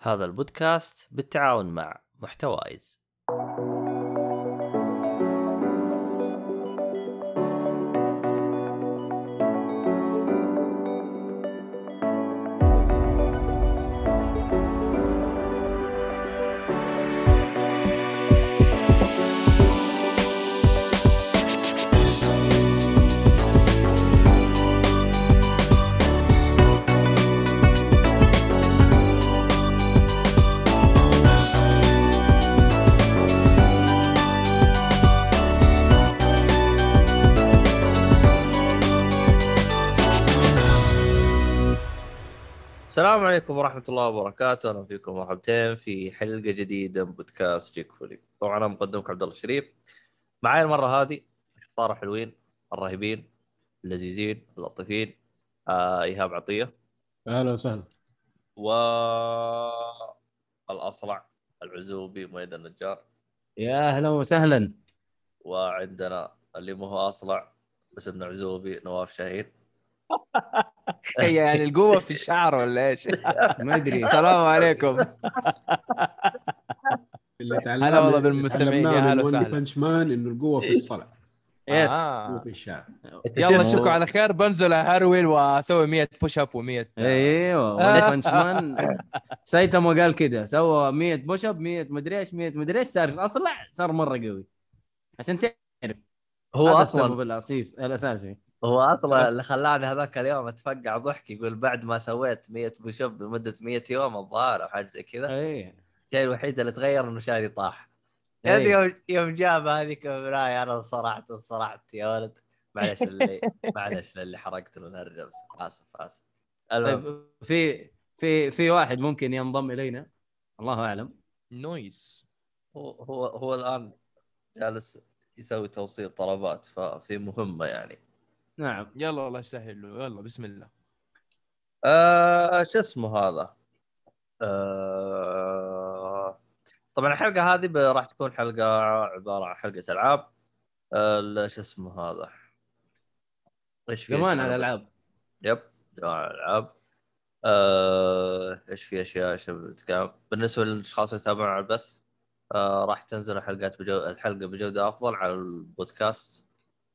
هذا البودكاست بالتعاون مع محتوايز. عليكم ورحمة الله وبركاته، أهلا فيكم مرحبتين في حلقة جديدة من بودكاست جيك فولي. طبعا أنا مقدمكم عبد الله الشريف. معاي المرة هذه شطارة حلوين، الرهيبين، اللذيذين، اللطيفين، آه إيهاب عطية أهلا وسهلا و الأصلع العزوبي مؤيد النجار يا أهلا وسهلا وعندنا اللي مو هو أصلع بس ابن عزوبي نواف شاهين. هي يعني القوة في الشعر ولا إيش؟ ما أدري. السلام عليكم. اللي هلا والله بالمستمعين، يا هلا وسهلا. Punch Man إنه القوه في الصلع yes آه. في الشعر. يلا شوف- أشوفكم على خير. بنزل اهرول وأسوي 100 push up و100 أيوه One Punch Man سايتاما قال كده. سوى 100 push up 100 مدري إيش 100 مدري إيش. صار اصلع صار مرة قوي. عشان تعرف. هو السبب الاساسي الأساسي. هو أصلا اللي خلاني هذاك اليوم أتفقع ضحك يقول بعد ما سويت 100 push up لمدة 100 يوم الظاهر أو حاجة زي كذا. إي. الشيء الوحيد اللي تغير إنه شعري طاح. يعني يوم يوم جاب هذيك المرايه أنا انصرعت انصرعت يا ولد. معلش اللي معلش اللي حرقت له الهرجة بس اسف اسف طيب في في في واحد ممكن ينضم إلينا. الله أعلم. نويس. هو هو هو الآن جالس يسوي توصيل طلبات ففي مهمة يعني. نعم. يلا الله يسهل له يلا بسم الله. آه شو اسمه هذا؟ آه طبعا الحلقة هذه راح تكون حلقة عبارة عن حلقة ألعاب. آه شو اسمه هذا؟ إيش في زمان على الألعاب. يب نوع الألعاب. آه، إيش في أشياء؟ بالنسبة للأشخاص اللي يتابعون على البث آه، راح تنزل الحلقات بجو... الحلقة بجودة أفضل على البودكاست.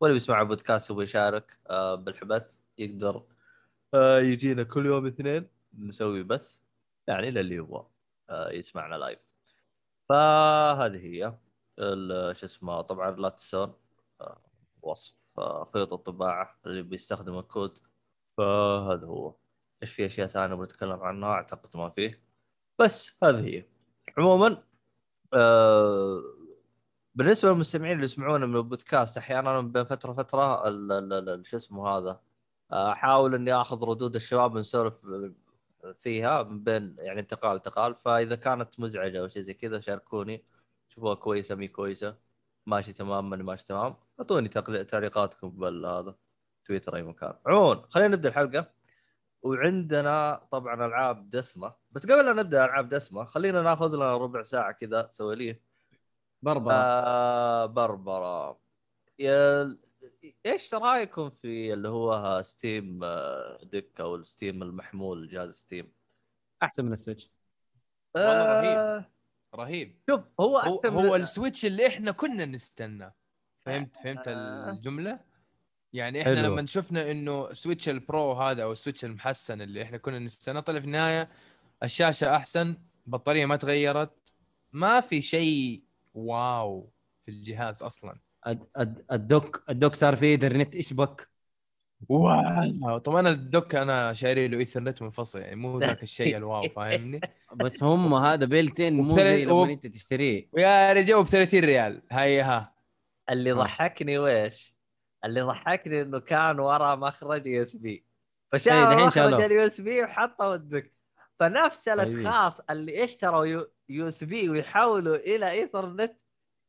واللي بيسمع البودكاست ويبغى يشارك آه، بالحبث يقدر. آه، يجينا كل يوم اثنين نسوي بث يعني للي يبغى آه، يسمعنا لايف فهذه هي شو اسمه طبعا لا تنسون وصف خيوط الطباعة اللي بيستخدم الكود. فهذا هو. إيش في أشياء ثانية بنتكلم عنها؟ أعتقد ما فيه بس هذه هي. عموما بالنسبة للمستمعين اللي يسمعونا من البودكاست أحيانا بين فترة ال- شو اسمه هذا أحاول إني آخذ ردود الشباب ونسولف فيها من بين يعني انتقال انتقال فإذا كانت مزعجة أو شيء زي كذا شاركوني شوفوها كويسة مي كويسة. ماشي تمام ماني ماشي تمام. أعطوني تعليقاتكم بالهذا تويتر أي مكان. عموما خلينا نبدأ الحلقة. وعندنا طبعا ألعاب دسمة. بس قبل لا نبدأ ألعاب دسمة خلينا ناخذ لنا ربع ساعة كذا سواليف بربرة آه بربره يا إيش رأيكم في اللي هو Steam آه، Deck أو ال Steam المحمول جهاز Steam أحسن من ال Switch والله رهيب. آه، رهيب شوف هو هو, أحسن هو ال Switch اللي إحنا كنا نستنى فهمت فهمت آه. الجملة؟ يعني إحنا حلو. لما شفنا إنه Switch ال Pro هذا أو ال Switch المحسن اللي إحنا كنا نستنى طلع في النهاية الشاشة أحسن البطاريه ما تغيرت ما في شيء wow في الجهاز أصلا. الد- الد- ال dock ال dock صار فيه ايثرنت اشبك واو. طبعا أنا الدوك أنا شاري له إيثرنت منفصل يعني مو ذاك الشيء ال wow فاهمني؟ بس هم هذا built-in مو زي لما أنت تشتريه. ويا رجال ب 30 ريال. هيا ها. اللي آه. ضحكني ويش؟ اللي ضحكني إنه كان ورا مخرج USB فشال دحين مخرج. اليو اس بي وحطه الدك. فنفس الأشخاص اللي اشتروا USB ويحولوا إلى ايثرنت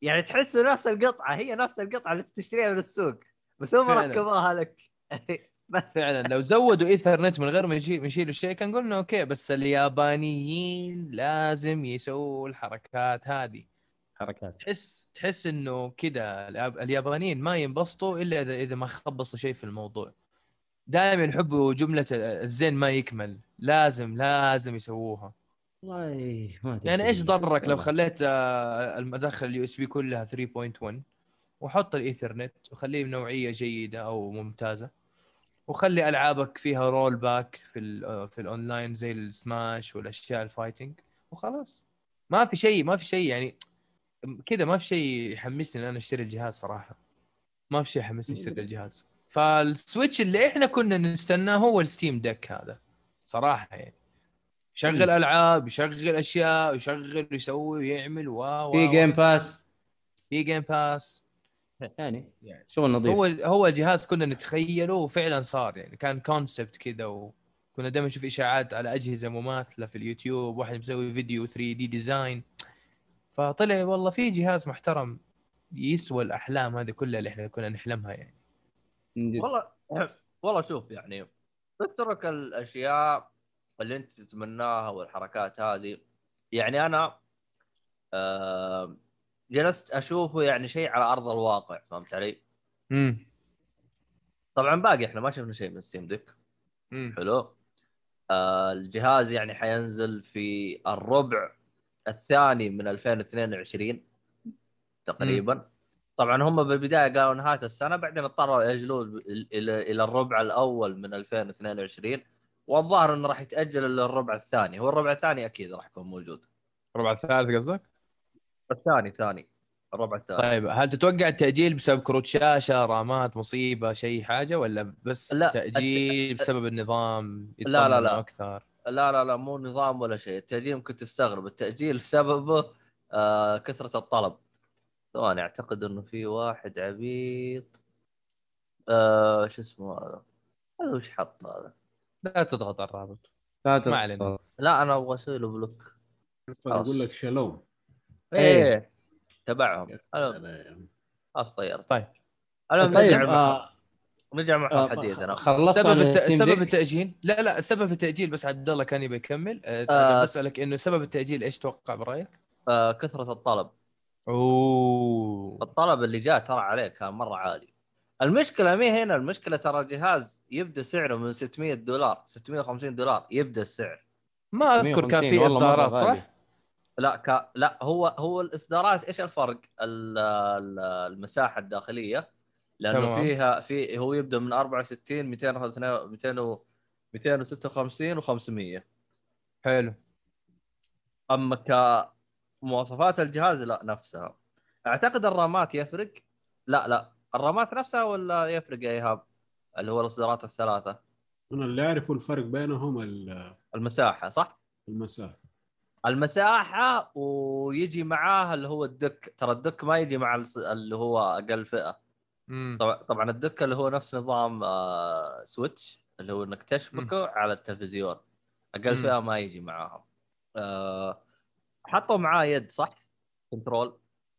يعني تحسوا نفس القطعة هي نفس القطعة اللي تشتريها من السوق بس هم. ركبوها لك. بس. فعلا. لو زودوا ايثرنت من غير ما يشي- ما يشيلوا شيء كان قلنا okay بس اليابانيين لازم يسووا الحركات هذه. حركات. تحس تحس إنه كذا الياب- اليابانيين ما ينبسطوا إلا اذا إذا ما خبصوا شيء في الموضوع. دائما يحبوا جملة ال- الزين ما يكمل. لازم لازم يسووها. والله ما يعني إيش. ضرك لو. خليت آه، المداخل ال USB كلها 3.1 وحط الايثرنت وخليه بنوعية جيدة أو ممتازة وخلي ألعابك فيها rollback في ال آه، في الاونلاين زي السماش والأشياء ال fighting وخلاص ما في شيء ما في شيء يعني كذا ما في شيء يحمسني إن أنا أشتري الجهاز صراحة ما في شيء يحمسني أشتري الجهاز فال Switch اللي إحنا كنا نستناه هو ال Steam Deck هذا صراحة يعني يشغل ألعاب يشغل أشياء يشغل ويسوي ويعمل و و- في Game Pass في Game Pass يعني يعني شغل نظيف. هو هو جهاز كنا نتخيله وفعلا صار يعني كان concept كذا وكنا دائما نشوف إشاعات على أجهزة مماثلة في اليوتيوب واحد مسوي فيديو 3D design فطلع والله في جهاز محترم يسوى الأحلام هذه كلها اللي إحنا كنا نحلمها يعني. والله والله شوف يعني اترك الأشياء اللي انت تتمناها والحركات هذه. يعني أنا آه جلست أشوفه يعني شيء على أرض الواقع فهمت علي؟ امم طبعا باقي إحنا ما شفنا شيء من ستيم ديك امم حلو. آه الجهاز يعني حينزل في الربع الثاني من 2022 تقريبا. طبعا هم بالبداية قالوا نهايه السنة بعدين اضطروا ياجلوه ال- إلى إلى الربع الأول من 2022 والظاهر إنه راح يتأجل إلى الربع الثاني. هو الربع الثاني أكيد راح يكون موجود. ربع الثالث قصدك؟ الثاني ثاني. الربع الثاني. طيب هل تتوقع التأجيل بسبب كروت شاشة رامات مصيبة شيء حاجة ولا بس لا، تأجيل الت- بسبب النظام لا، لا، لا. أكثر؟ لا لا لا مو نظام ولا شيء. التأجيل ممكن تستغرب. التأجيل سببه آه كثرة الطلب. ثواني أعتقد إنه في واحد عبيط. آه شو اسمه هذا؟ هذا وش حط هذا؟ لا تضغط على الرابط. لا تضغط. ما علينا. لا أنا أبغى أسوي له بلوك. خلاص. أقول لك شالوم إيه تبعهم. خلاص طيرت. طيب. المهم طيب نرجع مع آه، نرجع مع آه، حديثنا خلصت سبب عن الت... سبب؟ التأجيل. لا لا سبب التأجيل بس عبد الله كان يبي يكمل. أه آه. بسألك إنه سبب التأجيل إيش توقع برأيك؟ آه كثرة الطلب. أوه. الطلب اللي جاء ترى عليه كان مرة عالي. المشكلة مي هنا المشكلة ترى الجهاز يبدأ سعره من 600 دولار 650 دولار يبدأ السعر ما أذكر كان 150 في إصدارات. صح؟ لا ك... لا هو هو الإصدارات إيش الفرق؟ ال- ال- المساحة الداخلية لأنه تمام. فيها في هو يبدأ من 64 200 200 256 و500 حلو أما كمواصفات الجهاز لا نفسها أعتقد الرامات يفرق لا لا الرامات نفسها ولا يفرق يا إيهاب؟ اللي هو الإصدارات الثلاثة. أنا اللي أعرفه الفرق بينهم ال- المساحة صح؟ المسافه المساحة ويجي معاها اللي هو الدك. ترى الدك ما يجي مع اللي هو أقل فئة. طبعا طبعا الدك اللي هو نفس نظام آه سويتش اللي هو إنك تشبكه على التلفزيون. أقل مم. فئة ما يجي معاهم. آه حطوا معاه يد صح؟ control.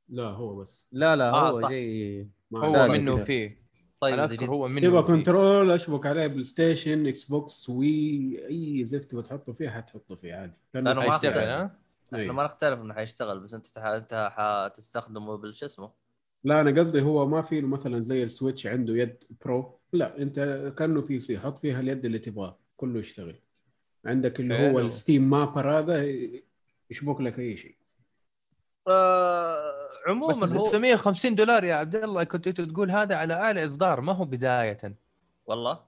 لا هو بس. لا لا آه، هو صح. جاي هو سالك منه كده. فيه طيب أنا أذكر هو منه تبغى control أشبك عليه PlayStation Xbox Wii أي زفت بتحطه فيه حتحطه فيه عادي لأنه ما حيشتغل. ها؟ إحنا أي. ما نختلف إنه حيشتغل بس أنت تح... أنت حتستخدمه بالشو اسمه لا أنا قصدي هو ما في مثلا زي ال Switch عنده يد Pro لا أنت كأنه PC حط فيها اليد اللي تبغاه كله يشتغل عندك اللي هو. ال Steam mapper هذا يشبك لك أي شيء آه عموما بس هو 650 دولار يا عبد الله كنت تقول هذا على اعلى إصدار ما هو بداية؟ والله؟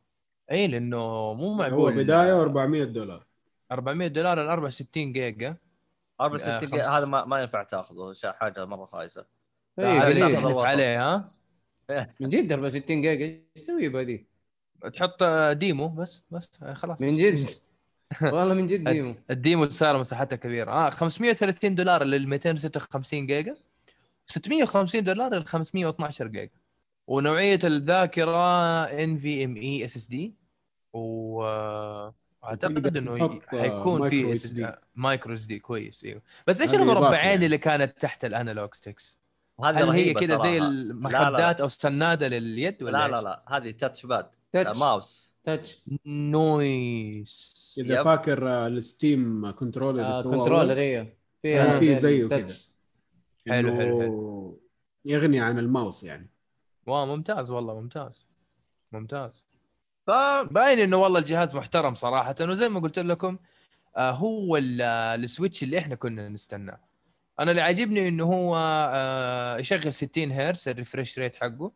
إي لأنه مو هو معقول. بداية 400 دولار. 400 دولار ال 64 جيجا. 64 آه، جيجا خمس- هذا ما, ما ينفع تاخذه حاجة مرة خايسة. إيه، الوسط. عليه ها؟ من جد 64 جيجا إيش تسوي بهذه؟ تحط demo بس بس آه، خلاص. من جد؟ والله من جد demo. ال demo صار مساحتها كبيرة. آه 530 دولار لل 256 جيجا. 650 دولار لل 512 جيجا ونوعية الذاكرة ان في ام اي اس اس دي واعتقد إنه آه، حيكون في micro S SD. micro SD كويس إيوه بس إيش المربعين يعني. اللي كانت تحت ال analog sticks؟ هذه هل هي كذا زي. المخدات أو السنادة لليد ولا لا لا؟ لا هذه تاتش باد تاتش ماوس تاتش نويس إذا. فاكر آه، ال Steam Controller آه controller إيوه في زيه. كذا حلو، إنه حلو، يغني عن الماوس يعني. wow ممتاز والله ممتاز ممتاز. ف باين إنه والله الجهاز محترم صراحة وزي ما قلت لكم آه هو ال- آه، ال Switch اللي إحنا كنا نستناه. أنا اللي عاجبني إنه هو آه يشغل 60 هرتز ال refresh rate حقه.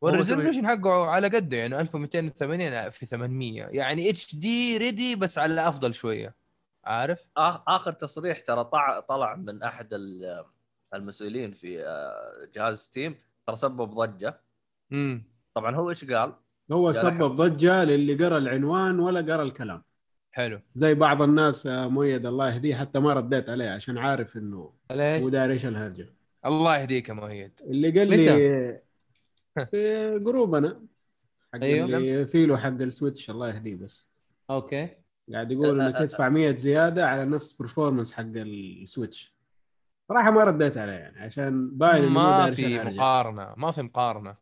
وال resolution حقه على قده يعني 1280 في 800 يعني HD ready بس على أفضل شوية. عارف؟ آخر تصريح ترى طلع طلع من أحد ال- المسؤولين في آه، جهاز Steam ترى سبب ضجة. امم طبعا هو إيش قال؟ هو سبب ضجة للي قرأ العنوان ولا قرأ الكلام. حلو. زي بعض الناس آه، مؤيد الله يهديه حتى ما رديت عليه عشان عارف إنه هو ليش؟ داري إيش الهرجة. الله يهديك يا مؤيد. اللي قال لي في group نا حق أيوه. اللي في له حق ال Switch الله يهديه بس. okay. قاعد يقول انك أه، تدفع 100 زيادة على نفس performance حق ال Switch. صراحة ما رديت عليه يعني عشان باين إنه ما في. مقارنة ما في مقارنة.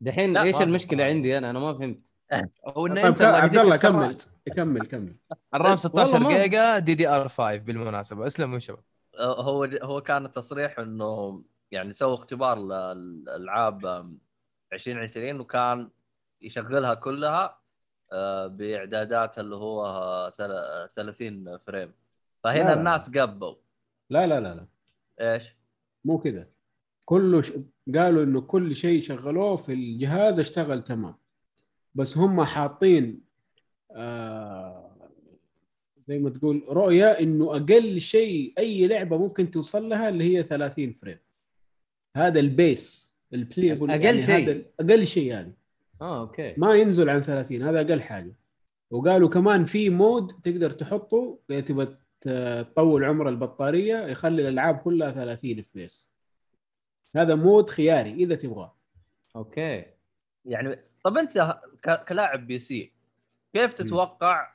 دحين إيش المشكلة مقارنة. عندي أنا؟ أنا ما فهمت. هو إن طيب أنت عبد الله كمل كمل كمل. ال RAM 16 والله ما- giga DDR 5 بالمناسبة. اسلموا يا شباب. هو هو كان التصريح إنه يعني سووا اختبار للألعاب آم، 2020 وكان يشغلها كلها آه، بإعدادات اللي هو آه، ثل- 30 frame. فهنا لا. الناس قبوا. لا لا لا لا. إيش؟ مو كذا. كله ش... قالوا إنه كل شيء شغلوه في الجهاز اشتغل تمام. بس هم حاطين آه زي ما تقول رؤية إنه أقل شيء أي لعبة ممكن توصل لها اللي هي 30 frame. هذا ال base ال playable أقل شيء. هذا أقل شيء هذا آه أوكي. ما ينزل عن 30 هذا أقل حاجة. وقالوا كمان في mode تقدر تحطه تبغى تطول عمر البطارية يخلي الألعاب كلها 30 FPS هذا mode خياري إذا تبغاه. أوكي. يعني طب أنت كلاعب PC كيف تتوقع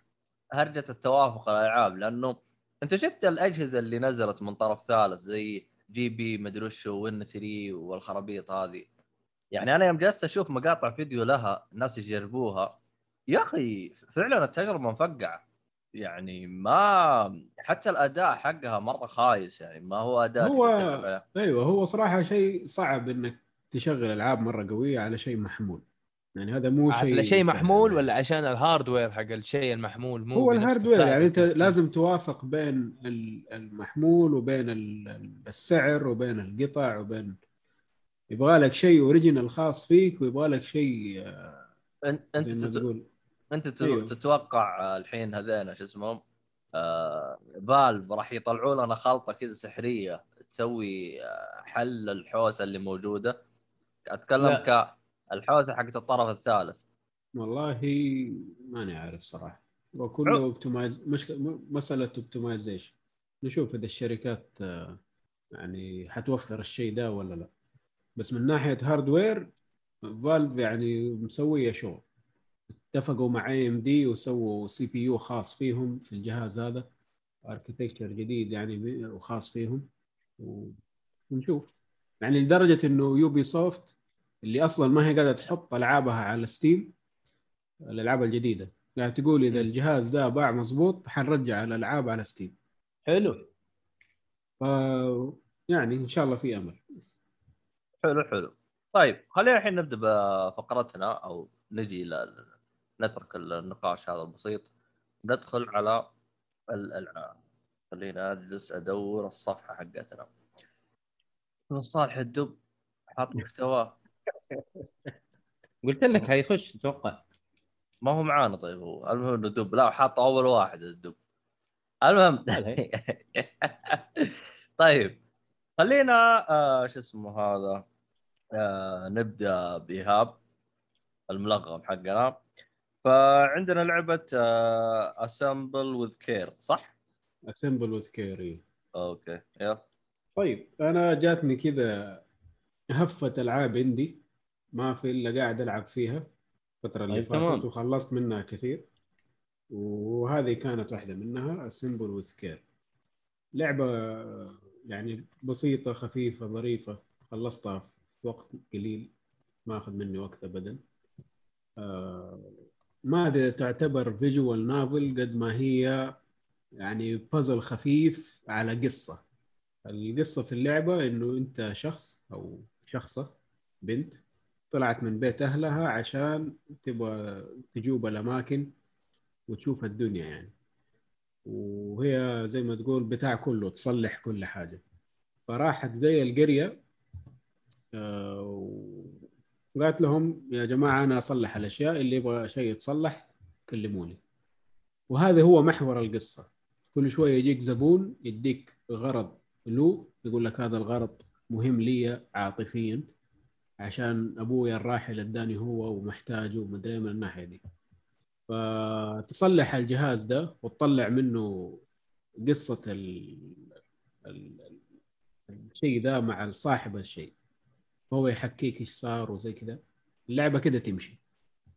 هرجة التوافق الألعاب؟ لأنه أنت شفت الأجهزة اللي نزلت من طرف ثالث زي GP مدري وش Win 3 والخرابيط هذه. يعني أنا يوم جلست أشوف مقاطع فيديو لها الناس يجربوها يا أخي فعلا التجربة مفقعة. يعني ما حتى الأداء حقها مرة خايس يعني ما هو أداء هو-. أيوه هو صراحة شيء صعب إنك تشغل ألعاب مرة قوية على شيء محمول يعني هذا مو شيء على شيء محمول يعني. ولا عشان ال hardware حق الشيء المحمول مو هو ال hardware يعني أنت. لازم توافق بين ال- المحمول وبين ال- ال- السعر وبين القطع وبين يبغى لك شيء original خاص فيك ويبغى لك شيء آه، أن- أنت تقول أنت أيوه. تتوقع الحين هذين شو اسمهم؟ آه Valve راح يطلعوا لنا خلطة كذا سحرية تسوي آه، حل الحوسة اللي موجودة. أتكلم لا. كالحوسه حقت الطرف الثالث. والله ماني عارف صراحة. وكله optimize مش م- مسألة optimization نشوف إذا الشركات آه، يعني حتوفر الشيء ده ولا لا. بس من ناحية hardware Valve يعني مسوية شغل. اتفقوا مع AMD وسووا CPU خاص فيهم في الجهاز هذا architecture جديد يعني وخاص فيهم. ونشوف. يعني لدرجة إنه Ubisoft اللي أصلا ما هي قاعدة تحط ألعابها على Steam الألعاب الجديدة. قاعد تقول إذا الجهاز ده باع مظبوط حنرجع الألعاب على Steam حلو. ف يعني إن شاء الله في أمل. حلو حلو. طيب خلينا الحين نبدأ بفقرتنا أو نجي ل... نترك النقاش هذا البسيط. ندخل على الالعاب خلينا اجلس أدور الصفحة حقتنا. صالح الدب. حاط محتوى. قلت لك حيخش أتوقع ما هو معانا طيب هو. المهم إنه دب لا حاط أول واحد الدب. المهم طيب. خلينا آه شو اسمه هذا؟ آه نبدأ بإيهاب. الملغم حقنا. فعندنا لعبة Assemble with Care صح؟ Assemble with Care أوكي يلا. طيب أنا جاتني كذا هفة ألعاب عندي ما في إلا قاعد ألعب فيها الفترة اللي طيب،. فاتت وخلصت منها كثير. وهذه كانت واحدة منها السمبل وذ كير لعبة يعني بسيطة خفيفة ظريفة خلصتها في وقت قليل ما أخذ مني وقت ابدا. آه، ما تعتبر فيجوال نافل قد ما هي يعني بازل خفيف على قصة. القصة في اللعبة إنه أنت شخص أو شخصة بنت طلعت من بيت أهلها عشان تبغى تجوب الأماكن وتشوف الدنيا يعني. وهي زي ما تقول بتاع كله تصلح كل حاجة. فراحت زي القرية آه، وقالت لهم يا جماعة أنا أصلح الأشياء اللي يبغى شيء يتصلح كلموني. وهذا هو محور القصة. كل شوية يجيك زبون يديك غرض له يقول لك هذا الغرض مهم لي عاطفيا عشان ابويا الراحل اداني هو ومحتاجه ومدري من الناحية دي. فتصلح الجهاز ده وتطلع منه قصة ال... ال... الشيء ده مع صاحب الشيء. هو يحكيك إيش صار وزي كذا. اللعبة كده تمشي.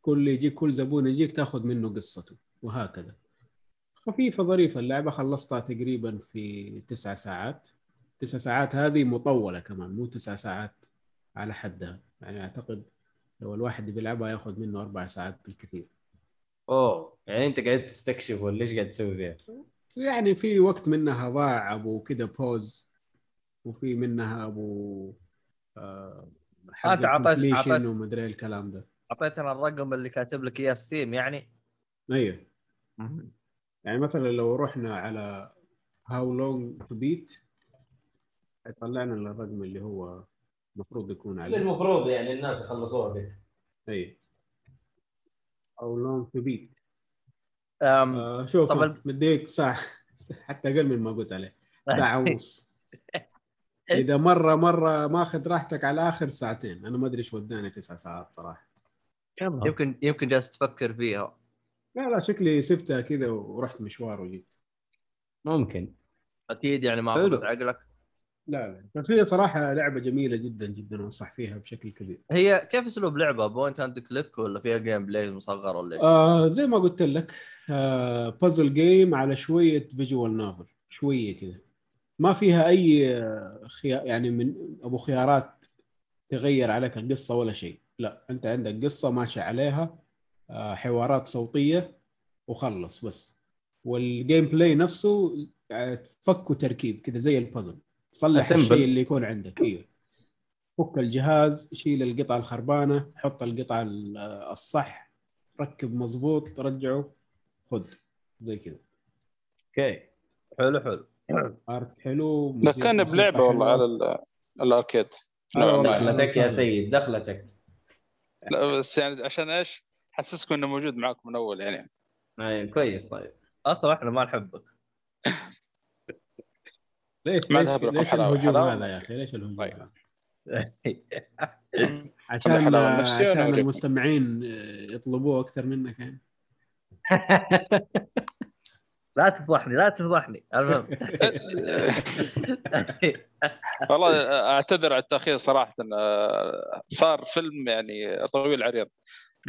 كل يجيك كل زبون يجيك تاخذ منه قصته وهكذا. خفيفة ظريفة. اللعبة خلصتها تقريبا في تسع ساعات. تسع ساعات هذه مطولة كمان مو تسع ساعات على حدها. يعني أعتقد لو الواحد بيلعبها ياخذ منه أربع ساعات بالكثير. أوه يعني أنت قاعد تستكشف ولا إيش قاعد تسوي فيها؟ يعني في وقت منها ضاع أبو كده pause وفي منها أبو آه حق أنت عطيت- عطيت- ومدري الكلام ده. أعطيتنا الرقم اللي كاتب لك إياه Steam يعني؟ أيوه. يعني مثلا لو رحنا على How Long to Beat يطلع لنا الرقم اللي هو المفروض يكون عليه. المفروض يعني الناس يخلصوها كده اي How Long to Beat شوف طب مديك ساعة حتى أقل من ما قلت عليه. ساعة ونص. إذا مرة مرة ماخذ راحتك على آخر ساعتين. أنا ما أدري إيش وداني تسع ساعات صراحة. يمكن يمكن جالس تفكر فيها. لا لا شكلي سبتها كذا ورحت مشوار وجيت. ممكن. أكيد يعني ما. أخذت عقلك. لا لا. بس هي صراحة لعبة جميلة جدا جدا. أنصح فيها بشكل كبير. هي كيف أسلوب لعبة؟ point and click ولا فيها gameplay مصغر ولا إيش؟ آه زي ما قلت لك آه puzzle game على شوية visual novel شوية كذا. ما فيها أي آه، خيار يعني من أبو خيارات تغير عليك القصة ولا شيء. لا أنت عندك قصة ماشي عليها آه حوارات صوتية وخلص بس. وال gameplay نفسه آه، فك وتركيب كذا زي البازل صلح Assemble. الشيء اللي يكون عندك. أيوه فك الجهاز شيل القطعه الخربانة حط القطعه ال- الصح ركب مظبوط رجعه خذ. زي كذا. أوكي. حلو حلو. art حلو موسيقى بلعبة والله. على ال- ال Arcade آه. ما. دخلتك يا سيد دخلتك لا بس يعني عشان إيش؟ حسسكم إنه موجود معاكم من أول يعني أي، كويس طيب أصلا إحنا ما نحبك ليش ما ليش. الهجوم هذا يا أخي ليش الهجوم طيب. عشان حلاوة نفسية عشان. المستمعين يطلبوه أكثر منك يعني لا تفضحني لا تفضحني. المهم. والله أعتذر على التأخير صراحة. آه، صار فيلم يعني طويل عريض.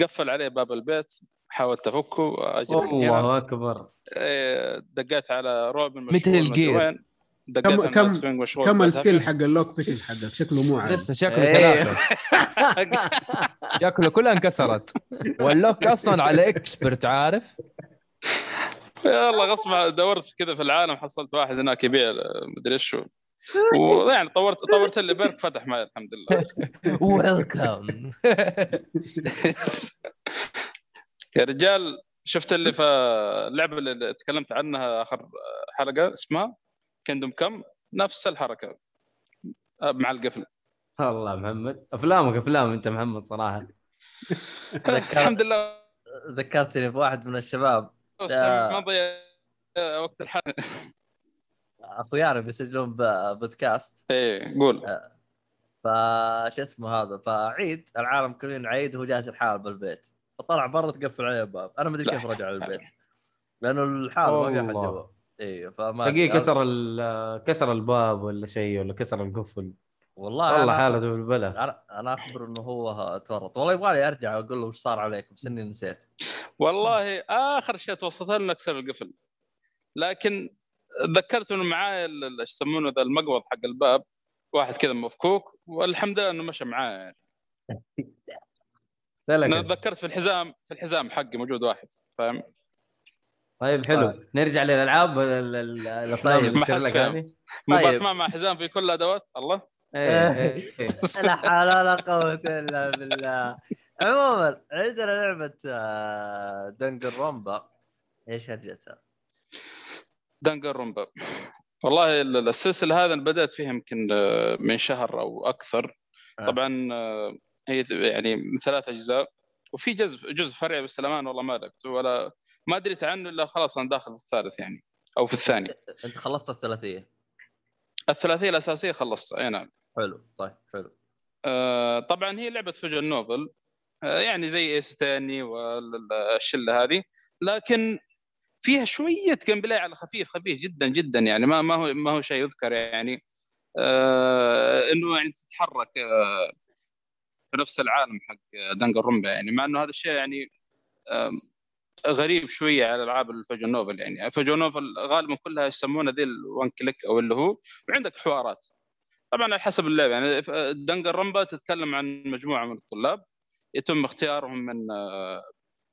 قفل عليه باب البيت حاولت أفكه. الله أكبر. إيه، دقيت على روبن مثل الجير. كم- على كم- كم السكيل. حق اللوك بيكنج حقك؟ شكله مو عادي. لسه شكله إيه. ثلاثة. شكله كلها انكسرت. واللوك أصلا على إكسبرت عارف؟ يلا غصب دورت كذا في العالم حصلت واحد هناك يبيع مدري إيش. ويعني طورت طورت اللي بيرك فتح معي الحمد لله. ويلكم يا رجال شفت اللي في اللعبة اللي تكلمت عنها آخر حلقة؟ اسمها كيندوم كم نفس الحركة. مع القفل. الله محمد. أفلامك أفلام أنت محمد صراحة. الحمد لله. ذكرتني بواحد من الشباب. آه. ما ضيع وقت الحلقة. اخويانا بيسجلون بودكاست. إيه قول. فش اسمه هذا؟ فعيد العالم كله عيد وهو جالس الحال بالبيت فطلع برا تقفل عليه الباب. أنا ما أدري. كيف رجع للبيت لأنه الحال ما في أحد. جوا أيوه فما تلاقيه كسر ال- كسر الباب ولا شيء ولا كسر القفل. والله والله أنا- حالته بالبلا. أنا أنا أخبر إنه هو تورط. والله يبغى لي أرجع أقول له وش صار عليك بس إني نسيت. والله آخر شيء توصلت له اكسر القفل. لكن تذكرت إنه معايا ال- ال- إيش يسمونه ذا المقبض حق الباب واحد كذا مفكوك والحمد لله إنه مشى معايا يعني. أنا تذكرت في الحزام في الحزام حقي موجود واحد فاهم؟ طيب حلو. نرجع للألعاب ال- ال- الأفلام طيب، اللي ما تصير لك. هذه؟ مو طيب. باتمان مع حزام في كل الأدوات؟ الله. إيه، إيه، إيه. لا حول ولا قوة إلا بالله. عموما عندنا لعبة آه، Danganronpa إيش هرجتها؟ Danganronpa والله ال- السلسلة هذا بدأت فيها يمكن آه، من شهر أو أكثر. آه. طبعا هي يعني من ثلاث أجزاء. وفي جزء جزء فرعي بس الامان والله ما لعبت. ولا ما دريت عنه إلا خلاص أنا داخل في الثالث يعني أو في الثاني. أنت خلصت الثلاثية؟ الثلاثية الأساسية خلصت. أي نعم. حلو طيب حلو. آه، طبعا هي لعبة visual novel. يعني زي تاني والشلة هذه. لكن فيها شوية gameplay على خفيف خفيف جدا جدا يعني. ما ما هو ما هو شيء يذكر يعني. آه إنه يعني تتحرك آه في نفس العالم حق Danganronpa يعني. مع إنه هذا الشيء يعني آم، غريب شوية على ألعاب ال visual novel يعني. visual novel غالبا كلها يسمونها ذي ال point and click أو اللي هو وعندك حوارات. طبعا على حسب اللعبة يعني. Danganronpa تتكلم عن مجموعة من الطلاب. يتم اختيارهم من آه،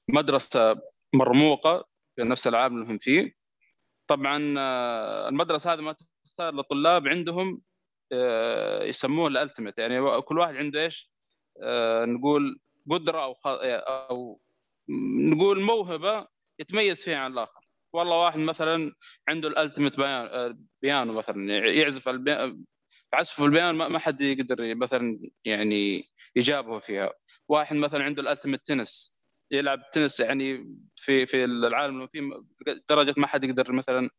مدرسة مرموقة في نفس العالم اللي هم فيه طبعا آه، المدرسة هذه ما تختار لطلاب عندهم آه، يسموه ال ultimate يعني كل واحد عنده إيش نقول قدرة أو. أو نقول موهبة يتميز فيها عن الآخر والله واحد مثلا عنده ال ultimate بيان بيانو مثلا يعزف. عزفه البيانو ما حد يقدر مثلا يعني يجابه فيها واحد مثلا عنده ال ultimate تنس يلعب تنس يعني في في العالم فيه درجة ما حد يقدر مثلا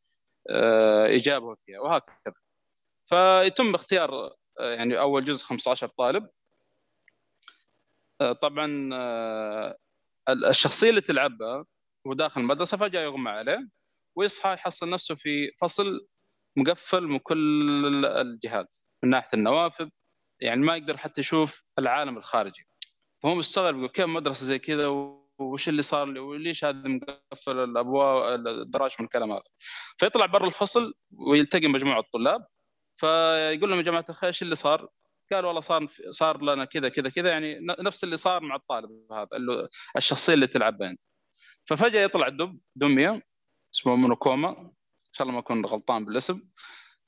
آه، يجابه فيها وهكذا. فيتم اختيار آه، يعني أول جزء 15 طالب. آه، طبعا آه، الشخصية اللي تلعبها هو داخل المدرسة فجأة يغمى عليه ويصحى يحصل نفسه في فصل مقفل من كل الجهات من ناحية النوافذ يعني ما يقدر حتى يشوف العالم الخارجي. فهو مستغرب يقول كيف مدرسة زي كذا؟ وش اللي صار لي؟ وليش هذا مقفل الأبواب الدراج من الكلام هذا؟ فيطلع برا الفصل ويلتقي مجموعة طلاب فيقول لهم يا جماعة الخير إيش اللي صار؟ قال والله صار صار لنا كذا كذا كذا يعني نفس اللي صار مع الطالب هذا الشخصية اللي تلعبها أنت. ففجأة يطلع دب دمية اسمه مونوكوما إن شاء الله ما أكون غلطان بالاسم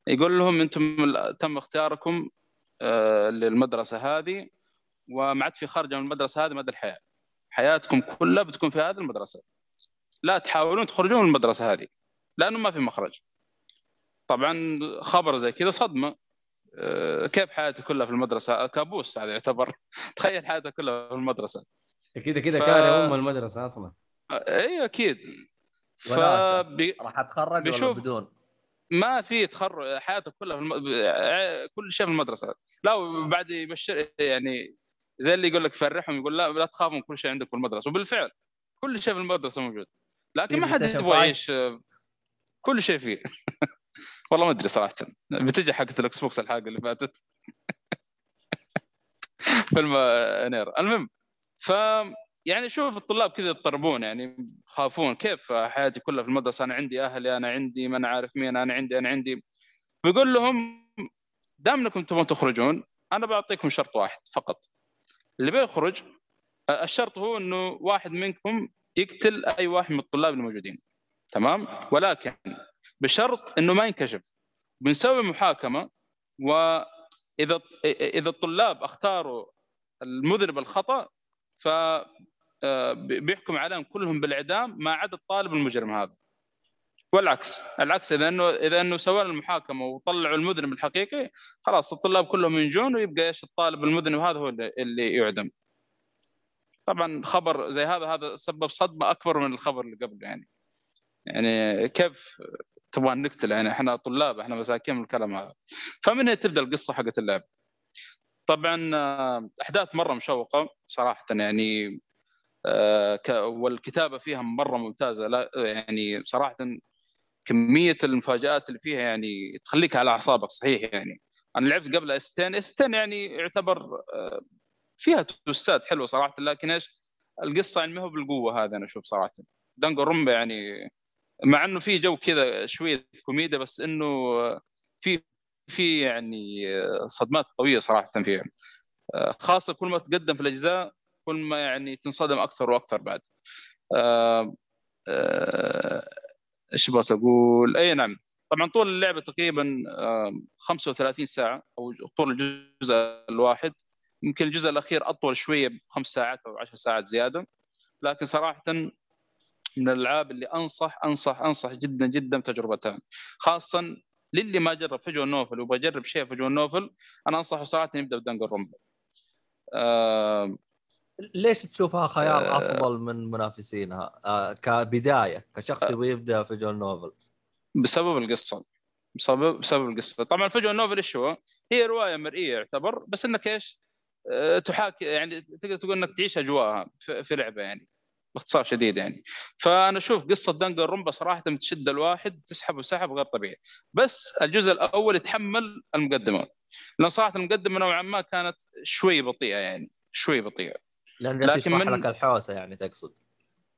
يقول لهم أنتم تم اختياركم آه، للمدرسة هذه وما عاد في خرجه من المدرسة هذه مدى الحياة حياتكم كلها بتكون في هذه المدرسة. لا تحاولون تخرجون من المدرسة هذه لأنه ما في مخرج. طبعا خبر زي كذا صدمة. آه، كيف حياتي كلها في المدرسة؟ كابوس هذا يعتبر. تخيل حياتك كلها في المدرسة. كذا كذا ف- أم المدرسة أصلا. اي أكيد. فبي... راح أتخرج ولا بيشوف- بدون؟ ما في تخرج حياتك كلها في الم... كل شيء في المدرسة. لا وبعد يبشر يعني زي اللي يقول لك فرحهم يقول لا لا تخافوا كل شيء عندك في المدرسة. وبالفعل كل شيء في المدرسة موجود. لكن ما حد يبغى 5. يعيش كل شيء فيه. والله ما أدري صراحة. بتجي حقه ال Xbox الحلقة اللي فاتت. فيلم يناير المهم ف يعني شوف الطلاب كذا يضطربون يعني يخافون. كيف حياتي كلها في المدرسة؟ أنا عندي أهلي أنا عندي ما أنا عارف مين أنا عندي أنا عندي. بيقول لهم دام إنكم تبغون تخرجون أنا بعطيكم شرط واحد فقط. اللي بيخرج الشرط هو إنه واحد منكم يقتل أي واحد من الطلاب الموجودين تمام؟ ولكن بشرط إنه ما ينكشف. بنسوي محاكمة واذا إذا الطلاب اختاروا المذنب الخطأ ف آه، بيحكم عليهم كلهم بالإعدام ما عدا الطالب المجرم هذا. والعكس العكس إذا إنه إذا إنه سووا المحاكمة وطلعوا المذنب الحقيقي خلاص الطلاب كلهم ينجون ويبقى إيش الطالب المذنب هذا هو اللي- يعدم. طبعا خبر زي هذا هذا سبب صدمة أكبر من الخبر اللي قبله يعني. يعني كيف تبغى نقتل يعني إحنا طلاب إحنا مساكين من الكلام هذا. فمن هنا تبدأ القصة حقت اللعب؟ طبعا آه، أحداث مرة مشوقة صراحة يعني آه، والكتابة فيها مرة ممتازة. لا يعني صراحة كمية المفاجآت اللي فيها يعني تخليك على أعصابك صحيح يعني. أنا لعبت قبل اس 10 اس 10 يعني يعتبر آه، فيها twist ات حلوة صراحة لكن إيش؟ القصة يعني ما هو بالقوة هذا أنا أشوف صراحة. Danganronpa يعني مع إنه في جو كذا شوية كوميديا بس إنه آه، في في يعني آه، صدمات قوية صراحة فيها. خاصة كل ما تقدم في الأجزاء كل ما يعني تنصدم أكثر وأكثر بعد. إيش بغيت أقول؟ أي نعم. طبعا طول اللعبة تقريبا آه، 35 ساعة أو طول الجزء الواحد. يمكن الجزء الأخير أطول شوية بخمس ساعات أو 10 ساعات زيادة. لكن صراحة من الألعاب اللي أنصح أنصح أنصح جدا جدا بتجربتها. خاصه للي ما جرب فجوه نوفل ويبغى يجرب شيء فجوه نوفل أنا أنصحه صراحة يبدأ بدنجر رومبا آه ليش تشوفها خيار آه. أفضل من منافسينها آه كبداية كشخص آه. يبغى يبدأ في visual novel بسبب القصة بسبب بسبب القصة طبعا visual novel إيش هو؟ هي رواية مرئية يعتبر بس إنك إيش؟ تحاكي يعني تقدر تقول إنك تعيش أجواءها في في لعبة يعني باختصار شديد يعني فأنا أشوف قصة Danganronpa صراحة تشد الواحد تسحبه سحب غير طبيعي بس الجزء الأول يتحمل المقدمه لأن صراحة المقدمة نوعا ما كانت شوي بطيئة يعني شوي بطيئة لأن جالس لكن يشرح من- لك الحوسة يعني تقصد.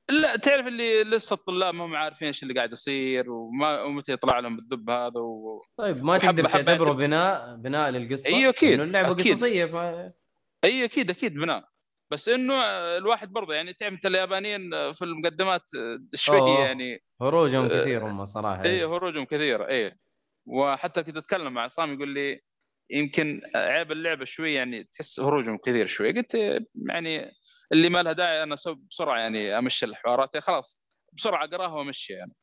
لا تعرف اللي لسه الطلاب ما هم عارفين إيش اللي قاعد يصير وما ومتى يطلع لهم الدب هذا و... طيب ما تقدر تعتبره بناء بناء للقصة؟ أيوة أكيد، إنه اللعبة أكيد. قصصية ف... أي أكيد أكيد بناء. بس إنه الواحد برضه يعني تعرف أنت اليابانيين في المقدمات شوي أوه. يعني هروجهم آه، كثير هم صراحة اي هروجهم كثيره اي وحتى كنت أتكلم مع عصام يقول لي يمكن عيب اللعبة شوي يعني تحس هروجهم كثير شوي. قلت يعني اللي ما لها داعي أنا بسرعة يعني أمشي الحوارات. خلاص بسرعة أقراها وأمشي يعني.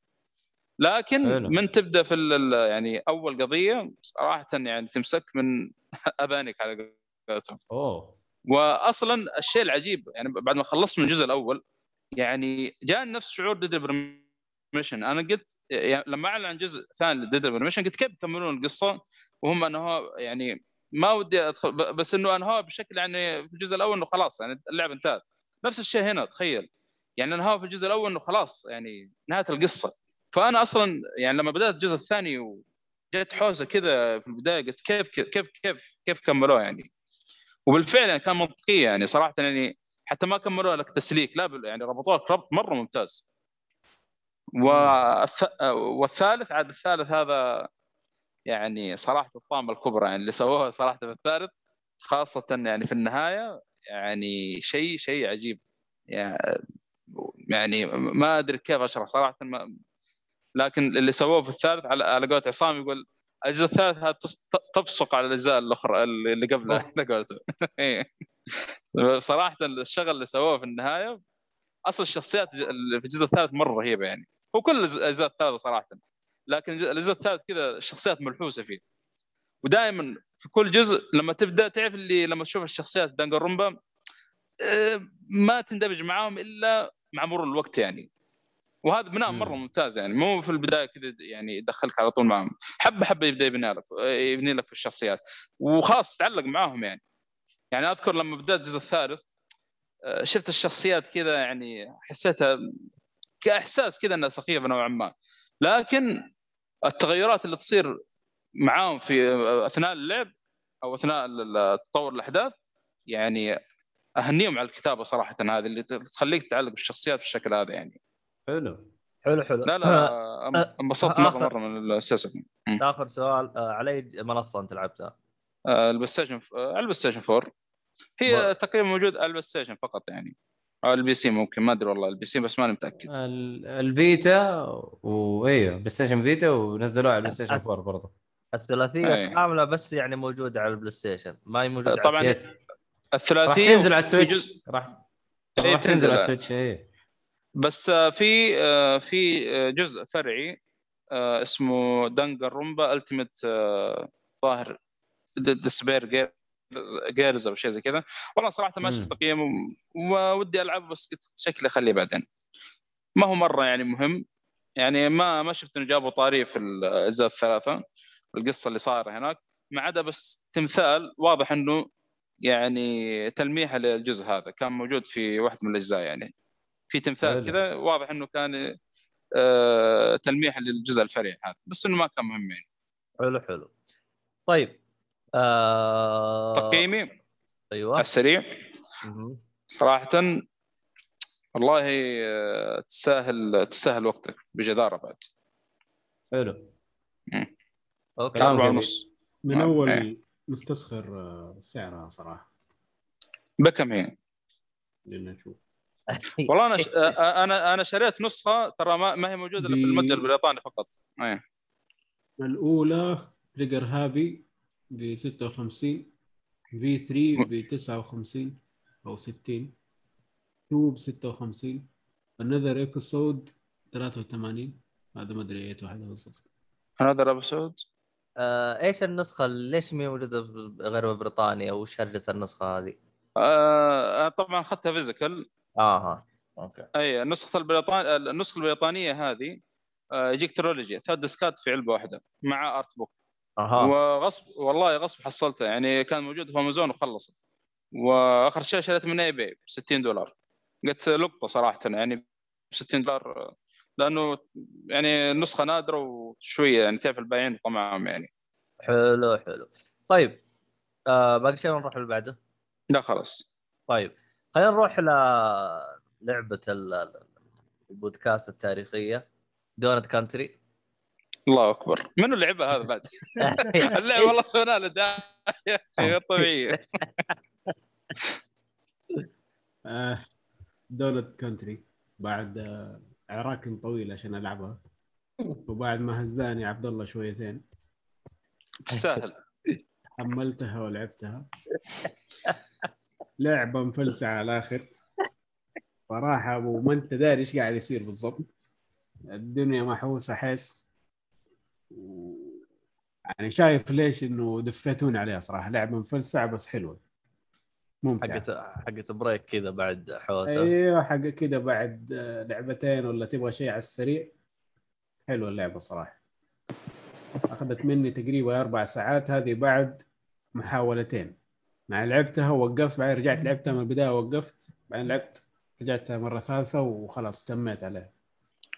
لكن حلو. من تبدأ في يعني أول قضية صراحة يعني تمسك من أذانك على قولتهم. أوه. واصلا الشيء العجيب يعني بعد ما خلصت من الجزء الأول يعني جاء نفس شعور Deadly Premonition أنا قلت يعني لما أعلن عن جزء ثاني ل Deadly Premonition قلت كيف يكملون القصة؟ وهم إنه يعني ما ودي أدخل بس إنه انهوها بشكل يعني في الجزء الأول إنه خلاص يعني اللعبه انتهت. نفس الشيء هنا تخيل. يعني انهوها في الجزء الأول إنه خلاص يعني نهاية القصة. فأنا أصلا يعني لما بدأت الجزء الثاني وجت حوسة كذا في البداية قلت كيف كيف كيف كيف كملوه يعني؟ وبالفعل يعني كان منطقية يعني صراحة يعني حتى ما كملوا لك تسليك لا يعني ربطوها لك ربط مرة ممتاز. والث... والثالث عاد الثالث هذا يعني صراحة الطامه الكبرى يعني اللي سووها صراحة في الثالث خاصة يعني في النهاية يعني شيء شيء عجيب. يعني يعني ما أدري كيف أشرح صراحة ما لكن اللي سووه في الثالث على على قولة عصام يقول الجزء الثالث تبصق على الأجزاء الأخرى اللي قبله على قولته إيه. صراحة الشغل اللي سووه في النهاية أصلا الشخصيات في الجزء الثالث مرة رهيبة يعني. هو كل الأجزاء الثالثه صراحة. لكن الجزء الثالث كذا الشخصيات ملحوسة فيه. ودائما في كل جزء لما تبدأ تعرف اللي لما تشوف الشخصيات دانجر رومبا آه، ما تندمج معاهم إلا مع مرور الوقت يعني. وهذا بناء. مرة ممتاز يعني. مو في البداية كذا يعني يدخلك على طول معاهم. حبة حبة يبدأ يبني لك يبني لك في الشخصيات. وخلاص تعلق معاهم يعني. يعني أذكر لما بدأت الجزء الثالث آه، شفت الشخصيات كذا يعني حسيتها كإحساس كذا إنها سخيفة نوعا ما. لكن التغيرات اللي تصير معاهم في أثناء اللعب أو أثناء تطور الأحداث يعني أهنيهم على الكتابة صراحة هذه اللي تخليك تتعلق بالشخصيات بالشكل هذا يعني. حلو. حلو حلو. لا لا انبسطت مره مرة من السيزون آخر سؤال آه، على أي منصة أنت لعبتها؟ آه، ال PlayStation آه، على ال PlayStation 4 هي تقريبا موجود على ال PlayStation فقط يعني. ال PC ممكن ما أدري والله ال PC بس ماني متأكد ال- ال Vita وايوه PlayStation Vita ونزلوها على ال PlayStation 4 برضه الثلاثية أي. كاملة بس يعني موجودة على ال PlayStation ما هي موجودة طبعاً على يس. راح الثلاثيه تنزل على في ال Switch راح إيه، راح تنزل على. ال Switch إيه بس آه، في آه، في آه، جزء فرعي اسمه Danganronpa ultimate another despair gir girls أو شيء زي كذا. والله صراحة ما. شفت تقييم ودي ألعبه بس قلت شكلي اخليه بعدين. ما هو مرة يعني مهم. يعني ما ما شفت إنه جابوا طاري في الاجزاء الثلاثة القصة اللي صايرة هناك. ما عدا بس تمثال واضح إنه يعني تلميحه للجزء هذا. كان موجود في واحد من الأجزاء يعني. في تمثال. كذا واضح إنه كان آه، تلميح للجزء الفرعي هذا. بس إنه ما كان مهم يعني. حلو حلو. طيب. آه... تقييمي على أيوه السريع. صراحة والله آه، تستاهل تستاهل وقتك بجدارة بعد. حلو. أوكي. أربعة. ونص من آه، أول إيه. مستصغر آه، سعرها صراحة. بكم هي؟ نشوف والله أنا ش... آه، أنا أنا شريت نسخة ترى ما, ما هي موجودة إلا في المتجر البريطاني فقط. إيه. الأولى Trigger Happy ب 56 V3 ب 59 أو 60 2 ب 56 another episode 83 هذا ما أدري اية واحدة بالضبط. هذا episode آه إيش النسخة؟ ليش ما موجودة ب- غير ببريطانيا؟ وش هرجة النسخة هذه؟ آه أنا طبعا أخذتها physical آه ها okay. أي النسخة البريطان النسخة البريطانية هذه آه، يجيك trilogy ثلاث disc ات في علبة واحدة مع art book أها. وغصب والله غصب حصلتها يعني كان موجود في أمازون وخلصت. وآخر شيء شريت من eBay ب 60 دولار. قلت لقطة صراحة يعني ب 60 دولار لأنه يعني النسخه نادرة وشوية يعني تعرف البايعين طمعهم يعني. حلو حلو. طيب آه باقي شيء نروح اللي بعده؟ لا خلاص. طيب خلينا نروح ل لعبة ال- ال- البودكاست التاريخية Donut County. الله أكبر. منو لعبها هذا بعد؟ اللعبه والله سوينا له داعي. غير طبيعيه آه Donut County بعد آه عراك طويل عشان ألعبها. وبعد ما هزاني عبد الله شويتين. تستاهل حملتها ولعبتها. لعبة مفلسعة على الآخر. صراحة وما أنت داري إيش قاعد يصير بالضبط؟ الدنيا محوسة حس. يعني شايف ليش إنه دفيتوني عليها صراحة. لعبة مفلسعة بس حلوة. ممتعة. حقت حقت بريك كذا بعد حوسه أيوه حق كده بعد آه، لعبتين ولا تبغى شيء على السريع. حلوة اللعبة صراحة. أخذت مني تقريبا أربع ساعات. هذه بعد محاولتين. مع لعبتها ووقفت بعدين رجعت لعبتها من البداية ووقفت. بعدين لعبت رجعتها مرة ثالثة وخلاص تميت عليها.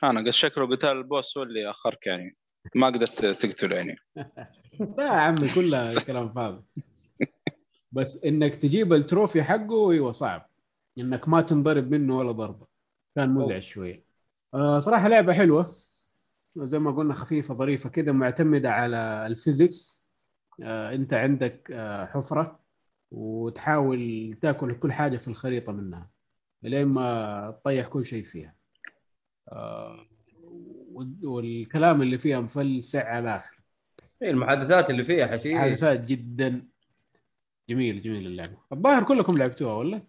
أنا قلت شكله قتال البوس هو اللي أخرك يعني. ما قدرت تقتله يعني. لا يا عمي كلها كلام فاضي. بس إنك تجيب ال trophy حقه إيوه صعب. إنك ما تنضرب منه ولا ضربة. كان مزعج شوية. آه صراحة لعبة حلوة. زي ما قلنا خفيفة ظريفة كده معتمدة على ال physics. آه أنت عندك آه حفرة وتحاول تاكل كل حاجة في الخريطة منها لين ما تطيح كل شيء فيها. آه والكلام اللي فيها مفلسع على الآخر. إيه، المحادثات اللي فيها حشيش. حادثات جدا. جميل جميل اللعبة. الظاهر كلكم لعبتوها ولا؟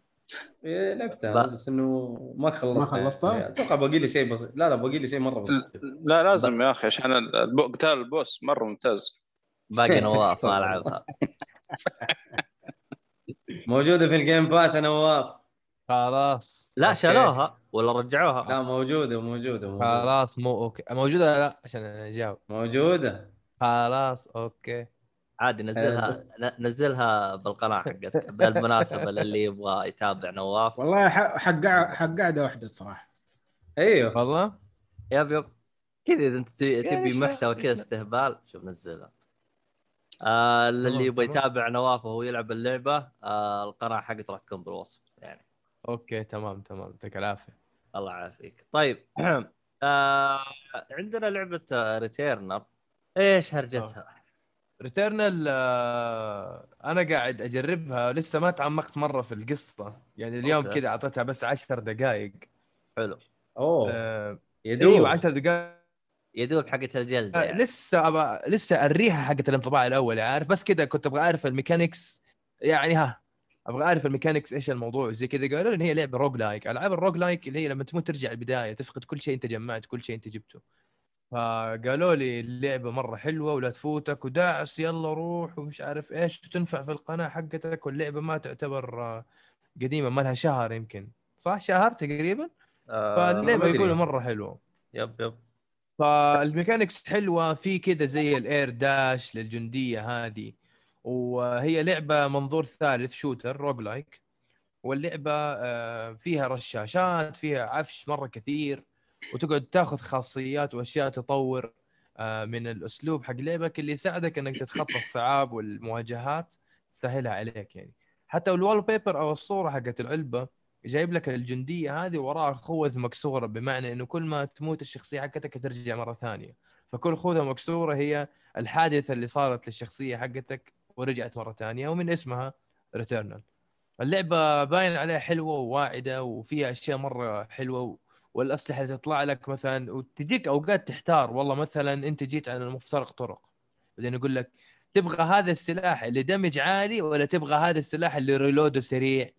إيه، لعبتها لا. بس إنه ما خلصتها. ما خلصتها؟ يعني أتوقع باقي لي شيء بسيط لا لا باقي لي شيء مرة بسيط. لا لازم يا أخي عشان البو- قتال ال boss مرة ممتاز. باقي نواف ما العبها موجودة في ال Game Pass يا نواف خلاص لا okay. شالوها ولا رجعوها؟ لا موجودة موجودة موجودة, خلاص مو okay. موجودة ولا لا؟ عشان أنا اجاوب موجودة. خلاص okay. عادي نزلها ن- نزلها بالقناة حقتك بالمناسبة للي يبغى يتابع نواف. والله ح- حق حق قاعدة واحدة صراحة. أيوه. والله؟ yep yep. كذا إذا أنت تبي- محتوى كذا. استهبال شوف نزلها. آه اللي يبغى. يتابع نواف وهو يلعب اللعبة آه القناة حقته راح تكون بالوصف. okay تمام تمام. يعطيك العافية. الله يعافيك. طيب آه عندنا لعبة Returnal إيش هرجتها؟ Returnal أنا قاعد أجربها لسه ما تعمقت مرة في القصة. يعني اليوم. كذا أعطيتها بس عشر دقائق حلو. أوه. آه يدوب. إيوه 10 دقائق يدوب حقت الجلد آه، يعني. لسه أبا لسه الريحه حقت الانطباع الأول عارف؟ بس كذا كنت أبغى أعرف ال mechanics يعني ها أبغى أعرف ال mechanics إيش الموضوع زي كذا قالوا إن هي لعبة roguelike ألعاب ال roguelike اللي هي لما تموت ترجع البداية تفقد كل شيء أنت جمعت كل شيء أنت جبته. فقالوا لي اللعبة مرة حلوة ولا تفوتك وداعس يلا روح ومش عارف إيش وتنفع في القناة حقتك واللعبة ما تعتبر آه، قديمة ما لها شهر يمكن. صح؟ شهر تقريبا؟ آه فاللعبة. يقولوا مرة حلوة. yep yep. فال mechanics حلوة في كده زي ال air dash للجندية هذه. وهي لعبة منظور ثالث shooter roguelike واللعبة آه، فيها رشاشات فيها عفش مرة كثير وتقعد تاخذ خاصيات وأشياء تطور آه، من الأسلوب حق لعبك اللي يساعدك إنك تتخطى الصعاب والمواجهات تسهلها عليك يعني. حتى ال wallpaper أو الصورة حقت العلبة جايب لك الجندية هذه وراها خوذ مكسورة بمعنى إنه كل ما تموت الشخصية حقتك ترجع مرة ثانية. فكل خوذة مكسورة هي الحادثة اللي صارت للشخصية حقتك ورجعت مرة ثانية ومن اسمها Returnal اللعبة باين عليها حلوة وواعدة وفيها أشياء مرة حلوة والأسلحة اللي تطلع لك مثلا وتجيك أوقات تحتار. والله مثلا أنت جيت على مفترق طرق. بعدين يقول لك تبغى هذا السلاح اللي damage عالي ولا تبغى هذا السلاح اللي reload ه سريع؟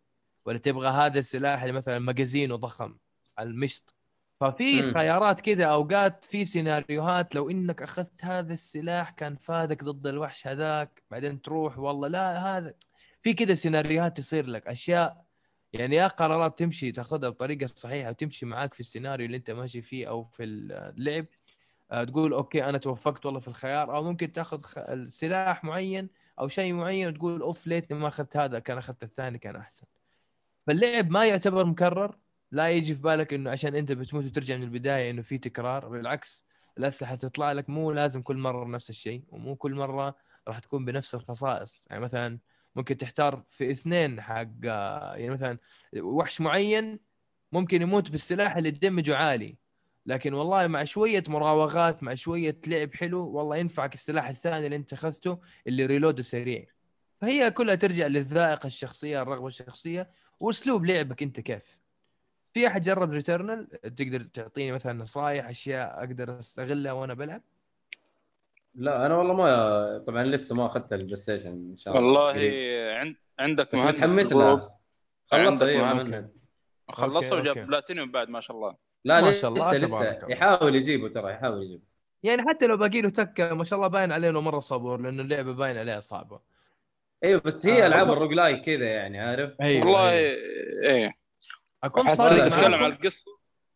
ولا تبغى هذا السلاح اللي مثلا magazine ه ضخم المشط. ففي. خيارات كذا أوقات في سيناريوهات لو إنك أخذت هذا السلاح كان فادك ضد الوحش هذاك بعدين تروح والله لا هذا في كذا سيناريوهات تصير لك أشياء يعني يا قرارات تمشي تاخذها بطريقة صحيحة وتمشي معاك في السيناريو اللي أنت ماشي فيه أو في اللعب. آه، تقول أوكي أنا توفقت والله في الخيار أو ممكن تاخذ السلاح معين أو شيء معين وتقول أوف ليتني ما أخذت هذا كان أخذت الثاني كان أحسن. فاللعب ما يعتبر مكرر. لا يجي في بالك إنه عشان أنت بتموت وترجع من البداية إنه في تكرار بالعكس الأسلحة تطلع لك مو لازم كل مرة نفس الشيء ومو كل مرة راح تكون بنفس الخصائص. يعني مثلا ممكن تحتار في اثنين حق يعني مثلا وحش معين ممكن يموت بالسلاح اللي دمجه عالي. لكن والله مع شوية مراوغات مع شوية لعب حلو والله ينفعك السلاح الثاني اللي أنت أخذته اللي ريلوده سريع. فهي كلها ترجع للذائقة الشخصية الرغبة الشخصية وأسلوب لعبك أنت كيف. في أحد جرب Returnal تقدر تعطيني مثلا نصائح أشياء أقدر أستغلها وأنا بلعب؟ لا أنا والله ما طبعا لسه ما أخذت ال PlayStation إن شاء الله. والله. عند عندك بس متحمس. لها خلصت أيوه خلصه okay، وجاب. بلاتينيوم بعد ما شاء الله. لا ما لسه شاء الله، لسه الله. يحاول يجيبه ترى يحاول يجيبه. يعني حتى لو باقي له تكة ما شاء الله باين عليه إنه مرة صبور لأنه اللعبة باين عليها صعبة. أيوه بس هي آه، ألعاب. ال roguelike كذا يعني عارف؟ أيوة، والله أيوة. إيه. أكون صادق تتكلم عن القصة.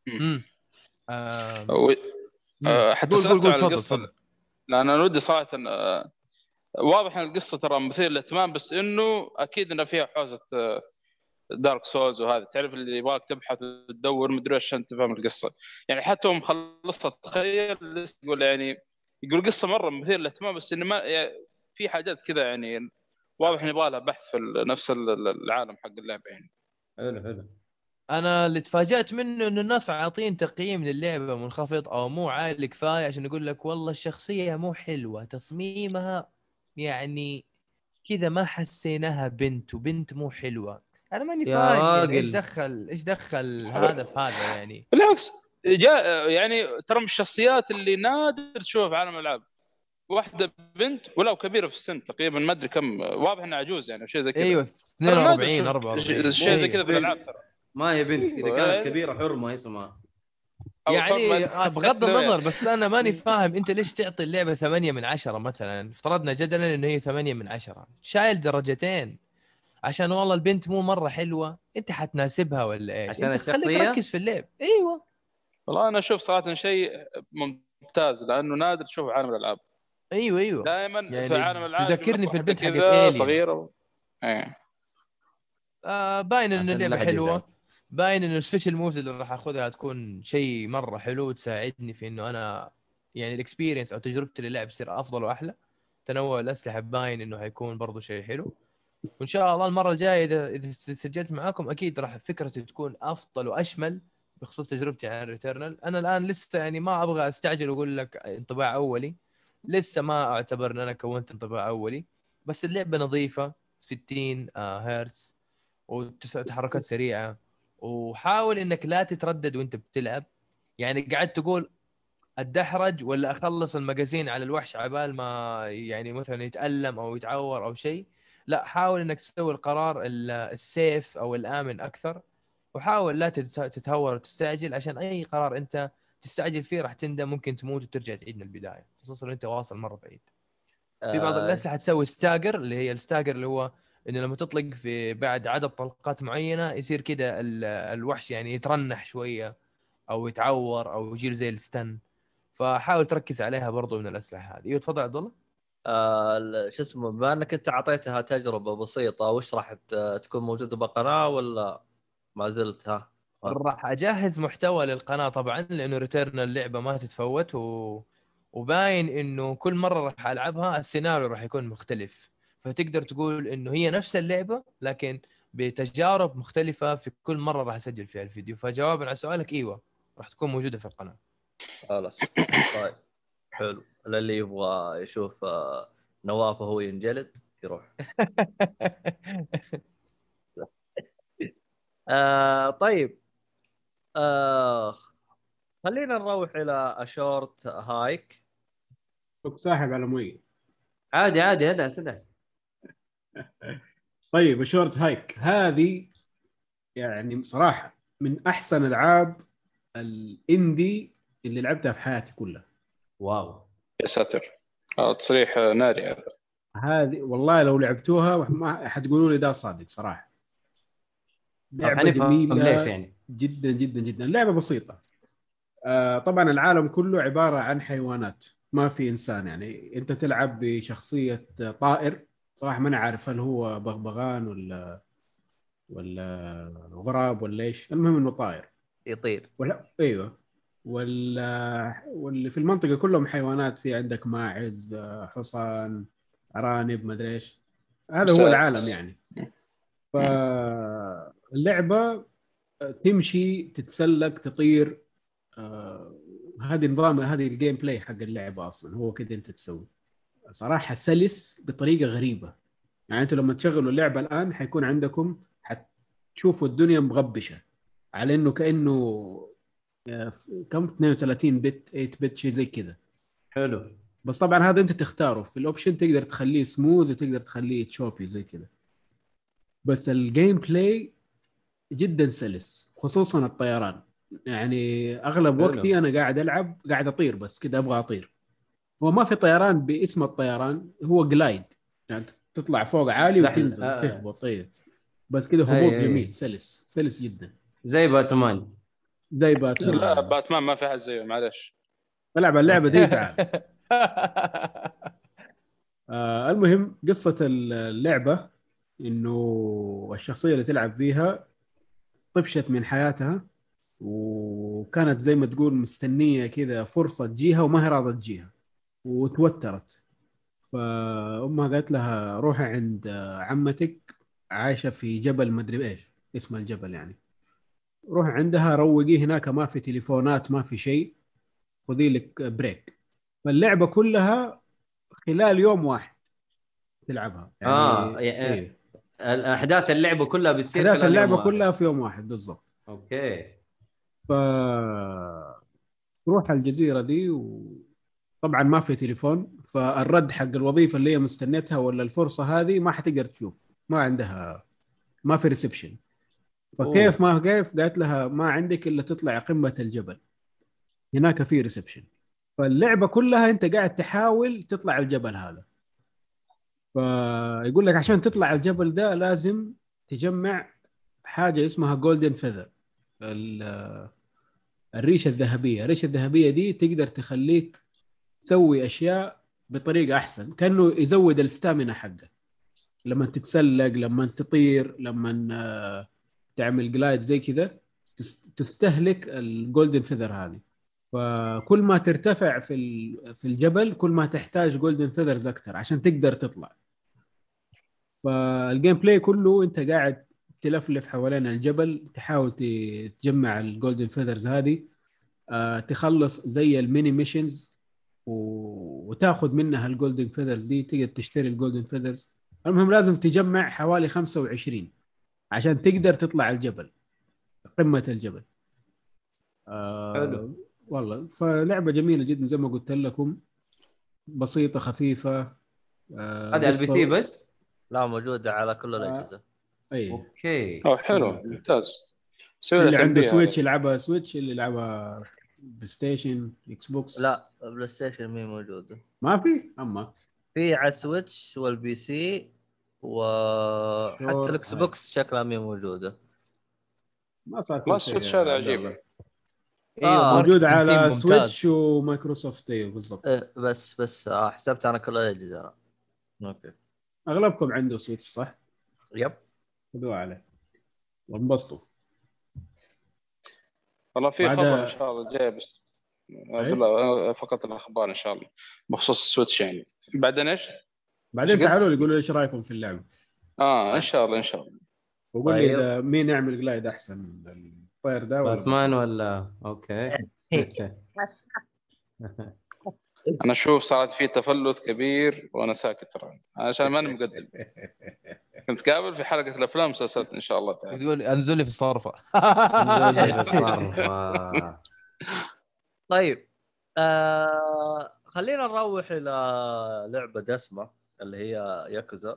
امم آه، آه،. حتى قول قول سألت عن تفضل القصة. تفضل. لأن أنا ودي صراحة آه، واضح إن القصة ترى مثير للاهتمام بس إنه أكيد إنه فيها حوزة Dark Souls وهذا. تعرف اللي يبغاك تبحث وتدور مدري إيش عشان تفهم القصة. يعني حتى هو مخلصها تخيل لسه يقول يعني يقول قصة مرة مثير للاهتمام بس إنه ما يعني في حاجات كذا يعني واضح ان يبغى لها بحث في نفس ال- العالم حق اللعبة يعني. حلو حلو. أنا اللي تفاجأت منه إنه الناس عاطين تقييم للعبة منخفض أو مو عالي كفاية عشان يقول لك والله الشخصية مو حلوة تصميمها يعني كذا ما حسيناها بنت وبنت مو حلوة. أنا ماني فاهم يعني إيش. دخل إيش دخل هذا في هذا يعني؟ بالعكس جاء يعني ترى من الشخصيات اللي نادر تشوفها في عالم الألعاب. واحدة بنت ولو كبيرة في السن تقريبا ما أدري كم واضح إنها عجوز يعني أو شيء زي كذا. أيوه ترى نادر 42 تشوف 44 شيء زي. كذا في الألعاب ترى. ما هي بنت اذا أيوة. كانت كبيرة حرمة اسمها. يعني آه، بغض النظر بس أنا ماني فاهم أنت ليش تعطي اللعبة ثمانية من عشرة مثلا؟ افترضنا جدلا إنه هي ثمانية من عشرة. شايل درجتين. عشان والله البنت مو مرة حلوة. أنت حتناسبها ولا إيش؟ عشان أنت خليك؟ ركز في اللعب. أيوه. والله أنا أشوف صراحة شيء ممتاز لأنه نادر تشوفه في عالم الألعاب. أيوه أيوه. دائما يعني في عالم الألعاب تذكرني في البنت حقت Alien. صغيرة و... إيه. آه باين إن اللعبة حلوة. باين إنه ال special moves اللي راح أخذها تكون شيء مرة حلو وتساعدني في إنه أنا يعني ال experience أو تجربتي للعب تصير أفضل وأحلى. تنوع الأسلحة باين إنه حيكون برضو شيء حلو. وإن شاء الله المرة الجاية اذا إذا سجلت معاكم أكيد راح فكرتي تكون أفضل وأشمل بخصوص تجربتي عن Returnal أنا الآن لسه يعني ما أبغى أستعجل وأقول لك انطباع أولي. لسه ما أعتبر إن أنا كونت انطباع أولي. بس اللعبة نظيفة 60 آه، هرتز وتحركات سريعة. وحاول إنك لا تتردد وأنت بتلعب. يعني قعدت تقول اتدحرج ولا أخلص المجازين على الوحش عبال ما يعني مثلا يتألم أو يتعور أو شيء. لا حاول إنك تسوي القرار ال- السيف أو الآمن أكثر. وحاول لا تتهور وتستعجل عشان أي قرار أنت تستعجل فيه راح تندم ممكن تموت وترجع تعيد من البداية خصوصا لو أنت واصل مرة بعيد. في بعض آه، الاسلحه تسوي ستاجر اللي هي الستاجر اللي هو إنه لما تطلق في بعد عدد طلقات معينة يصير كده ال- الوحش يعني يترنح شوية أو يتعور أو يجي له زي الستن. فحاول تركز عليها برضو من الأسلحة هذه. إيوه تفضل عبد الله. آه، شو اسمه بما إنك أنت أعطيتها تجربة بسيطة وش راح تكون موجودة بالقناه ولا ما زلت؟ ها؟ راح أجهز محتوى للقناة طبعا لأنه ريتيرن اللعبة ما تتفوت و... وباين إنه كل مرة راح ألعبها السيناريو راح يكون مختلف. فتقدر تقول إنه هي نفس اللعبة لكن بتجارب مختلفة في كل مرة راح أسجل فيها الفيديو. فجوابا على سؤالك إيوه راح تكون موجودة في القناة. خلاص. طيب. حلو. للي يبغى يشوف آه، نواف وهو ينجلد يروح. آه طيب. آه خلينا نروح إلى أشورت هايك. فك ساحب على مويه عادي. عادي ادعس ادعس طيب Short Hike هذه يعني صراحة من أحسن ألعاب ال indie اللي لعبتها في حياتي كلها. واو. يا ساتر. آه، تصريح آه، ناري هذا. هذه والله لو لعبتوها ما حتقولوا لي ده صادق صراحة. لعبة حنفهم جميلة ليش يعني؟ جدا جدا جدا. لعبة بسيطة. آه طبعا العالم كله عبارة عن حيوانات. ما في إنسان يعني. أنت تلعب بشخصية طائر. صراحة ما أنا عارف هل هو بغبغان ولا ولا غراب ولا إيش. المهم إنه طائر يطير. ولا أيوه. ولا واللي في المنطقة كلهم حيوانات في عندك ماعز حصان أرانب مدري إيش. هذا هو العالم يعني. فاللعبة تمشي تتسلق تطير آه، هذه نظام هذه ال gameplay حق اللعبة أصلا. هو كذا أنت تسوي. صراحة سلس بطريقة غريبة. يعني أنتوا لما تشغلوا اللعبة الآن حيكون عندكم حتشوفوا الدنيا مغبشة. على إنه كأنه آه، كم؟ 32 bit 8 bit شيء زي كذا. حلو. بس طبعا هذا انت تختاره. في ال option تقدر تخليه سموث وتقدر تخليه choppy زي كذا. بس ال gameplay جدا سلس خصوصا الطيران. يعني أغلب حلو. وقتي أنا قاعد ألعب قاعد أطير بس كذا أبغى أطير. هو ما في طيران باسم الطيران هو جلايد يعني تطلع فوق عالي وتنزل آه. تهبط. طيب بس كذا هبوط أي. جميل سلس. سلس جدا. زي باتمان. زي باتمان. لا باتمان ما في حد زيه معلش. ألعب اللعبة دي تعال. آه المهم قصة اللعبة إنه الشخصية اللي تلعب فيها طفشت من حياتها وكانت زي ما تقول مستنية كذا فرصة تجيها وما هي راضية تجيها. وتوترت. فأمها قالت لها روحي عند عمتك عايشة في جبل مدري إيش اسم الجبل يعني. روحي عندها روقي هناك ما في تليفونات ما في شيء. خذي لك بريك فاللعبة كلها خلال يوم واحد تلعبها. يعني يعني- إيه. الأحداث اللعبة كلها بتصير أحداث اللعبة. كلها في يوم واحد بالضبط. أوكي. ف تروح على الجزيرة دي وطبعا ما في تليفون فالرد حق الوظيفة اللي هي مستنيتها ولا الفرصة هذه ما حتقدر تشوف ما عندها ما في reception فكيف ما كيف؟ قالت لها ما عندك إلا تطلع قمة الجبل. هناك في reception فاللعبة كلها أنت قاعد تحاول تطلع الجبل هذا. فيقول لك عشان تطلع الجبل ده لازم تجمع حاجة اسمها golden feather الريشة الذهبية. الريشة الذهبية دي تقدر تخليك تسوي أشياء بطريقة أحسن كأنه يزود ال stamina حقك لما تتسلق لما تطير لما آه، تعمل glide زي كذا تس- تستهلك ال golden feather هذه. فكل ما ترتفع في في الجبل كل ما تحتاج golden feathers أكثر عشان تقدر تطلع. فال gameplay كله أنت قاعد تلفلف حوالين الجبل تحاول تجمع ال golden feathers هذه آه، تخلص زي ال mini missions وتاخذ منها ال golden feathers دي تقدر تشتري ال golden feathers المهم لازم تجمع حوالي 25 عشان تقدر تطلع الجبل قمة الجبل. آه حلو. والله فلعبة جميلة جدا زي ما قلت لكم. بسيطة خفيفة. آه هذه على ال PC بس؟ لا موجودة على كل الأجهزة. اي أوكي. أوه حلو. ممتاز. اللي عنده Switch هذا. يلعبها Switch اللي يلعبها PlayStation Xbox لا PlayStation مي موجوده ما في أما في على ال Switch وال PC وحتى. ال Xbox شكلها مي موجوده ما صار في ال Switch يا هذا عجيب. آه، موجود على. Switch و Microsoft أيوه بالضبط إيه، بس بس آه، حسبت أنا كل الاجهزه أنا. أوكي أغلبكم عنده Switch صح؟ yep خذوه عليه وانبسطوا والله في خبر إن شاء الله جاي بس؟ بالله فقط الأخبار إن شاء الله بخصوص ال Switch يعني بعدين إيش؟ بعدين؟ تعالوا لي قولوا لي إيش رأيكم في اللعبة آه إن شاء الله إن شاء الله وقول لي طيب. مين يعمل glide أحسن الطير ده ولا باتمان ولا أوكي أنا أشوف صارت في تفلت كبير وأنا ساكت ترى. عشان ماني مقدم. كنت قابل في حلقة الأفلام مسلسلات إن شاء الله تعالى. يقول انزل لي في الصرفة. طيب آه خلينا نروح إلى لعبة دسمة اللي هي ياكوزا.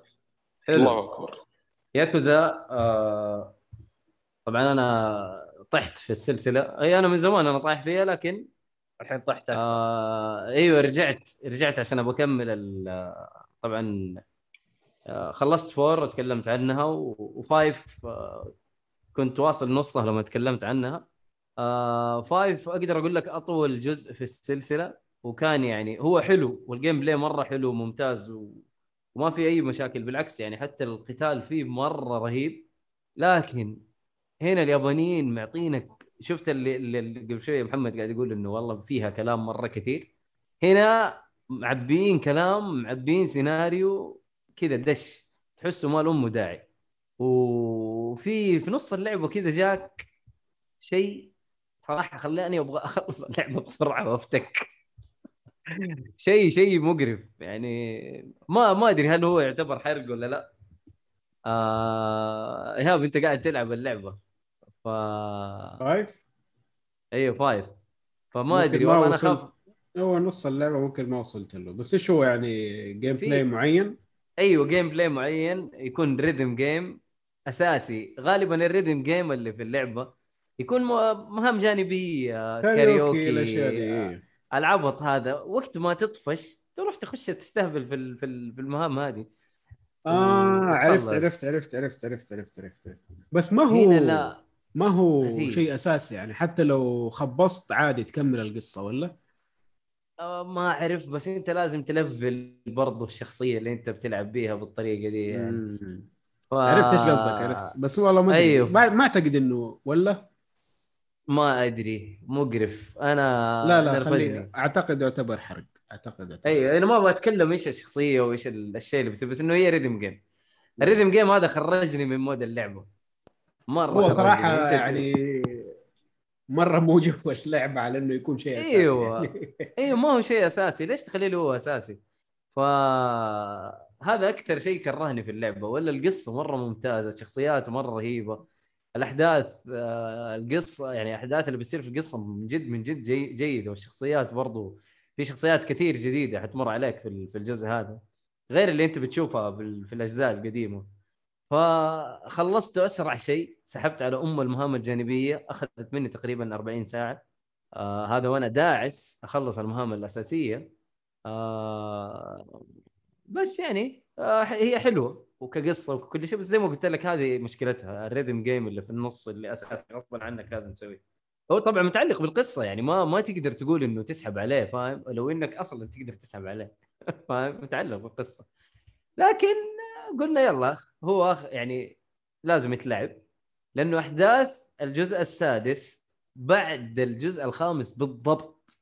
حلو. الله أكبر. ياكوزا آه طبعا أنا طحت في السلسلة. أي أنا من زمان أنا طايح فيها لكن الحين طحت. آه إيوه رجعت رجعت عشان أبغى أكمل طبعا آه خلصت فور وتكلمت عنها وفايف آه كنت واصل نصها لما تكلمت عنها آه five أقدر أقول لك أطول جزء في السلسلة وكان يعني هو حلو وال gameplay مرة حلو وممتاز. وما في أي مشاكل بالعكس يعني حتى القتال فيه مرة رهيب لكن هنا اليابانيين معطينك شفت اللي, اللي قبل شوية محمد قاعد يقول إنه والله فيها كلام مرة كثير. هنا معبيين كلام معبيين سيناريو كذا دش. تحسه ما له ام داعي. وفي في نص اللعبة كذا جاك شيء صراحة خلاني أبغى أخلص اللعبة بسرعة وأفتك. شيء شيء مقرف. يعني ما ما أدري هل هو يعتبر حرق ولا لا. آه إيهاب أنت قاعد تلعب اللعبة. ف five أيوه five فما أدري والله أنا. اخاف هو نص اللعبة ممكن ما وصلت له بس إيش هو يعني gameplay معين أيوه جيم بلاي معين يكون rhythm game أساسي غالبا ال rhythm game اللي في اللعبة يكون مهام جانبية كاريوكي الأشياء دي إيه. العبط هذا وقت ما تطفش تروح تخش تستهبل في في ال- في المهام هذه آه. عرفت عرفت عرفت عرفت عرفت عرفت عرفت. بس ما هو هنا لا ما هو. شيء أساسي يعني حتى لو خبصت عادي تكمل القصة ولا؟ آه، ما أعرف بس أنت لازم تلفل برضو الشخصية اللي أنت بتلعب بيها بالطريقة دي يعني مم. ف... عرفت إيش قصدك عرفت بس والله ما أيوه. ما ما أعتقد إنه ولا ما أدري مقرف أنا لا لا. خلي أعتقد يعتبر حرق أعتقد يعتبر. أيوه أنا ما أبغى أتكلم إيش الشخصية وإيش ال- الشيء اللي بيصير بس إنه هي rhythm game ال rhythm game هذا خرجني من mood اللعبة مرة هو. صراحة أنت- يعني مرة مو جو اللعبه على إنه يكون شيء أساسي. يعني. أيوه ما هو شيء أساسي ليش تخليه له هو أساسي ف هذا أكثر شيء كرهني في اللعبة ولا القصة مرة ممتازة الشخصيات مرة رهيبة الأحداث آه، القصة يعني الاحداث اللي بتصير في القصة من جد من جد جي جيدة والشخصيات برضو في شخصيات كثير جديدة حتمر عليك في ال- في الجزء هذا غير اللي أنت بتشوفها في الأجزاء القديمة فخلصته أسرع شيء سحبت على أم المهام الجانبية أخذت مني تقريبا 40 ساعة. آه هذا وأنا داعس أخلص المهام الأساسية. آه بس يعني آه هي حلوة وكقصة وكل شيء بس زي ما قلت لك هذه مشكلتها الريذم جيم اللي في النص اللي اساسي غصبا عنك لازم تسويه. هو طبعا متعلق بالقصة يعني ما ما تقدر تقول إنه تسحب عليه فاهم؟ لو إنك أصلا تقدر تسحب عليه. فاهم؟ متعلق بالقصة. لكن قلنا يلا هو يعني لازم يتلعب لأنه أحداث الجزء السادس بعد الجزء الخامس بالضبط.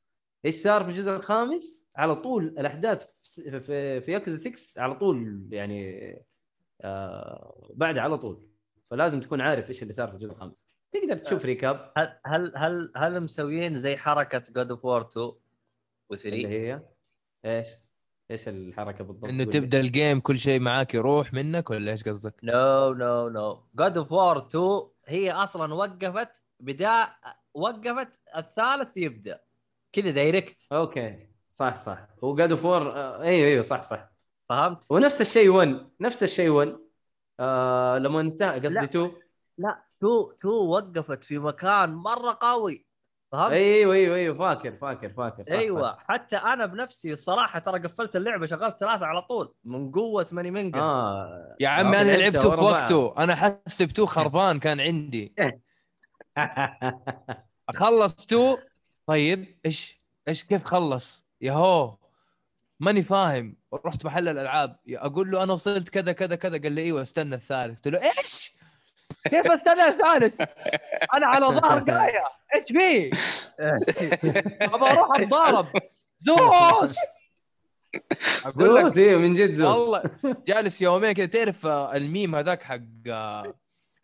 إيش صار في الجزء الخامس؟ على طول الأحداث في في, في ياكوزا 6 على طول يعني آه بعد على طول. فلازم تكون عارف إيش اللي صار في الجزء الخامس. تقدر تشوف recap. هل هل هل هل مسويين زي حركة God of War 2 اللي و3 هي؟ إيش؟ إيش الحركة بالضبط؟ إنه. تبدأ ال game كل شيء معاك يروح منك ولا إيش قصدك؟ no no no God of War 2 هي أصلا وقفت بدا وقفت الثالث يبدأ. كذا direct okay. صح صح. و God of War أيوه أيوه صح صح. فهمت؟ ونفس الشيء 1 نفس الشيء 1 آه لما انتهى قصدي لا. 2 لا 2 2 وقفت في مكان مرة قوي. فهمت؟ أيوه أيوه أيوه فاكر فاكر فاكر. صح أيوه صح. حتى أنا بنفسي الصراحه ترى قفلت اللعبة شغلت ثلاثة على طول من قوة ماني منقل آه. يا عمي آه، أنا لعبته في. وقته أنا حسبته خربان كان عندي. اخلص تو طيب إيش إيش كيف خلص؟ يا هو ماني فاهم. رحت محل الألعاب. أقول له أنا وصلت كذا كذا كذا. قال لي أيوه استنى الثالث. قلت له إيش؟ كيف استنى الثالث أنا على ظهر قاية. إيش فيه أبغى أروح أتضارب. زوس! أقول لك أيوه من جد زوس. والله. جالس يومين كذا تعرف الميم هذاك حق آه،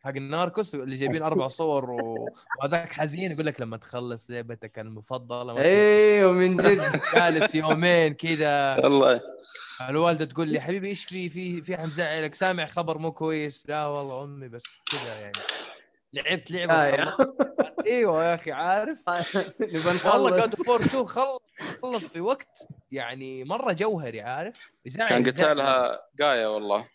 حق الناركوس اللي جايبين أربع صور و- وهذاك حزين يقول لك لما تخلص لعبتك المفضله أيوه من جد. جالس يومين كذا. والله. الوالدة تقول لي حبيبي إيش في في في حد مزعلك؟ سامع خبر مو كويس. لا والله أمي بس كذا يعني. لعبت لعبة آه،. إيوه يا أخي عارف. والله جاد فور 2 خلص خلص في وقت يعني مرة جوهري عارف؟ كان. قتالها قايه والله.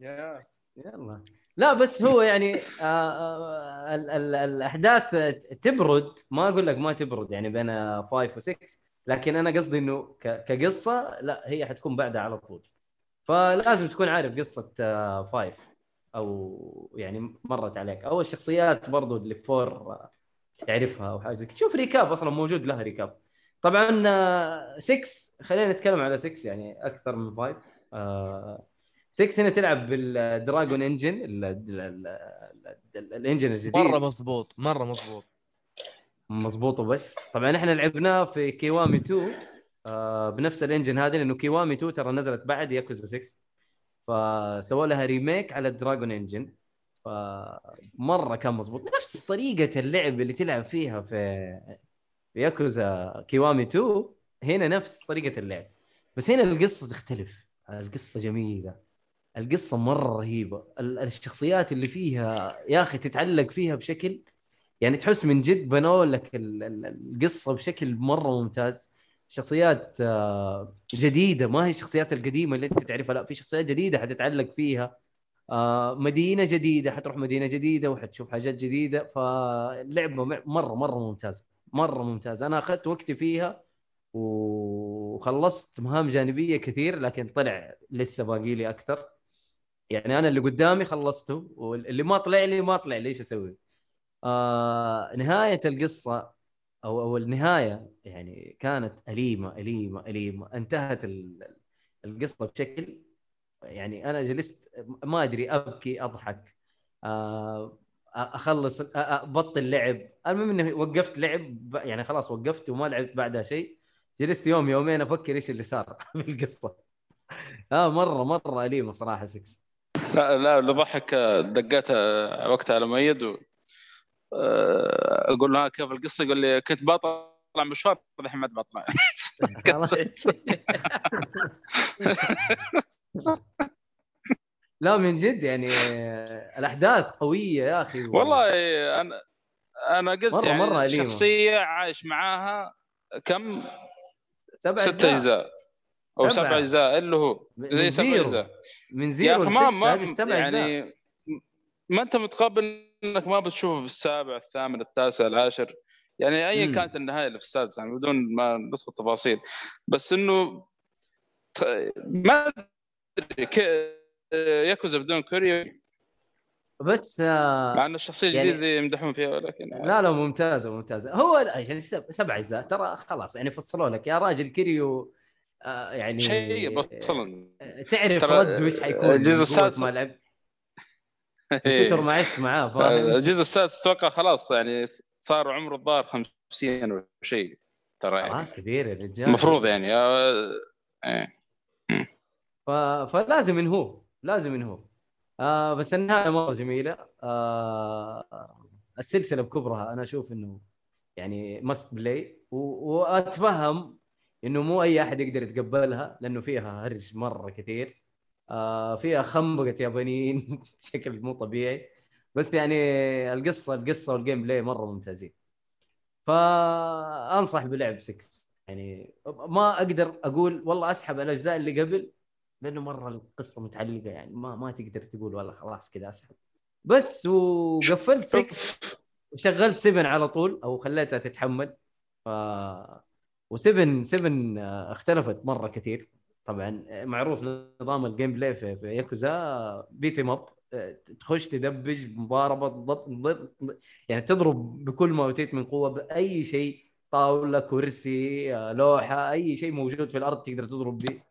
يا يلا. لا بس هو يعني آه، آه، ال- ال- الأحداث تبرد. ما أقول لك ما تبرد يعني بين 5 و6 لكن أنا قصدي إنه كقصة لا هي حتكون بعدها على طول. فلازم تكون عارف قصة 5 أو يعني مرت عليك. أو الشخصيات برضو اللي four تعرفها أو حاجة زي. تشوف recap أصلا موجود لها recap طبعا 6 خلينا نتكلم على 6 يعني أكثر من 5 آه، 6 هنا تلعب بال Dragon Engine ال- ال- ال- ال- ال engine الجديد. مرة مضبوط مرة مضبوط مضبوط وبس. طبعا إحنا لعبناه في كيوامي 2 آه بنفس ال engine هذا لأنه كيوامي 2 ترى نزلت بعد ياكوزا 6 فسووا لها remake على ال Dragon Engine. فمرة كان مضبوط نفس طريقة اللعب اللي تلعب فيها في في ياكوزا كيوامي 2 هنا نفس طريقة اللعب. بس هنا القصة تختلف. القصة جميلة. القصة مرة رهيبة. ال- الشخصيات اللي فيها يا أخي تتعلق فيها بشكل يعني تحس من جد بنوا لك ال- ال- القصة بشكل مرة ممتاز. شخصيات آه، جديدة. ما هي الشخصيات القديمة اللي أنت تعرفها لا في شخصيات جديدة حتتعلق فيها. آه، مدينة جديدة حتروح مدينة جديدة وحتشوف حاجات جديدة. فاللعبه مرة مرة ممتازه مرة ممتازه أنا أخذت وقتي فيها وخلصت مهام جانبية كثير لكن طلع لسه باقي لي أكثر. يعني أنا اللي قدامي خلصته واللي ما طلع لي ما طلع لي إيش أسوي؟ آه نهاية القصة أو أو النهاية يعني كانت أليمة أليمة أليمة. انتهت ال- القصة بشكل يعني أنا جلست ما أدري أبكي أضحك آه أخلص أ- أ- بطل لعب. المهم إني وقفت لعب يعني خلاص وقفت وما لعبت بعدها شيء. جلست يوم يومين أفكر إيش اللي صار في القصة. آه مرة مرة أليمة صراحة 6 لا لا اللي ضحك آه، دقيت آه، وقتها على مؤيد و آه، أقول له ها كيف القصة يقول لي كنت بطلع مشوار الحين ما بطلع. لا من جد يعني الأحداث قوية يا أخي والله أنا أنا قلت مرة- يعني مرة. شخصية عايش معاها كم سبع ست أجزاء أو. سبع أجزاء اللي هو زي سبع Zero. أجزاء من يا Zero أخي ما ما يعني يعني ما أنت متقبل إنك ما بتشوفه في السابع الثامن التاسع العاشر؟ يعني ايا. كانت النهاية اللي في السادس يعني بدون ما ندخل تفاصيل بس إنه ما أدري ياكوزا بدون كيريو. بس آه مع ان الشخصية يعني- الجديدة دي يمدحون فيها ولكن لا لا ممتازة ممتازة. هو يعني سب- سبع أجزاء ترى خلاص يعني فصلوا لك يا راجل كيريو آه يعني شيء بصلا تعرف ترى رد وش حيكون الجزء السادس- ما لعبت كثر ما عشت معاه فاهم؟ الجزء السادس أتوقع خلاص يعني صار عمره الظاهر 50 أو شيء ترى يعني. خلاص كبير يا رجال. المفروض يعني آه، إيه. ف... فلازم ينهوه لازم ينهوه. آه بس النهاية مرة جميلة. آه السلسلة بكبرها أنا أشوف إنه يعني must play و... وأتفهم إنه مو أي أحد يقدر يتقبلها لأنه فيها هرج مرة كثير. آه فيها خنبقة يابانيين. بشكل مو طبيعي. بس يعني القصة القصة وال gameplay مرة ممتازين. فأنصح بلعب 6 يعني ما أقدر أقول والله أسحب الأجزاء اللي قبل لأنه مرة القصة متعلقة يعني. ما ما تقدر تقول والله خلاص كذا أسحب. بس وقفلت 6 وشغلت 7 على طول أو خليتها تتحمل. ف و7 7 اختلفت مرة كثير. طبعا معروف نظام ال gameplay في, ياكوزا beat 'em up تخش تدبج مضاربه ضب يعني تضرب بكل ما أوتيت من قوة بأي شيء طاولة كرسي آه، لوحة أي شيء موجود في الأرض تقدر تضرب به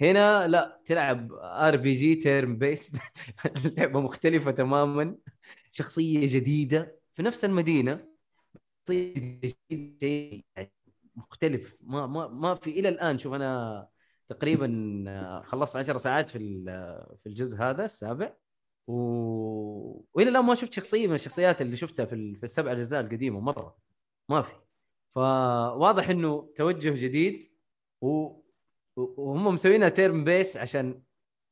هنا لا تلعب RPG turn-based لعبة مختلفة تماما شخصية جديدة في نفس المدينة. شيء يعني مختلف. ما ما ما في إلى الآن شوف أنا تقريبا آه، خلصت 10 ساعات في ال- في الجزء هذا السابع. و... وإلى الآن ما شفت شخصية من الشخصيات اللي شفتها في. في السبع أجزاء القديمة مرة. ما في. فواضح إنه توجه جديد و... وهم مسوينها turn-based عشان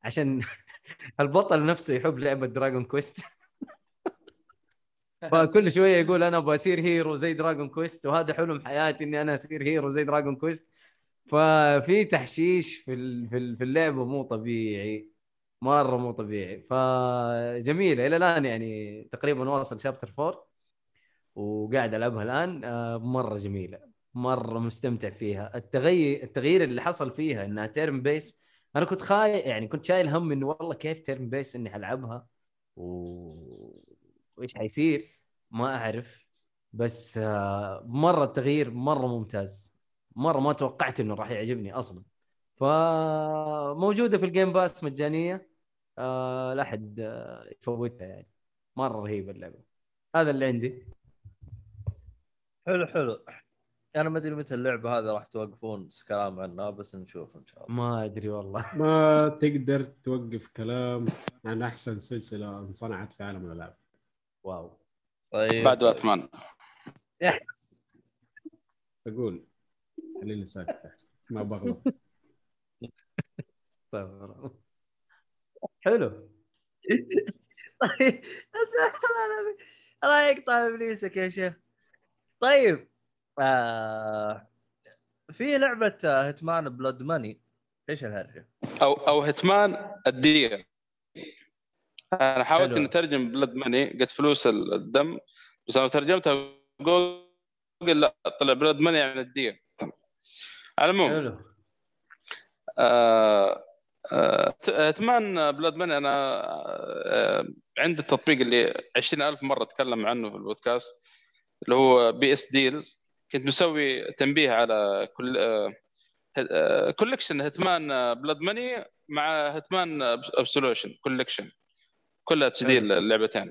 عشان البطل نفسه يحب لعبة Dragon Quest فكل شوية يقول أنا أبغى أصير hero زي Dragon Quest وهذا حلم حياتي إني أنا أصير hero زي Dragon Quest ففي تحشيش في في ال- في اللعبة مو طبيعي مرة مو طبيعي. فجميله إلى الآن يعني تقريبا واصل chapter 4 وقاعد ألعبها الآن. آه، مرة جميلة مرة مستمتع فيها. التغير التغيير اللي حصل فيها إنها turn-based أنا كنت خايف يعني كنت شايل هم إنه والله كيف turn-based إني حلعبها؟ و... وإيش حيصير؟ ما أعرف. بس آه، مرة التغيير مرة ممتاز. مرة ما توقعت إنه راح يعجبني أصلا. فموجودة في ال Game Pass مجانية. آه لا أحد آه، يفوتها يعني. مرة رهيبه اللعبة. هذا اللي عندي. حلو حلو. أنا ما أدري متى اللعبة هذه راح توقفون كلام عنها بس نشوف إن شاء الله. ما أدري والله. ما تقدر توقف كلام عن أحسن سلسلة انصنعت في عالم الألعاب. واو. طيب. بعد باتمان أقول خليني ساكت. ما بغلط. حلو. طيب. الله يقطع ابليسك يا شيخ؟ طيب آه في لعبة Hitman Blood Money. إيش الهرجة؟ أو أو Hitman الدير أنا حاولت. اني اترجم Blood Money قلت فلوس الدم بس لما ترجمتها جوجل لا طلع Blood Money يعني الدير على العموم حلو. آه، آه، Blood Money أنا آه، عندي التطبيق اللي 20000 مرة أتكلم عنه في البودكاست اللي هو PS Deals كنت مسوي تنبيه على كل collection Hitman Blood Money مع Hitman Absolution collection كلها تجديد اللعبتين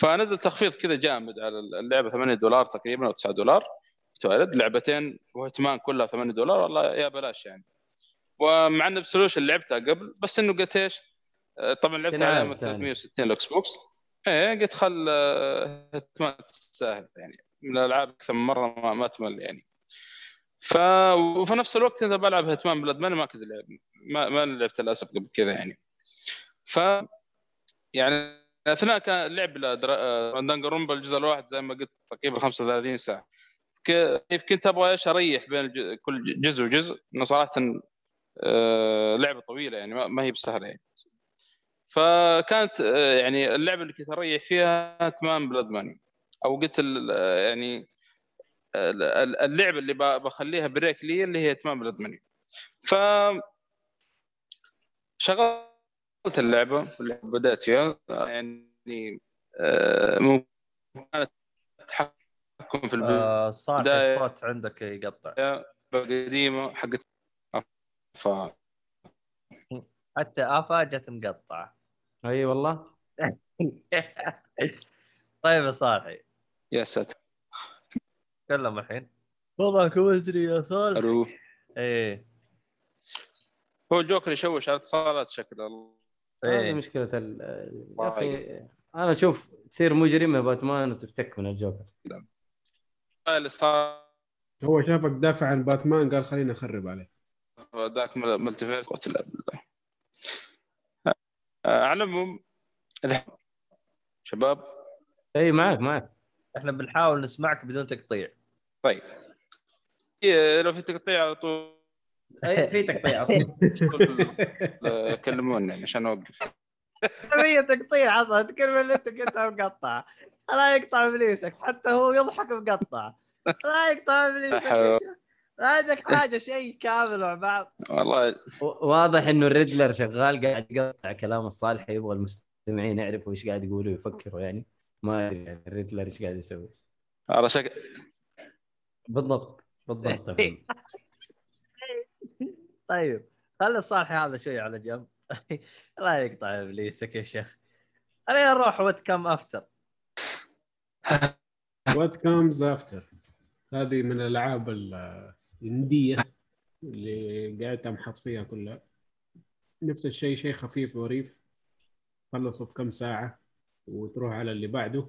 فنزل تخفيض كذا جامد على اللعبة 8 دولار تقريبا أو 9 دولار. توالد لعبتين و Hitman كلها 8 دولار والله يا بلاش يعني. ومع إن Absolution لعبتها قبل بس إنه قلت إيش؟ آه، طبعا لعبتها على ثاني. 360 ال Xbox إيه قلت خل آه، Hitman تستاهل يعني. من الألعاب أكثر من مرة ما, ما تمل يعني. ف وفي نفس الوقت كنت بلعب Hitman Blood Money ما كنت لعب ما, ما لعبت للأسف قبل كذا يعني. ف يعني أثناء كان لعب Danganronpa الجزء الواحد زي ما قلت تقريبا 35 ساعة. كيف كنت أبغى إيش أريح بين كل جزء وجزء؟ إنه صراحة آه، لعبة طويلة يعني ما- هي بسهلة يعني. فكانت آه، يعني اللعبة اللي كنت أريح فيها Hitman Blood Money. أو قلت آه، يعني ال- ال- اللعبة اللي بخليها break لي اللي هي Hitman Blood Money. ف شغلت اللعبة اللي بدأت فيها. يعني آه، مو كانت تحكم في البداية. آه الصوت بداية. الصوت عندك يقطع القديمه حقت ف حتى افا جت مقطعه أي والله؟ طيب يا صالحي. يا ساتر. تكلم الحين. وضعك وزري يا صالح ألو إيه. هو جوكر يشوش على اتصالات شكله هذه إيه. مشكلة ال... يا أخي أنا أشوف تصير مجرم يا باتمان وتفتك من الجوكر. اللي صار هو شافك دافع عن باتمان قال خليني أخرب عليه. ذاك لا بالله آه، على العموم شباب. إي معك معك. إحنا بنحاول نسمعك بدون تقطيع. طيب. إيه، لو في تقطيع على طول. في تقطيع أصلا. كلموني يعني عشان أوقف. هي تقطيع أصلا. الكلمة اللي أنت قلتها مقطعه لا يقطع إبليسك. حتى هو يضحك مقطع. لا يقطع إبليسك. عندك حاجة شيء كامل مع بعض. والله. واضح إنه الريدلر شغال قاعد يقطع كلام الصالح يبغى المستمعين يعرفوا إيش قاعد يقولوا ويفكروا يعني. ما أدري يعني ال Riddler إيش قاعد يسوي. على شكل بالضبط بالضبط. طيب خلي الصالح هذا شوي على جنب. لا يقطع إبليسك يا شيخ. خلينا نروح What Come After What Comes After هذه من الألعاب ال- ال indie اللي قاعد أمحط فيها كلها نفس الشيء شيء خفيف ظريف. خلصه في كم ساعة وتروح على اللي بعده.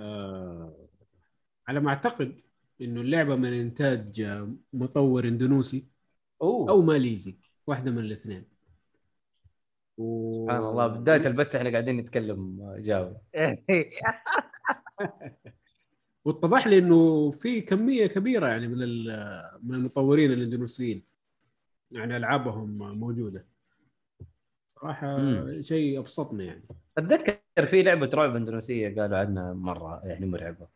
آه على ما أعتقد إنه اللعبة من إنتاج مطور اندونوسي أوه. أو ماليزي واحدة من الاثنين. و... سبحان الله بداية البث إحنا قاعدين نتكلم جاوب. واتضح لي إنه في كمية كبيرة يعني من ال- من المطورين الإندونيسيين. يعني ألعابهم موجودة. صراحة. شيء أبسطني يعني. أتذكر في لعبة رعب إندونيسية قالوا عنها مرة يعني مرعبة.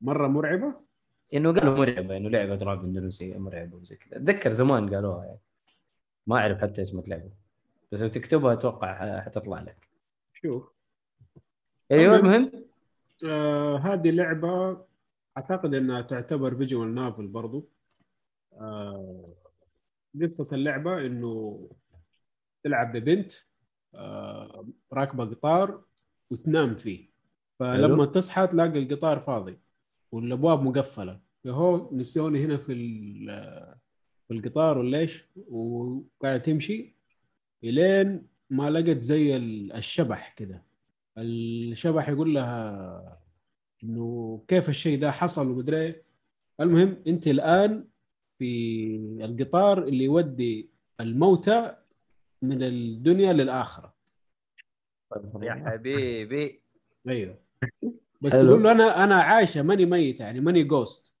مرة مرعبة؟ إنه قالوا مرعبة إنه لعبة رعب اندونيسيه مرعبة وزي كذا. أتذكر زمان قالوها يعني. ما أعرف حتى اسم اللعبة. بس لو تكتبها أتوقع حتطلع لك. شوف. أيوه المهم. المهم. آه هذه لعبة أعتقد إنها تعتبر فيجوال نافل برضو. آه قصة اللعبة إنه تلعب ببنت آه راكبة قطار وتنام فيه. فلما تصحى تلاقي القطار فاضي. والابواب مقفلة. فهو نسيوني هنا في ال- في القطار ولا إيش وقاعده تمشي إلين ما لقت زي ال- الشبح كده. الشبح يقول لها إنه كيف الشيء ده حصل ومدري إيه. المهم أنت الآن في القطار اللي يودي الموتى من الدنيا للآخرة. يا حبيبي. أيوه. بس حلو. تقول له أنا أنا عايشة ماني ميت يعني ماني ghost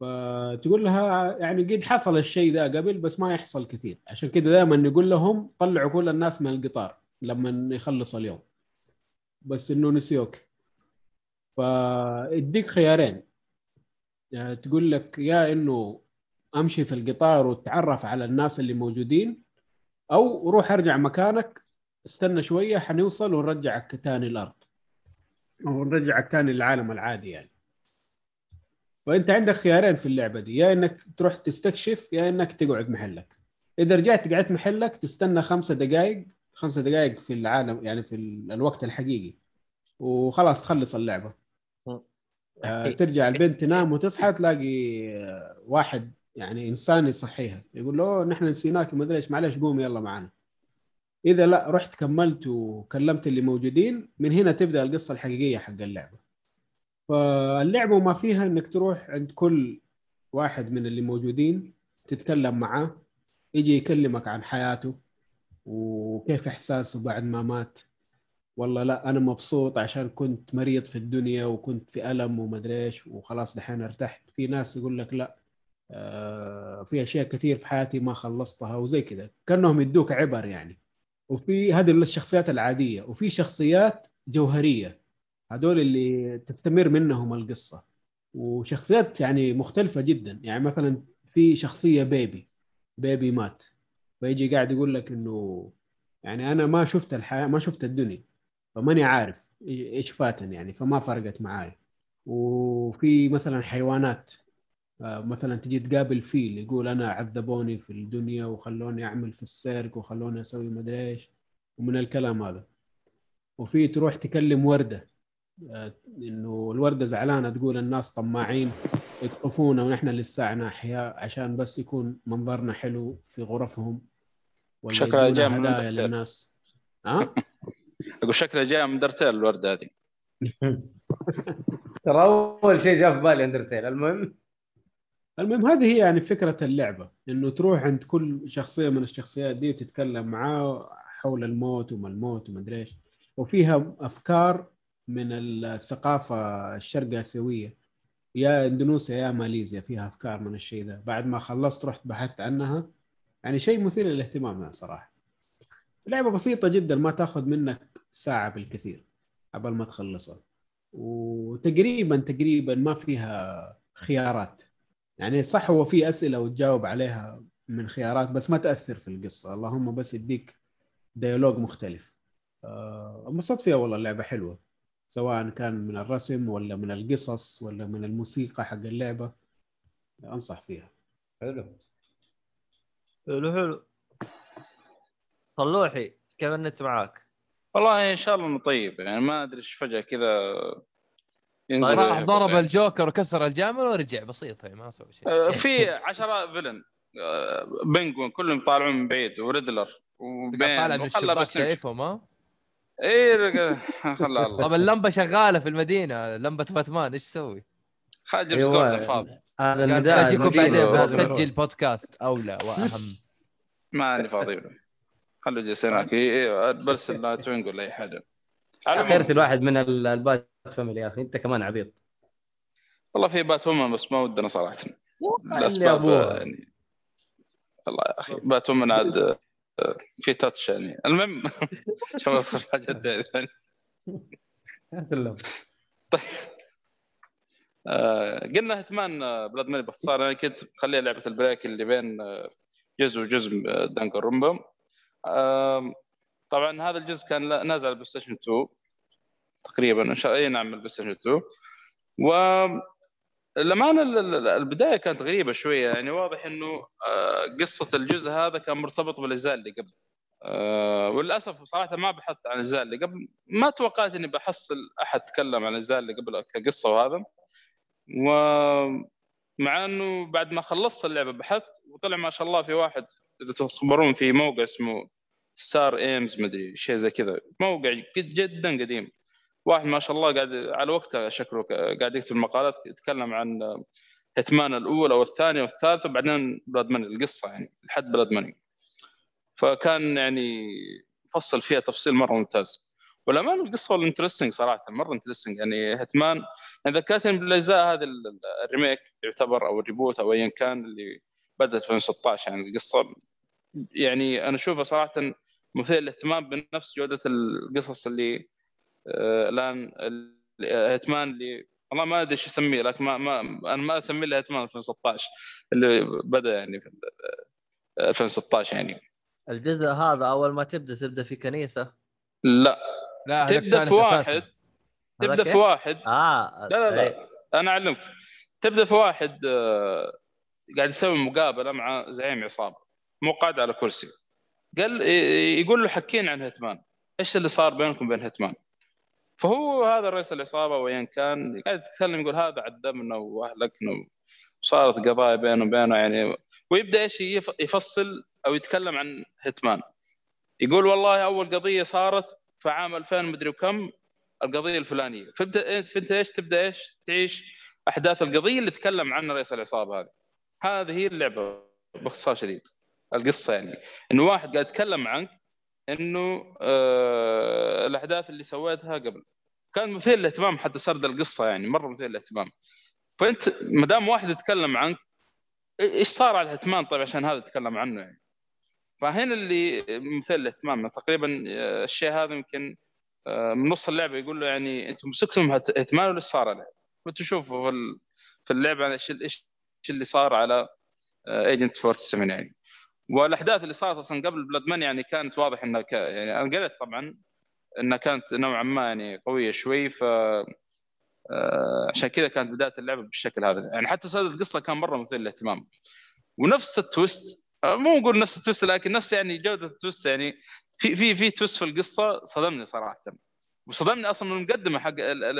فتقول لها يعني قد حصل الشيء ذا قبل بس ما يحصل كثير. عشان كذا دائما نقول لهم طلعوا كل الناس من القطار لما يخلص اليوم. بس إنه نسيوك. فاديك خيارين. يعني تقول لك يا إنه أمشي في القطار وتتعرف على الناس اللي موجودين أو روح أرجع مكانك استنى شوية حنوصل ونرجعك تاني الأرض. أو نرجعك تاني للعالم العادي يعني. فانت عندك خيارين في اللعبة دي يا إنك تروح تستكشف يا إنك تقعد محلك. إذا رجعت قعدت محلك تستنى خمسة دقائق خمسة دقائق في العالم يعني في ال- الوقت الحقيقي. وخلاص تخلص اللعبة. آه، ترجع البنت تنام وتصحى تلاقي آه، واحد يعني انسان يصحيها يقول له "أوه، نحن نسيناك ما أدري إيش معلش قوم يلا معنا. إذا لا رحت كملت وكلمت اللي موجودين من هنا تبدأ القصة الحقيقية حق اللعبة. فاللعبة ما فيها إنك تروح عند كل واحد من اللي موجودين تتكلم معاه يجي يكلمك عن حياته وكيف إحساسه بعد ما مات. والله لا أنا مبسوط عشان كنت مريض في الدنيا وكنت في ألم ومدري إيش وخلاص دحين ارتحت. في ناس يقول لك لا آه، في أشياء كثير في حياتي ما خلصتها وزي كذا كأنهم يدوك عبر يعني. وفي هذه الشخصيات العادية وفي شخصيات جوهرية. هذول اللي تستمر منهم القصة. وشخصيات يعني مختلفة جدا. يعني مثلا في شخصية بيبي بيبي مات. فيجي قاعد يقول لك إنه يعني أنا ما شفت الحياة ما شفت الدنيا. فماني عارف إيش فاتني يعني فما فرقت معاي. وفي مثلا حيوانات. مثلا تجي تقابل فيل يقول أنا عذبوني في الدنيا وخلوني أعمل في السيرك وخلوني أسوي مدري إيش ومن الكلام هذا. وفي تروح تكلم وردة آه، إنه الوردة زعلانة تقول الناس طماعين يقطفونا ونحن لساعنا أحياء عشان بس يكون منظرنا حلو في غرفهم شكلها جاي من هدايا. للناس. ها؟ أقول شكلها جاية من درتيل الوردة هذه. ترى أول شيء جاء في بالي أندرتيل. المهم المهم هذه هي يعني فكرة اللعبة إنه تروح عند كل شخصية من الشخصيات دي وتتكلم معاه حول الموت وما الموت وما أدري إيش. وفيها أفكار من الثقافة الشرق آسيوية. يا إندونيسيا يا ماليزيا فيها أفكار من الشيء ده. بعد ما خلصت رحت بحثت عنها. يعني شيء مثير للاهتمام يعني صراحة. لعبة بسيطة جدا ما تاخذ منك ساعة بالكثير قبل ما تخلصها. وتقريبا تقريبا ما فيها خيارات. يعني صح هو في أسئلة وتجاوب عليها من خيارات بس ما تأثر في القصة. اللهم بس يديك ديالوج مختلف. آه، انبسطت فيها والله اللعبة حلوة. سواء كان من الرسم ولا من القصص ولا من الموسيقى حق اللعبة أنصح فيها. حلو. حلو حلو. طلوحي كيف النت معاك؟ والله إن شاء الله انه طيب يعني ما أدري إيش فجأة كذا ينزل راح ضرب يعني. الجوكر وكسر الجامل ورجع بسيط هي ما سوى شيء. آه، في عشرة فيلن آه، بنجوين كلهم يطالعون من بعيد وريدلر قاعد طالع وبين من الشباك شايفهم ها؟ اي خلى الله. طب اللمبة شغالة في المدينة لمبة فاتمان إيش تسوي؟ خالد جيمس جوردن فاضي هذا النداء اجيكم بعدين بسجل بودكاست أولى وأهم. ماني فاضي له خلوا جالس هناك إي- إي، برسل لا توينج ولا اي حاجة ارسل واحد من ال- البات فاميلي يا أخي أنت كمان عبيط. والله في Batwoman بس ما ودنا صراحة. الاسباب. يعني والله يا أخي Batwoman عاد في touch يعني. المهم عشان ما تصير حاجات يعني تلم. آه، قلنا Hitman Blood Money باختصار أنا كنت مخليها لعبة ال break اللي بين آه، جزء وجزء Danganronpa طبعا هذا الجزء كان لا- نازل على ال PlayStation 2 تقريبا. إن شاء الله. اي نعم ال PlayStation 2 و ال- البداية كانت غريبة شوية. يعني واضح إنه آه، قصة الجزء هذا كان مرتبط بالأجزاء اللي قبل. آه، وللأسف صراحة ما بحثت عن الأجزاء اللي قبل. ما توقعت إني بحصل أحد تكلم عن الأجزاء اللي قبل كقصة وهذا. ومع إنه بعد ما خلصت اللعبة بحثت وطلع ما شاء الله في واحد إذا تخبرون في موقع اسمه ستار ايمز مدري شيء زي كذا. موقع جد جدا قديم. واحد ما شاء الله قاعد على وقته شكله قاعد يكتب مقالات يتكلم عن Hitman الاولى والثانيه والثالثه وبعدين Blood Money القصة يعني لحد Blood Money. فكان يعني فصل فيها تفصيل مرة ممتاز. والأمانة القصة وال interesting صراحة مرة interesting يعني Hitman يعني ذكرتني بالأجزاء هذه ال- ال- ال remake يعتبر أو ال reboot أو ايا كان اللي بدأت في 2016 يعني القصة يعني أنا أشوفها صراحة مثير للاهتمام بنفس جودة القصص اللي الآن ال- هيتمان اللي والله ما أدري إيش اسميه لكن ما ما أنا ما أسميه إلا هيتمان 2016 اللي بدأ يعني في ال- آه، 2016 يعني. الجزء هذا أول ما تبدأ تبدأ في كنيسة؟ لا. لا تبدأ في واحد. أساساً. تبدا في إيه؟ واحد. آه لا لا إيه. لا أنا أعلمك. تبدأ في واحد آه، قاعد يسوي مقابلة مع زعيم عصابة مو قاعد على كرسي. قال ي- يقول له حكينا عن هتمان إيش اللي صار بينكم بين هتمان فهو هذا رئيس العصابه وين كان قاعد يتكلم يقول هذا عذبنا وأهلكنا وصارت قضايا بينه وبينه يعني. ويبدأ إيش يف- يفصل أو يتكلم عن هتمان يقول والله أول قضية صارت في عام 2000 مدري وكم القضية الفلانية. فبدأ فأنت إيش تبدأ إيش؟ تعيش أحداث القضية اللي تكلم عنها رئيس العصابه هذه. هذه هي اللعبة باختصار شديد. القصة يعني انه واحد قاعد يتكلم عنك إنه آه الأحداث اللي سويتها قبل. كان مثير للاهتمام حتى سرد القصة يعني مرة مثير للاهتمام. فأنت ما دام واحد يتكلم عنك إيش صار على الهتمان طيب عشان هذا يتكلم عنه يعني. فهنا اللي مثير للاهتمام تقريبا آه، الشيء هذا يمكن آه، من نص اللعبة يقول له يعني أنتم مسكتم هت- Hitman ولا إيش صار عليه؟ وتشوفوا في اللعبة إيش إيش اللي صار على Agent 47 يعني والأحداث اللي صارت أصلا قبل Blood Money يعني كانت واضح إنها ك... يعني أنا قريت طبعا إنها كانت نوعا ما يعني قوية شوي ف آه، عشان كذا كانت بداية اللعبة بالشكل هذا. يعني حتى سرد القصة كان مرة مثير للاهتمام. ونفس ال twist آه، مو نقول نفس ال twist لكن نفس يعني جودة ال twist. يعني في في في twist في القصة صدمني صراحة. وصدمني أصلا من المقدمة حق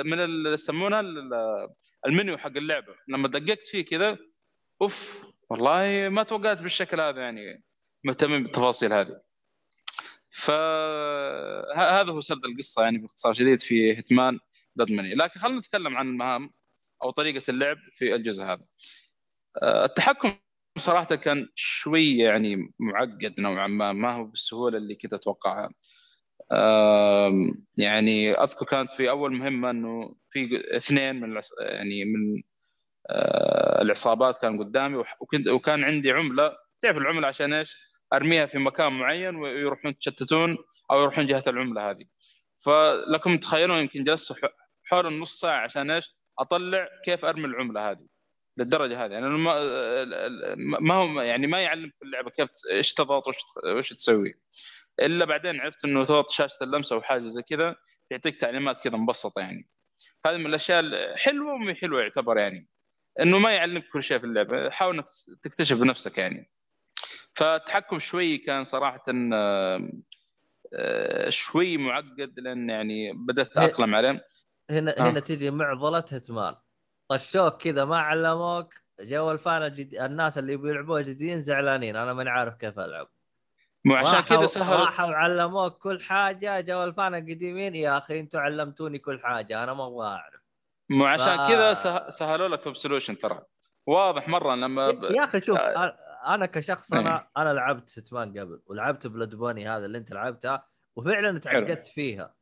من اللي يسمونها ال- المنيو حق اللعبة. لما دققت فيه كذا أوف والله ما توقعت بالشكل هذا يعني مهتمين بالتفاصيل هذه. فهذا هو سرد القصة يعني باختصار شديد في Hitman Blood Money لكن خلينا نتكلم عن المهام أو طريقة اللعب في الجزء هذا. آه، التحكم صراحة كان شوي يعني معقد نوعا ما ما هو بالسهولة اللي كنت أتوقعها. يعني أذكر كانت في أول مهمة إنه في اثنين من يعني من العصابات كان قدامي وكنت وكان عندي عملة. تعرف العملة عشان إيش؟ أرميها في مكان معين ويروحون يتشتتون أو يروحون جهة العملة هذه. فلكم تخيلون يمكن جلست حول النص ساعة عشان إيش؟ أطلع كيف أرمي العملة هذه. للدرجة هذه. يعني ما ما هو يعني ما يعلمك في اللعبة كيف إيش تضغط وش تسوي. إلا بعدين عرفت إنه تضغط شاشة اللمسة أو حاجة زي كذا يعطيك تعليمات كذا مبسطة يعني. هذه من الأشياء الحلوه ومي حلوة يعتبر يعني. إنه ما يعلمك كل شيء في اللعبة. حاول إنك تكتشف بنفسك يعني. فالتحكم شوي كان صراحة آه، شوي معقد لأن يعني بدأت أتأقلم عليه. هنا آه. هنا تجي معضلة هتمان. طشوك كذا ما علموك جو الفان الجديد الناس اللي بيلعبوها جديدين زعلانين. أنا ماني عارف كيف ألعب. مو عشان كذا سهلوا راحوا علموك كل حاجة. جو الفان القديمين يا أخي أنتم علمتوني كل حاجة. أنا ما أبغى أعرف. مو عشان ف- كذا سه- سهلوا لك في سولوشن ترى. واضح مرة لما ب... يا أخي شوف آه. أنا كشخص أنا أنا لعبت Hitman قبل ولعبت Blood Money هذا اللي أنت لعبتها وفعلا تعقدت فيها.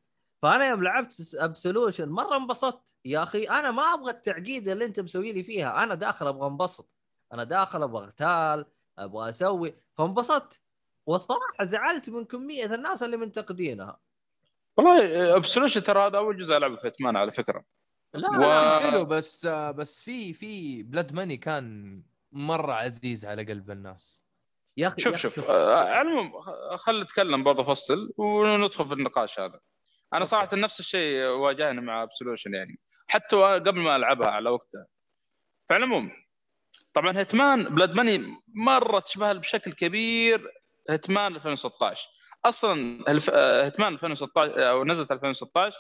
فأنا يوم لعبت Absolution مرة انبسطت. يا أخي أنا ما أبغى التعقيد اللي أنت مسوي لي فيها. أنا داخل أبغى انبسط. أنا داخل أبغى أغتال أبغى أسوي. فانبسطت. والصراحة زعلت من كمية الناس اللي منتقدينها. والله Absolution ترى هذا أول جزء ألعبه في Hitman على فكرة. لا و- حلو بس بس في في بلود موني كان مرة عزيز على قلب الناس. يا أخي شوف شوف آه، على العموم خ- خل نتكلم برضه افصل وندخل في النقاش هذا. أنا صراحة نفس الشيء واجهني مع Absolution يعني. حتى قبل ما ألعبها على وقتها. فعلى العموم طبعا هيتمان بلود موني مرة تشبه بشكل كبير هيتمان 2016 أصلا ألف- آه، هيتمان 2016 أو نزلت 2016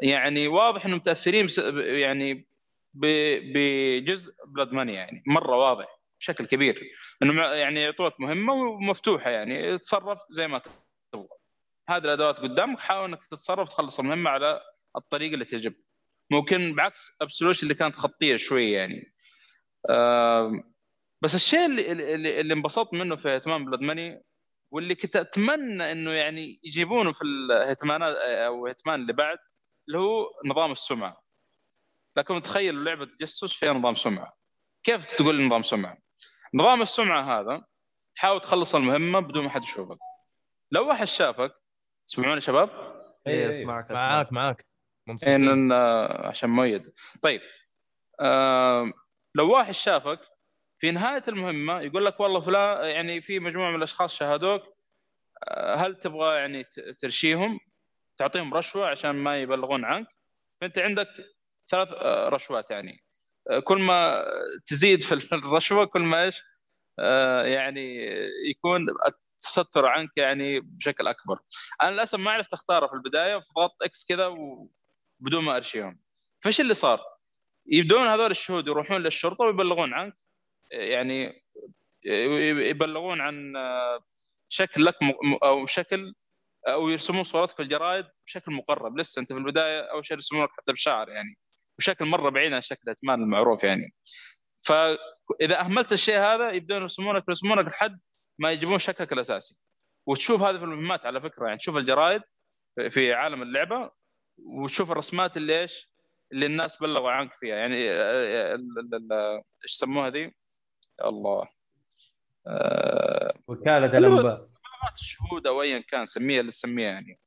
يعني واضح إنهم متأثرين يعني بجزء بلاد ماني يعني. مرة واضح بشكل كبير. إنه يعني يعطوك مهمة ومفتوحة يعني. تصرف زي ما تبغى. هذه الأدوات قدامك حاول إنك تتصرف تخلص المهمة على الطريقة اللي تعجبك. ممكن بعكس ابسولوشن اللي كانت خطية شوية يعني. بس الشيء اللي اللي, اللي انبسطت منه في هيتمان بلاد ماني واللي كنت أتمنى إنه يعني يجيبونه في الهيتمانات أو هيتمان اللي بعد اللي هو نظام السمعة. لكن تخيل لعبة تجسس فيها نظام سمعة. كيف تقول نظام سمعة؟ نظام السمعة هذا تحاول تخلص المهمة بدون ما حد يشوفك. لو واحد شافك تسمعون يا شباب؟ إيه، إيه، اسمعك اسمعك معاك معاك إيه، لأن آه، عشان مؤيد طيب. آه لو واحد شافك في نهاية المهمة يقول لك والله فلان يعني في مجموعة من الأشخاص شاهدوك آه، هل تبغى يعني ترشيهم؟ تعطيهم رشوة عشان ما يبلغون عنك. فأنت عندك ثلاث آه، رشوات يعني. آه، كل ما تزيد في الرشوة كل ما إيش آه، يعني يكون التستر عنك يعني بشكل أكبر. أنا للأسف ما عرفت أختاره في البداية فضغطت إكس كذا وبدون ما أرشيهم. فإيش اللي صار؟ يبدون هذول الشهود يروحون للشرطة ويبلغون عنك. يعني يبلغون عن شكل لك أو شكل أو يرسمون صورتك في الجرائد بشكل مقرب. لسه أنت في البداية أول شيء يرسمونك حتى بشعر يعني. بشكل مرة بعيد عن شكل اتمان المعروف يعني. فإذا أهملت الشيء هذا يبدون يرسمونك يرسمونك لحد ما يجيبون شكلك الأساسي. وتشوف هذه في المهمات على فكرة يعني. تشوف الجرائد في عالم اللعبة وتشوف الرسمات اللي إيش؟ اللي الناس بلغوا عنك فيها. يعني آه، ال- إيش يسموها ذي؟ الله. آه، هو- الأنباء. بلغات الشهود أو ايا كان سميها اللي تسميها يعني.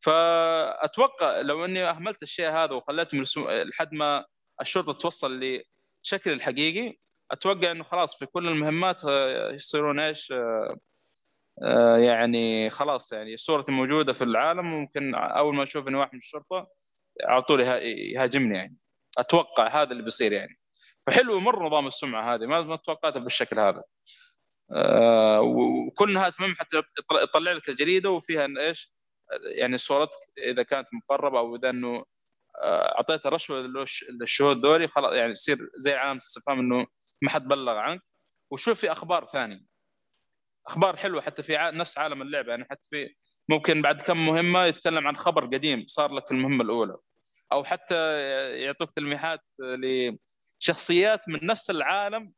فأتوقع لو إني أهملت الشيء هذا وخليتهم لحد ما الشرطة توصل لشكل الحقيقي أتوقع إنه خلاص في كل المهمات آه، يصيرون إيش آه، آه، يعني خلاص يعني صورتي موجودة في العالم ممكن أول ما أشوف اني واحد من الشرطة على طول يها- يهاجمني يعني. أتوقع هذا اللي بيصير يعني. فحلو مره نظام السمعة هذه ما ما توقعتها بالشكل هذا. آه، وكل نهاية مهم حتى يطلع- لك الجريدة وفيها إن إيش يعني صورتك إذا كانت مقربة أو إذا إنه آه، أعطيتها رشوة للش- للشهود ذولي خلاص يعني يصير زي علامة استفهام إنه ما حد بلغ عنك. وشوف في أخبار ثانية. أخبار حلوة حتى في نفس عالم اللعبة يعني حتى في ممكن بعد كم مهمة يتكلم عن خبر قديم صار لك في المهمة الأولى. أو حتى يعطوك تلميحات لشخصيات من نفس العالم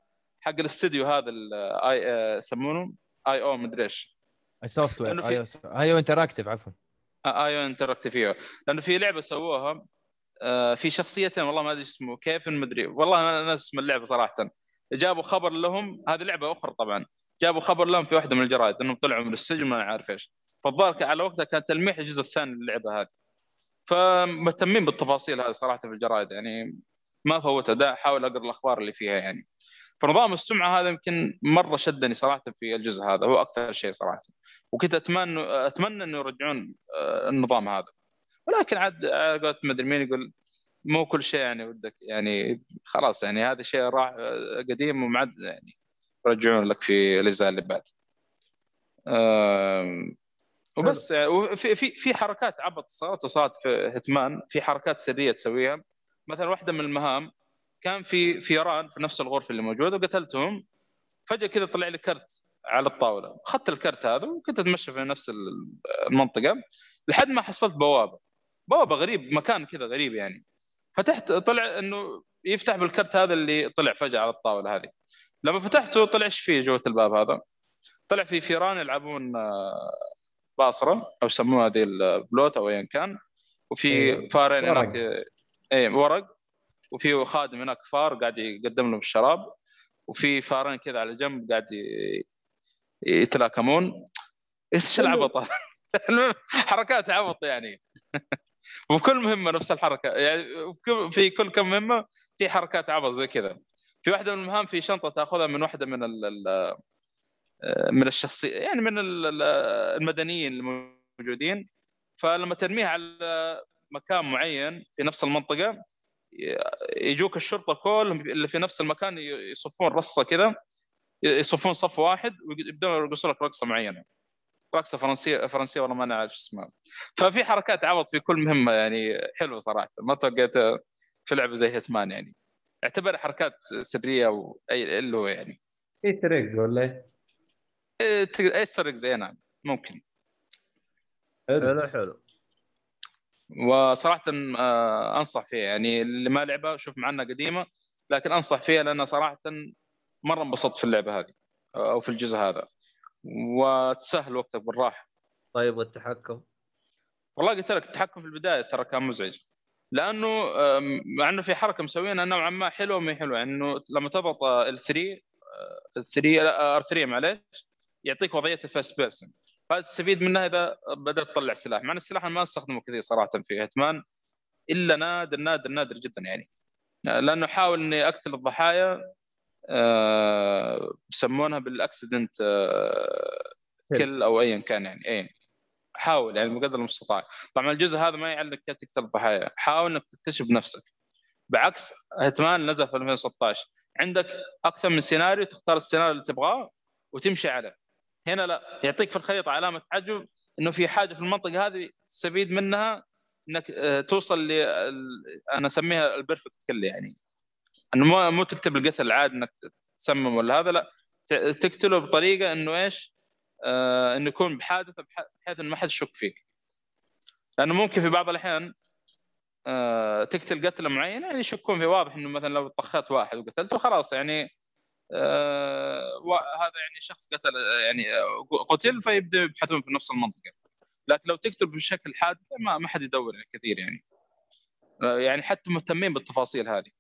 حق الاستديو هذا ال IO يسمونه؟ IO أو مدري إيش. soft لأنه ware في- أيوه interactive عفوا. IO interactive لأنه في لعبة سووها آه، في شخصيتين والله ما أدري اسمه. كيف مدري. والله أنا أنا اسم اللعبة صراحة. جابوا خبر لهم. هذه لعبة أخرى طبعا. جابوا خبر لهم في واحدة من الجرايد إنهم طلعوا من السجن ما عارف إيش. فالظاهر على وقتها كان تلميح الجزء الثاني للعبة هذه. فمهتمين بالتفاصيل هذه صراحة في الجرايد يعني ما فوتها. دا احاول أقرأ الأخبار اللي فيها يعني. فنظام السمعة هذا يمكن مرة شدني صراحة في الجزء هذا هو أكثر شيء صراحة. وكنت أتمنى أتمنى إنه يرجعون آه، النظام هذا. ولكن عاد على قولة مدري مين يقول مو كل شيء يعني ودك يعني خلاص يعني هذا شيء راح آه، قديم وما عاد يعني يرجعون لك في الأجزاء اللي بعد. وبس يعني وفي في في حركات عبط صارت صارت في هتمان في حركات سرية تسويها. مثلا واحدة من المهام كان في فيران في نفس الغرفة اللي موجودة وقتلتهم. فجأة كذا طلع لي كرت على الطاولة. أخذت الكرت هذا وكنت أتمشى في نفس المنطقة. لحد ما حصلت بوابة. بوابة غريب مكان كذا غريب يعني. فتحت طلع إنه يفتح بالكرت هذا اللي طلع فجأة على الطاولة هذه. لما فتحته طلع إيش فيه جوة الباب هذا؟ طلع في فيران يلعبون آه، باصره أو يسموها هذه البلوت أو ايا كان. وفي أيوة. فارين. هناك اي ورق. وفي خادم هناك فار قاعد يقدم لهم الشراب وفي فارين كذا على جنب قاعد يتلاكمون. إيش العبط؟ هذا؟ المهم حركات عبط يعني. وكل مهمة نفس الحركة. يعني في كل- كم مهمة في حركات عبط زي كذا. في واحدة من المهام في شنطة تأخذها من واحدة من ال من الشخصيه يعني من ال- ال- المدنيين الموجودين. فلما ترميها على مكان معين في نفس المنطقة يجوك الشرطة كلهم اللي في نفس المكان يصفون رصة كذا يصفون صف واحد ويبدون يرقصوا لك رقصة معينة. رقصة فرنسيه فرنسية والله ما أنا عارف شو اسمها. ففي حركات عبط في كل مهمة يعني حلوة صراحة. ما توقعت في لعبة زي هيتمان يعني. أعتبرها حركات سرية أو اي اللي هو يعني. إيه تريك ولا إيه؟ إيه، اي سرق زي نعم ممكن. حلو حلو. وصراحة آه، أنصح فيها. يعني اللي ما لعبها شوف معنا قديمة لكن أنصح فيها لأن صراحة مرة انبسطت في اللعبة هذه أو في الجزء هذا. وتسهل وقتك بالراحة. طيب والتحكم؟ والله قلت لك التحكم في البداية ترى كان مزعج. لأنه مع إنه في حركة مسوينها نوعا ما حلوة ما حلوة. يعني إنه لما تضغط ال 3 ال 3 R 3 معليش يعطيك وضعية ال first person. هذا تستفيد منها إذا بدأت تطلع سلاح. مع إن السلاح أنا ما أستخدمه كثير صراحة في هيتمان إلا نادر نادر نادر جدا يعني. لأنه أحاول إني أقتل الضحايا آه، يسمونها بال accident kill أو ايا كان يعني. إيه. حاول يعني بقدر المستطاع. طبعا الجزء هذا ما يعلق كيف تقتل الضحايا. حاول إنك تكتشف بنفسك بعكس هيتمان نزل في 2016 عندك أكثر من سيناريو تختار السيناريو اللي تبغاه وتمشي عليه. هنا لا يعطيك في الخريطة علامة تعجب إنه في حاجة في المنطقة هذه تستفيد منها إنك آه، توصل ل أنا أسميها البرفكت كل يعني. إنه مو تكتب القتل العادي إنك تسمم ولا هذا لا. تقتله بطريقة إنه إيش؟ آه إنه يكون بحادثة بح- بحيث إنه ما حد يشك فيك. لأنه ممكن في بعض الأحيان آه تقتل قتلة معينة يعني يشكون في واضح إنه مثلا لو طخت واحد وقتلته خلاص يعني آه و- هذا يعني شخص قتل يعني آه، قتل فيبدأ يبحثون في نفس المنطقة. لكن لو تقتل بشكل حادث ما ما حد يدور كثير يعني. آه، يعني حتى مهتمين بالتفاصيل هذه.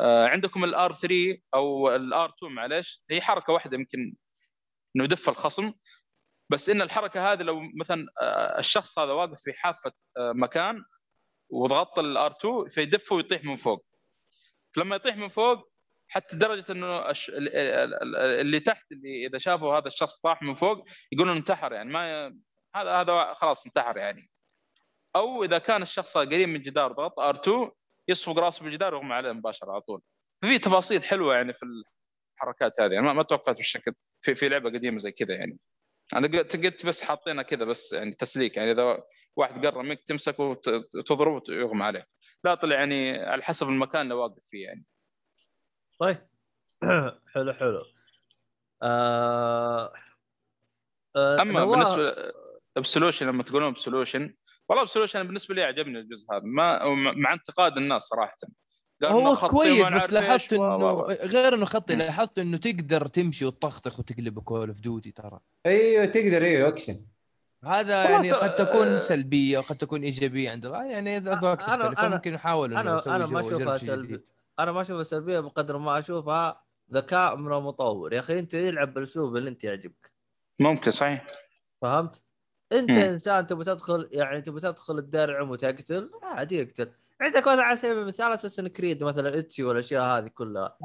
آه، عندكم ال R 3 أو ال R 2 معلش هي حركة واحدة يمكن إنه يدف الخصم. بس إن الحركة هذه لو مثلا آه، الشخص هذا واقف في حافة آه، مكان وضغطت ال R 2 فيدف ويطيح من فوق. فلما يطيح من فوق حتى درجة إنه اللي تحت اللي إذا شافوا هذا الشخص طاح من فوق يقولون انتحر يعني ما. هذا هذا خلاص انتحر يعني. أو إذا كان الشخص قريب من الجدار ضغط آر 2 يصفق راسه بالجدار ويغمى عليه مباشرة على طول. ففي تفاصيل حلوة يعني في الحركات هذه يعني ما, توقعت بالشكل في في لعبة قديمة زي كذا يعني. أنا قلت بس حاطينها كذا بس يعني تسليك يعني إذا واحد قرب منك تمسكه وت- وتضربه ويغمى عليه. لا طلع يعني على حسب المكان اللي واقف فيه يعني. طيب. حلو حلو. آه... آه... أما نواف- بالنسبة ابسولوشن لما تقولون ابسولوشن والله ابسولوشن بالنسبة لي عجبني الجزء هذا. ما مع انتقاد الناس صراحة. هو كويس بس لاحظت إنه و- غير إنه خطي. لاحظت إنه تقدر تمشي وتطخطخ وتقلب كول اوف ديوتي ترى. أيوه تقدر أيوه اكشن هذا يعني قد تكون سلبية وقد تكون إيجابية عند يعني أذواق أنا- تختلف أنا- ممكن يحاول إنه أنا يسوي أنا جو ما اشوفها شيء سلبي جديد أنا ما اشوفها سلبية بقدر ما أشوفها ذكاء من المطور. يا أخي أنت العب بالأسلوب اللي أنت يعجبك؟ ممكن صحيح. فهمت؟ أنت مم. إنسان تبي تدخل يعني تبي تدخل الدرع وتقتل عادي اقتل عندك مثلا على سبيل المثال اساسن كريد مثلا اتسي والاشياء هذه كلها.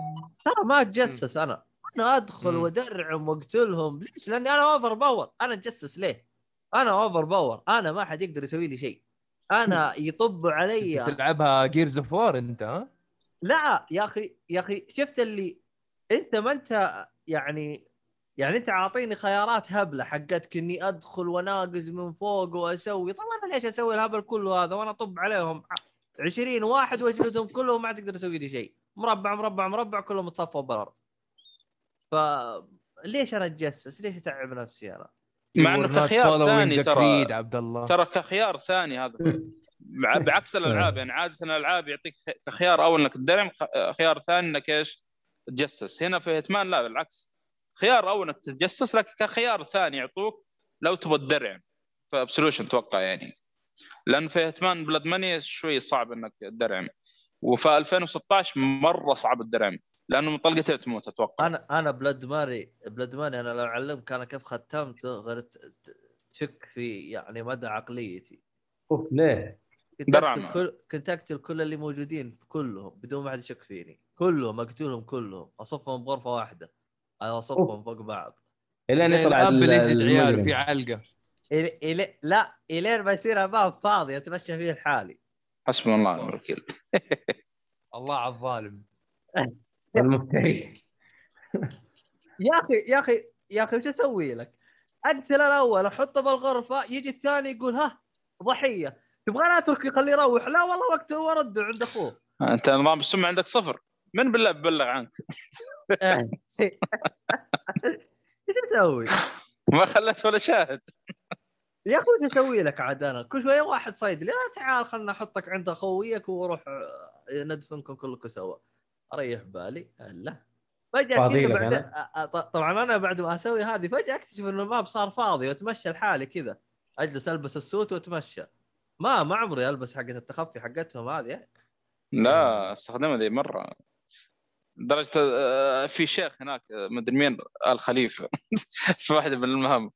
ترى ما أتجسس أنا. أنا أدخل. وادرعم وأقتلهم. ليش؟ لأني أنا overpower أنا أتجسس ليه؟ أنا overpower أنا ما حد يقدر يسوي لي شيء. أنا يطب علي تلعبها جيرز اوف وور أنت ها؟ لا يا أخي يا أخي شفت اللي أنت ما أنت يعني يعني أنت عاطيني خيارات هبلة حقتك إني أدخل وأناقز من فوق وأسوي طبعا أنا ليش أسوي الهبل كله هذا وأنا أطب عليهم 20 واحد وأجلدهم كلهم ما تقدر تسوي لي شيء مربع مربع مربع كلهم تصفوا بالأرض ف ليش أنا أتجسس؟ ليش أتعب نفسي أنا؟ مع إنه كخيار ثاني ترى عبد الله ترى كخيار ثاني هذا. بعكس الألعاب يعني عادة الألعاب يعطيك كخيار اول إنك تدرعم خ- خيار ثاني إنك إيش؟ تجسس. هنا في هيتمان لا بالعكس. خيار اول إنك تتجسس لكن كخيار ثاني يعطوك لو تبغى تدرعم فابسولوشن أتوقع يعني. لأن في هيتمان بلاد ماني شوي صعب إنك تدرعم وفي 2016 مرة صعب الدرعم لأنه من طلقتين تموت أتوقع. أنا أنا بلاد ماري بلاد ماري أنا لو علمك أنا كيف ختمته غير تشك في يعني مدى عقليتي. أوف ليه؟ كنت. اقتل كل كنت اقتل كل اللي موجودين في كلهم بدون ما حد يشك فيني. كلهم أقتلهم كلهم أصفهم بغرفة واحدة أصفهم فوق بعض. إلين يطلع الأب ال- اللي يزد عياله. في علقة. إلي... إلي... لا إلين ما يصير باب فاضي أتمشى فيه لحالي. حسبنا الله ونعم الوكيل. الله على الظالم. المفتري يا أخي يا أخي يا أخي وش أسوي لك؟ اقتل الأول أحطه بالغرفة يجي الثاني يقول ها ضحية. تبغاني اترك يخليه يروح. لا والله وقته ورده عند أخوه. أنت نظام السمعه عندك صفر. من بالله ببلغ عنك؟ إيش أسوي؟ ما خلت ولا شاهد. يا أخي وش أسوي لك عاد أنا؟ كل شوية واحد صيدلي لا تعال خلنا أحطك عند أخويك وأروح آه، ندفنكم كلكم سوا. اريح بالي. لا فجأة كذا بعد أنا؟ طبعا أنا بعد ما أسوي هذه فجأة أكتشف انه الماب صار فاضي وأتمشى لحالي كذا. أجلس ألبس السوت وأتمشى. ما ما عمري ألبس حقت التخفي حقتهم هذه. لا استخدمها ذي مرة. لدرجه آه، في شيخ هناك آه، مدري مين ال خليفه في واحدة من المهام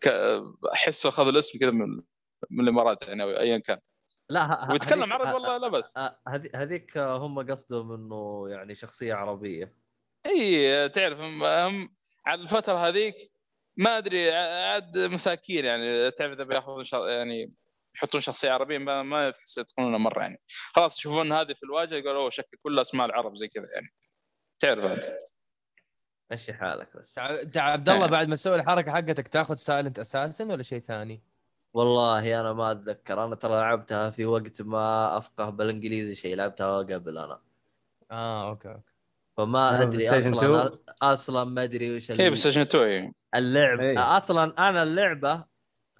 ك- أحسه أخذ الاسم كذا من من الإمارات يعني أو ايا كان. لا ويتكلم هذيك- عربي والله لا بس. هذي- هذيك هم قصدهم إنه يعني شخصية عربية. إي تعرف هم هم على الفترة هذيك ما أدري عاد مساكين يعني. تعرف إذا بياخذون يعني يحطون شخصية عربية ما, ما تحس يدخلونها مرة يعني. خلاص يشوفون هذه في الواجهة يقولوا أوه شكل كلها أسماء العرب زي كذا يعني. تعرف أنت. مشي حالك بس. تع عبد الله بعد ما تسوي الحركة حقتك تاخذ سايلنت اساسن ولا شيء ثاني؟ والله أنا ما أتذكر. أنا ترى لعبتها في وقت ما أفقه بالإنجليزي شيء لعبتها قبل أنا. آه okay okay. فما أيوة، أدري أصلا 2. أصلا ما أدري وش هي اللي- بس عشان توي اللعب. إيه. أصلا أنا اللعبة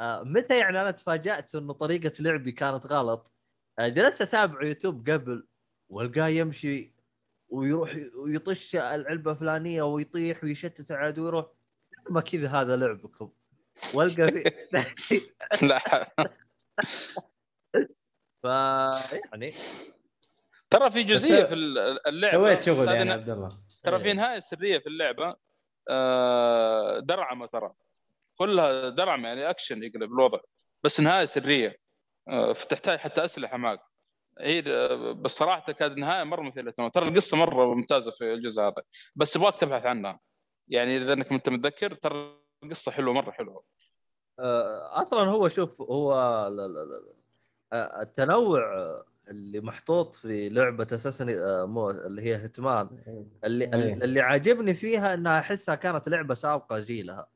آه، متى يعني أنا تفاجأت إنه طريقة لعبي كانت غلط؟ آه، جلست أتابع يوتيوب قبل والقاه يمشي ويروح ويطش العلبة الفلانية ويطيح ويشتت العدو ويروح. ما كذا هذا لعبكم. والقى في لا. فيعني ترى في جزئية في اللعبة. سويت شغل يعني عبد الله. ترى في نهاية سرية في اللعبة. آه، درعمة ترى. كلها درعمة يعني أكشن يقلب الوضع. بس نهاية سرية. آه، فتحتاج حتى أسلحة معك. هي بس صراحة كانت نهاية مرة مثيرة ترى القصة مرة ممتازة في الجزء هذا. بس ابغاك تبحث عنها. يعني إذا إنك أنت متذكر ترى القصة حلوة مرة حلوة. آه، أصلا هو شوف هو لا لا لا آه، التنوع اللي محطوط في لعبة أساسا مو اللي هي هتمان اللي إيه. اللي عاجبني فيها إنها أحسها كانت لعبة سابقة جيلها.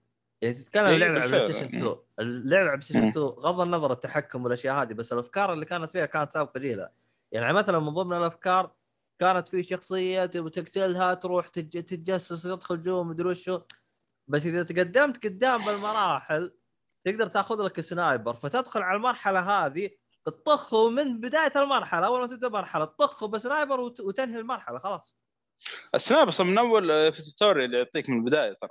يعني تتكلم إيه، لعبة على بلاي ستيشن 2 اللعبة على بلاي ستيشن مم. 2 غض النظر التحكم والأشياء هذه بس الأفكار اللي كانت فيها كانت سابقة جيلها. يعني مثلا من ضمن الأفكار كانت في شخصية تبغى تقتلها تروح تج- تتجسس تدخل جوا مدري وشو. بس إذا تقدمت قدام بالمراحل تقدر تاخذ لك sniper فتدخل على المرحلة هذه تطخه من بداية المرحلة أول ما تبدأ المرحله تطخه ب sniper وت- وتنهي المرحلة خلاص. ال sniper أصلا من أول آه، في ال tutorial اللي يعطيك من البداية ترى.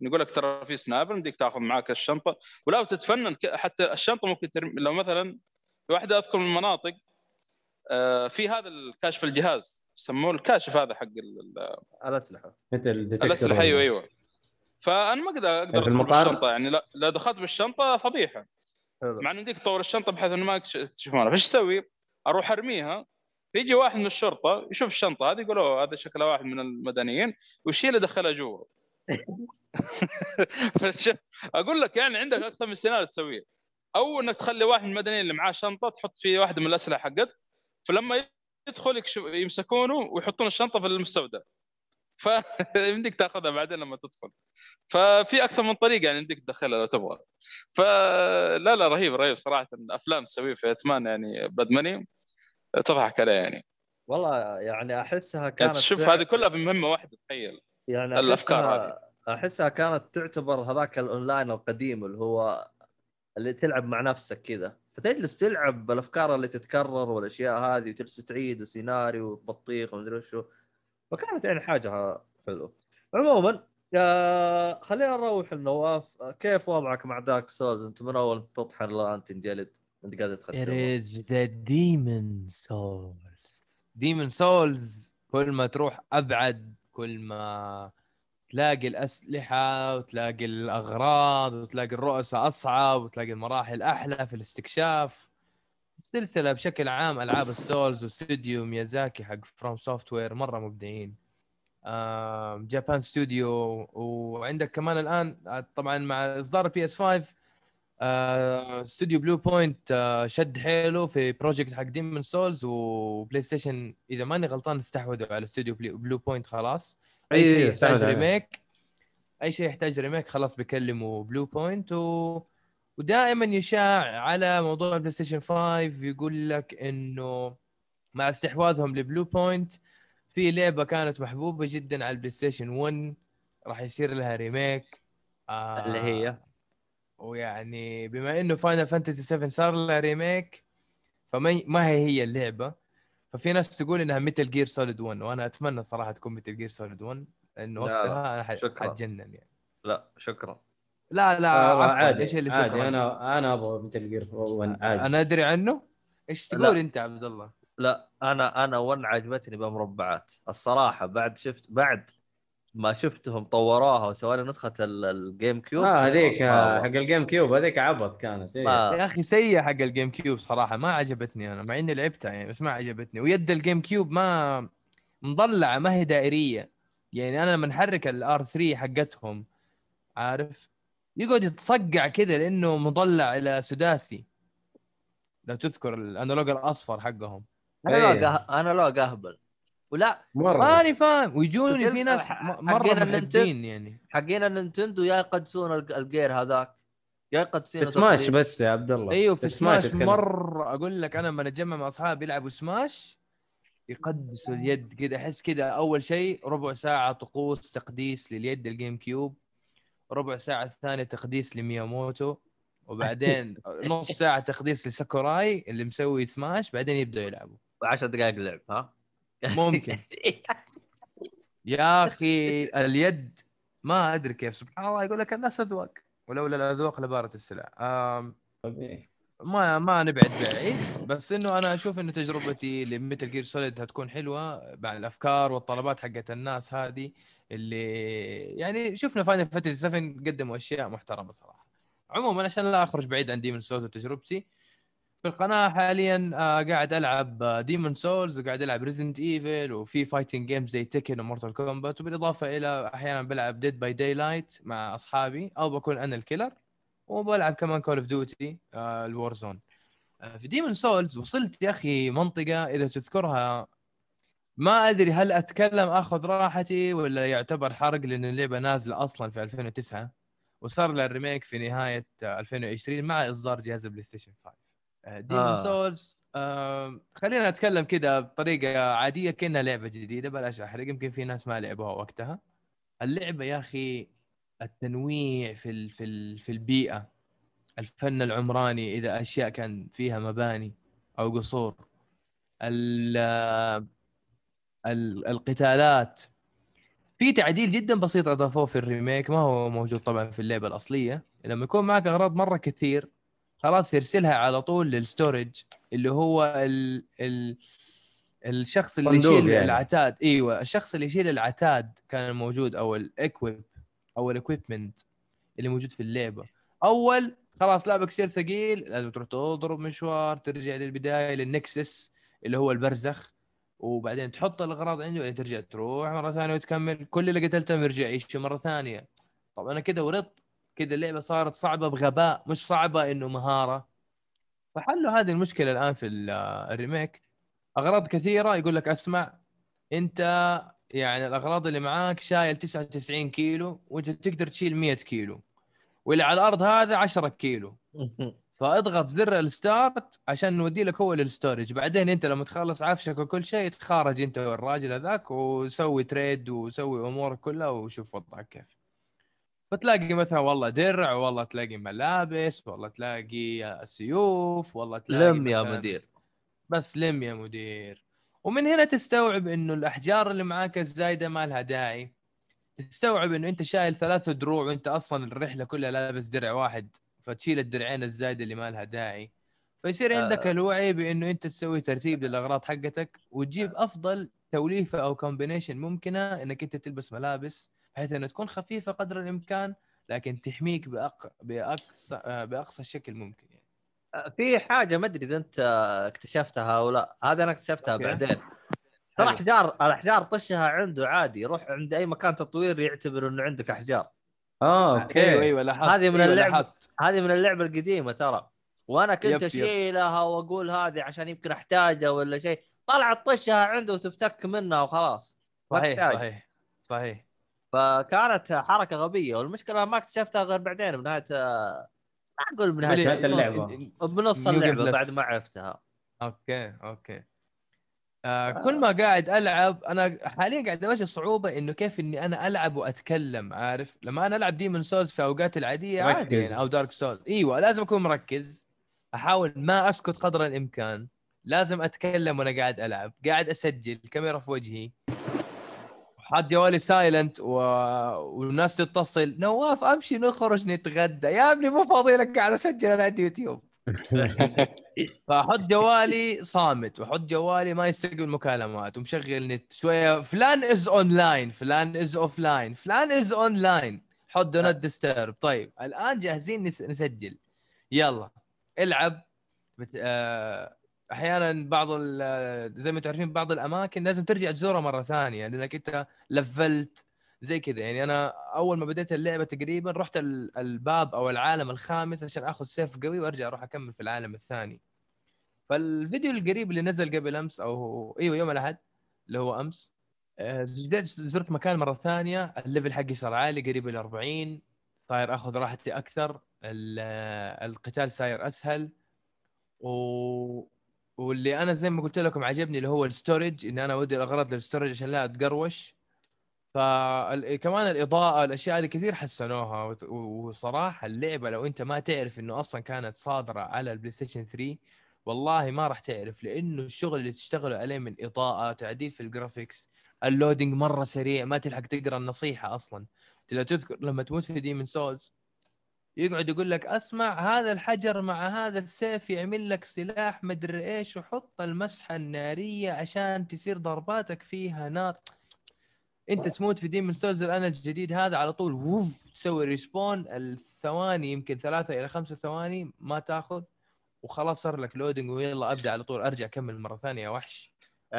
يقول لك ترى في sniper يمديك تاخذ معك الشنطة. ولو تتفنن ك- حتى الشنطة ممكن ترمي لو مثلا في واحدة أذكر من المناطق آه، في هذا الكاشف الجهاز يسموه الكاشف هذا حق ال- ال- الأسلحة. مثل الأسلحة أيوه أيوه. فأنا ما أقدر أقدر في أدخل؟ بالشنطة. يعني لا- لو دخلت بالشنطة فضيحة. حلو. مع انه يمديك تطور الشنطة بحيث إنه ما يكتشفونها فايش أسوي؟ أروح أرميها. فيجي واحد من الشرطة يشوف الشنطة هذه يقول أوه هذا شكله واحد من المدنيين ويشيل يدخلها جوا؟ أقول لك يعني عندك أكثر من سيناريو تسويه. أو إنك تخلي واحد من المدنيين اللي معاه شنطة تحط فيه واحدة من الأسلحة حقتك فلما يدخل يمسكونه ويحطون الشنطة في المستودع. فيمديك تاخذها بعدين لما تدخل. ففي أكثر من طريقة يعني يمديك تدخلها لو تبغى. فلا لا رهيب رهيب صراحة. افلام تسويه في اتمان يعني باد ماني تضحك عليه يعني. والله يعني أحسها يعني كانت تشوف فعلا- هذه كلها بمهمة واحدة تخيل. يعني الأفكار أحسها- أحسها كانت تعتبر هذاك الأونلاين القديم اللي هو اللي تلعب مع نفسك كذا. فتجلس تلعب بالأفكار اللي تتكرر والأشياء هذه وتجلس تعيد وسيناريو وبطيخ ومدري وشو. فكانت يعني حاجة حلوة. عموما آه خلينا نروح النواف. آه، كيف وضعك مع Dark Souls أنت من أول تطحن الان تنجلد أنت قاعد تختم is the Demon Souls. Demon souls كل ما تروح أبعد كل ما تلاقي الأسلحة وتلاقي الأغراض وتلاقي الرؤساء أصعب وتلاقي المراحل أحلى في الاستكشاف. السلسلة بشكل عام ألعاب ال Souls واستوديو ميازاكي حق FromSoftware مرة مبدعين Japan Studio وعندك كمان الآن طبعا مع إصدار ال PS 5 استوديو Bluepoint شد حيله في project حق Demon Souls و PlayStation إذا ماني غلطان استحوذوا على استوديو Bluepoint خلاص أي أيوة، شيء يحتاج. remake أي شيء يحتاج remake خلاص بيكلموا Bluepoint و... ودائما يشاع على موضوع ال PlayStation 5 يقول لك إنه مع استحواذهم ل Bluepoint في لعبة كانت محبوبة جدا على ال PlayStation 1 راح يصير لها remake. آه اللي هي؟ ويعني بما إنه Final Fantasy 7 صار لها remake فما ما هي هي اللعبة. ففي ناس تقول إنها ميتال جير سوليد 1 وأنا أتمنى صراحة تكون ميتال جير سوليد 1 لأنه لا، وقتها أنا. حتجنن يعني. لا شكرا. لا لا آه، عادي إيش اللي عادي شكرا؟ أنا أنا أبغى مثل جير 1 عادي. أنا أدري عنه. إيش لا. تقول أنت يا عبد الله؟ لا أنا أنا ون عجبتني بمربعات. الصراحة بعد شفت بعد ما شفتهم طوروها وسووا لي نسخة ال- الجيم كيوب آه هذيك آه، حق الجيم كيوب هذيك عبط كانت إيه. يا أخي سيء حق الجيم كيوب صراحة ما عجبتني أنا مع إني لعبتها يعني بس ما عجبتني. ويد الجيم كيوب ما مضلعة ما هي دائرية. يعني أنا لما نحرك الار 3 حقتهم عارف؟ يقعد يتصقع كذا لأنه مضلع إلى سداسي. لو تذكر الأنالوج الأصفر حقهم. أنا لو إيه. قه... أنا لو قهبل ولا ماني فاهم. ويجوني في ناس مرة محبين يعني. حقين النينتندو يا يقدسون الج- الجير هذاك. يا يقدسون في سماش بس يا عبد الله. أيوه في سماش أتكلم. مرة أقول لك أنا لما نتجمع مع أصحابي يلعبوا سماش يقدسوا اليد كذا أحس كذا أول شيء ربع ساعة طقوس تقديس لليد ال GameCube ربع ساعة الثانية تقديس لمياموتو وبعدين نص ساعة تقديس لساكوراي اللي مسوي سماش بعدين يبداوا يلعبوا. 10 دقائق لعب ها؟ ممكن. يا أخي اليد ما أدري كيف سبحان الله يقول لك الناس أذواق ولولا الأذواق لبارت السلع. طبيعي. ما ما نبعد بعيد بس إنه أنا أشوف إنه تجربتي ل Metal Gear Solid هتكون حلوة مع الأفكار والطلبات حقت الناس هذه اللي يعني شفنا Final Fantasy 7 قدموا أشياء محترمة صراحة. عموما عشان لا أخرج بعيد عن Demon Souls وتجربتي في القناة حاليا آه، قاعد ألعب Demon Souls وقاعد ألعب Resident Evil وفي fighting games زي Tekken و Mortal Kombat وبالإضافة إلى أحيانا بلعب Dead by Daylight مع أصحابي أو بكون أنا ال killer وبلعب كمان Call of Duty ال Warzone آه، في Demon Souls وصلت يا أخي منطقة إذا تذكرها ما أدري هل أتكلم آخذ راحتي ولا يعتبر حرق لأن اللعبة نازلة أصلا في 2009 وصار لها ال remake في نهاية آه، 2020 مع إصدار جهاز ال PlayStation 5 Demon آه. آه. Souls آه خلينا نتكلم كده بطريقة عادية كأنها لعبة جديدة بلاش أحرق يمكن في ناس ما لعبوها وقتها اللعبة يا أخي التنويع في ال في ال في البيئة الفن العمراني إذا أشياء كان فيها مباني أو قصور ال- ال- القتالات. في تعديل جدا بسيط أضافوه في الريميك ما هو موجود طبعا في اللعبه الأصلية. لما يكون معك أغراض مرة كثير خلاص يرسلها على طول للستورج اللي هو ال ال الشخص اللي يشيل يعني. العتاد. إيوه الشخص اللي يشيل العتاد كان موجود أو ال equip أو ال equipment اللي موجود في اللعبة. أول خلاص لعبك يصير ثقيل لازم تروح تضرب مشوار ترجع للبداية لل Nexus اللي هو البرزخ. وبعدين تحط الأغراض عنده بعدين ترجع تروح مرة ثانية وتكمل. كل اللي قتلتهم يرجع يعيش مرة ثانية. طب أنا كذا ورطت كذا اللعبة صارت صعبة بغباء مش صعبة إنه مهارة. فحلوا هذه المشكلة الآن في ال- remake. أغراض كثيرة يقول لك أسمع أنت يعني الأغراض اللي معاك شايل 99 كيلو وأنت تقدر تشيل 100 كيلو. واللي على الأرض هذا 10 كيلو. فاضغط زر ال start عشان نودي لك هو لل storage. بعدين أنت لما تخلص عفشك وكل شيء تخارج أنت والراجل هذاك وسوي trade وسوي امورك كلها وشوف وضعك كيف. فتلاقي مثلا والله درع والله تلاقي ملابس والله تلاقي سيوف والله تلاقي لم يا مدير. بس لم يا مدير. ومن هنا تستوعب إنه الأحجار اللي معاك الزايدة ما لها داعي تستوعب إنه أنت شايل ثلاث دروع وأنت أصلا الرحلة كلها لابس درع واحد فتشيل الدرعين الزايدة اللي ما لها داعي فيصير آه. عندك الوعي بإنه أنت تسوي ترتيب للأغراض حقتك وتجيب أفضل توليفة أو كومبينيشن ممكنة إنك أنت تلبس ملابس بحيث إنه تكون خفيفة قدر الإمكان لكن تحميك. باقصى آه، بأقصى شكل ممكن يعني في حاجة ما أدري إذا أنت اكتشفتها أو لا هذا أنا اكتشفتها okay. بعدين ترى. احجار الأحجار طشها عنده عادي يروح عند أي مكان تطوير يعتبر إنه عندك أحجار آه okay أيوه أيوه لاحظت هذه من أيوة اللعب. لاحظت. هذه من اللعبة القديمة ترى وأنا كنت. أشيلها وأقول هذه عشان يمكن أحتاجها ولا شيء طلعت طشها عنده وتفتك منها وخلاص ما صحيح. صحيح صحيح فكانت حركة غبية والمشكلة ما اكتشفتها غير بعدين بنهاية ما أقول بنهايه اللعبة. بنص اللعبة. بعد ما عرفتها. okay okay. آه كل ما قاعد ألعب أنا حاليا قاعد اواجه صعوبة إنه كيف إني أنا ألعب وأتكلم عارف؟ لما أنا ألعب Demon's Souls في أوقات العادية عادي. يعني أو Dark Souls إيوه لازم أكون مركز. أحاول ما أسكت قدر الإمكان. لازم أتكلم وأنا قاعد ألعب. قاعد أسجل. الكاميرا في وجهي. حاط جوالي silent و... والناس تتصل. نواف أمشي نخرج نتغدى. يا ابني مو فاضي لك قاعد أسجل أنا عندي يوتيوب فاحط جوالي صامت واحط جوالي ما يستقبل مكالمات ومشغل نت شوية. فلان is online فلان is offline فلان is online حط do not disturb طيب الآن جاهزين نس... نسجل. يلا العب. بت... آه... أحيانا بعض. زي ما تعرفين بعض الأماكن لازم ترجع تزورها مرة ثانية لأنك أنت لفلت زي كذا يعني أنا أول ما بديت اللعبة تقريبا رحت ال- الباب أو العالم الخامس عشان آخذ سيف قوي وأرجع أروح أكمل في العالم الثاني فالفيديو القريب اللي نزل قبل أمس أو إيوه يوم الأحد اللي هو أمس آه، زرت مكان مرة ثانية ال level حقي صار عالي قريب ال 40 صاير آخذ راحتي أكثر ال- القتال صاير أسهل و... واللي أنا زي ما قلت لكم عجبني اللي هو ال storage إن أنا ودي الأغراض لل storage عشان لا أتقروش. فكمان الإضاءة الأشياء هذه كثير حسنوها وصراحة اللعبة لو أنت ما تعرف إنه أصلا كانت صادرة على البلاي ستيشن 3 والله ما راح تعرف لأنه الشغل اللي اشتغلوا عليه من إضاءة تعديل في ال graphics ال loading مرة سريع ما تلحق تقرأ النصيحة أصلا. لو تذكر لما تموت في Demon's Souls يقعد يقول لك أسمع هذا الحجر مع هذا السيف يعمل لك سلاح مدري إيش وحط المسحة النارية عشان تصير ضرباتك فيها نار. أنت تموت في Demon's Souls الآن الجديد هذا على طول ووف تسوي respawn الثواني يمكن ثلاثة إلى خمسة ثواني ما تأخذ وخلاص صار لك loading ويلا أبدأ على طول أرجع أكمل مرة ثانية يا وحش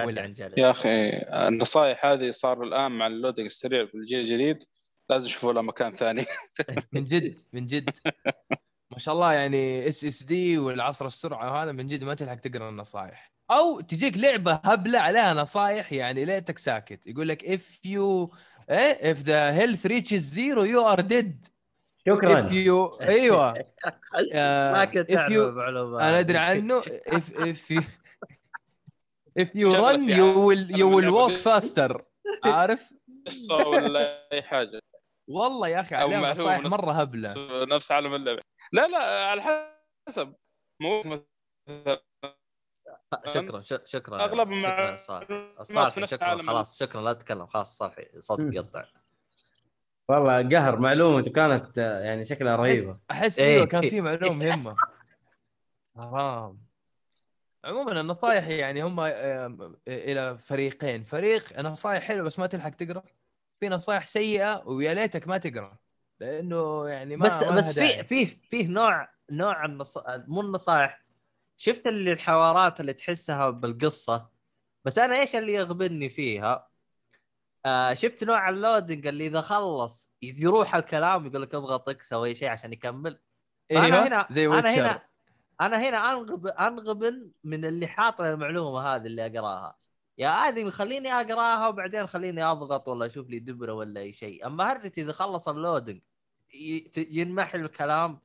ولا. يا أخي النصائح هذه صار الآن مع ال loading السريع في الجيل الجديد. لازم يشوفوا لها مكان ثاني. من جد من جد. ما شاء الله يعني SSD والعصر السرعة وهذا من جد ما تلحق تقرأ النصائح أو تجيك لعبة هبلة عليها نصائح يعني ليتك ساكت. يقول لك if you إيه if the health reaches zero you are dead. if شكرا you أيوه. آه، ما كنت if أعرف أنا. أدري عنه. If if you if you run you will you will walk faster. عارف؟ قصة ولا أي حاجة. والله يا أخي معلومة نصائح نص- مرة هبلة. نفس عالم اللعبة. لا لا على حسب. مو مثلا شكرا شكرا أغلب شكرا مع يا صالح في صالح نفس شكرا خلاص شكرا لا تتكلم. خلاص صالح صوتك يقطع. والله قهر معلومته كانت يعني شكلها رهيبة. أحس احس إيه. أيوه كان في معلومة مهمه حرام. عموما النصائح يعني هم إلى فريقين. فريق نصائح حلوة بس ما تلحق تقرأ. في نصائح سيئة ويا ليتك ما تقرأ لأنه يعني ما بس ما بس في. في في نوع نوع النص... مو النصائح شفت اللي الحوارات اللي تحسها بالقصة؟ بس أنا إيش اللي يغبني فيها؟ آه شفت نوع ال loading اللي إذا خلص يروح الكلام يقول لك أضغط X أو اي شيء عشان يكمل. فأنا أيوه هنا زي أنا Witcher هنا أنا هنا انغب أنغبن من اللي حاط المعلومة هذه اللي أقراها. يا ادمي خليني أقراها وبعدين خليني أضغط ولا أشوف لي دبرة ولا أي شيء. أما هرجتي إذا خلص ال loading ينمحي الكلام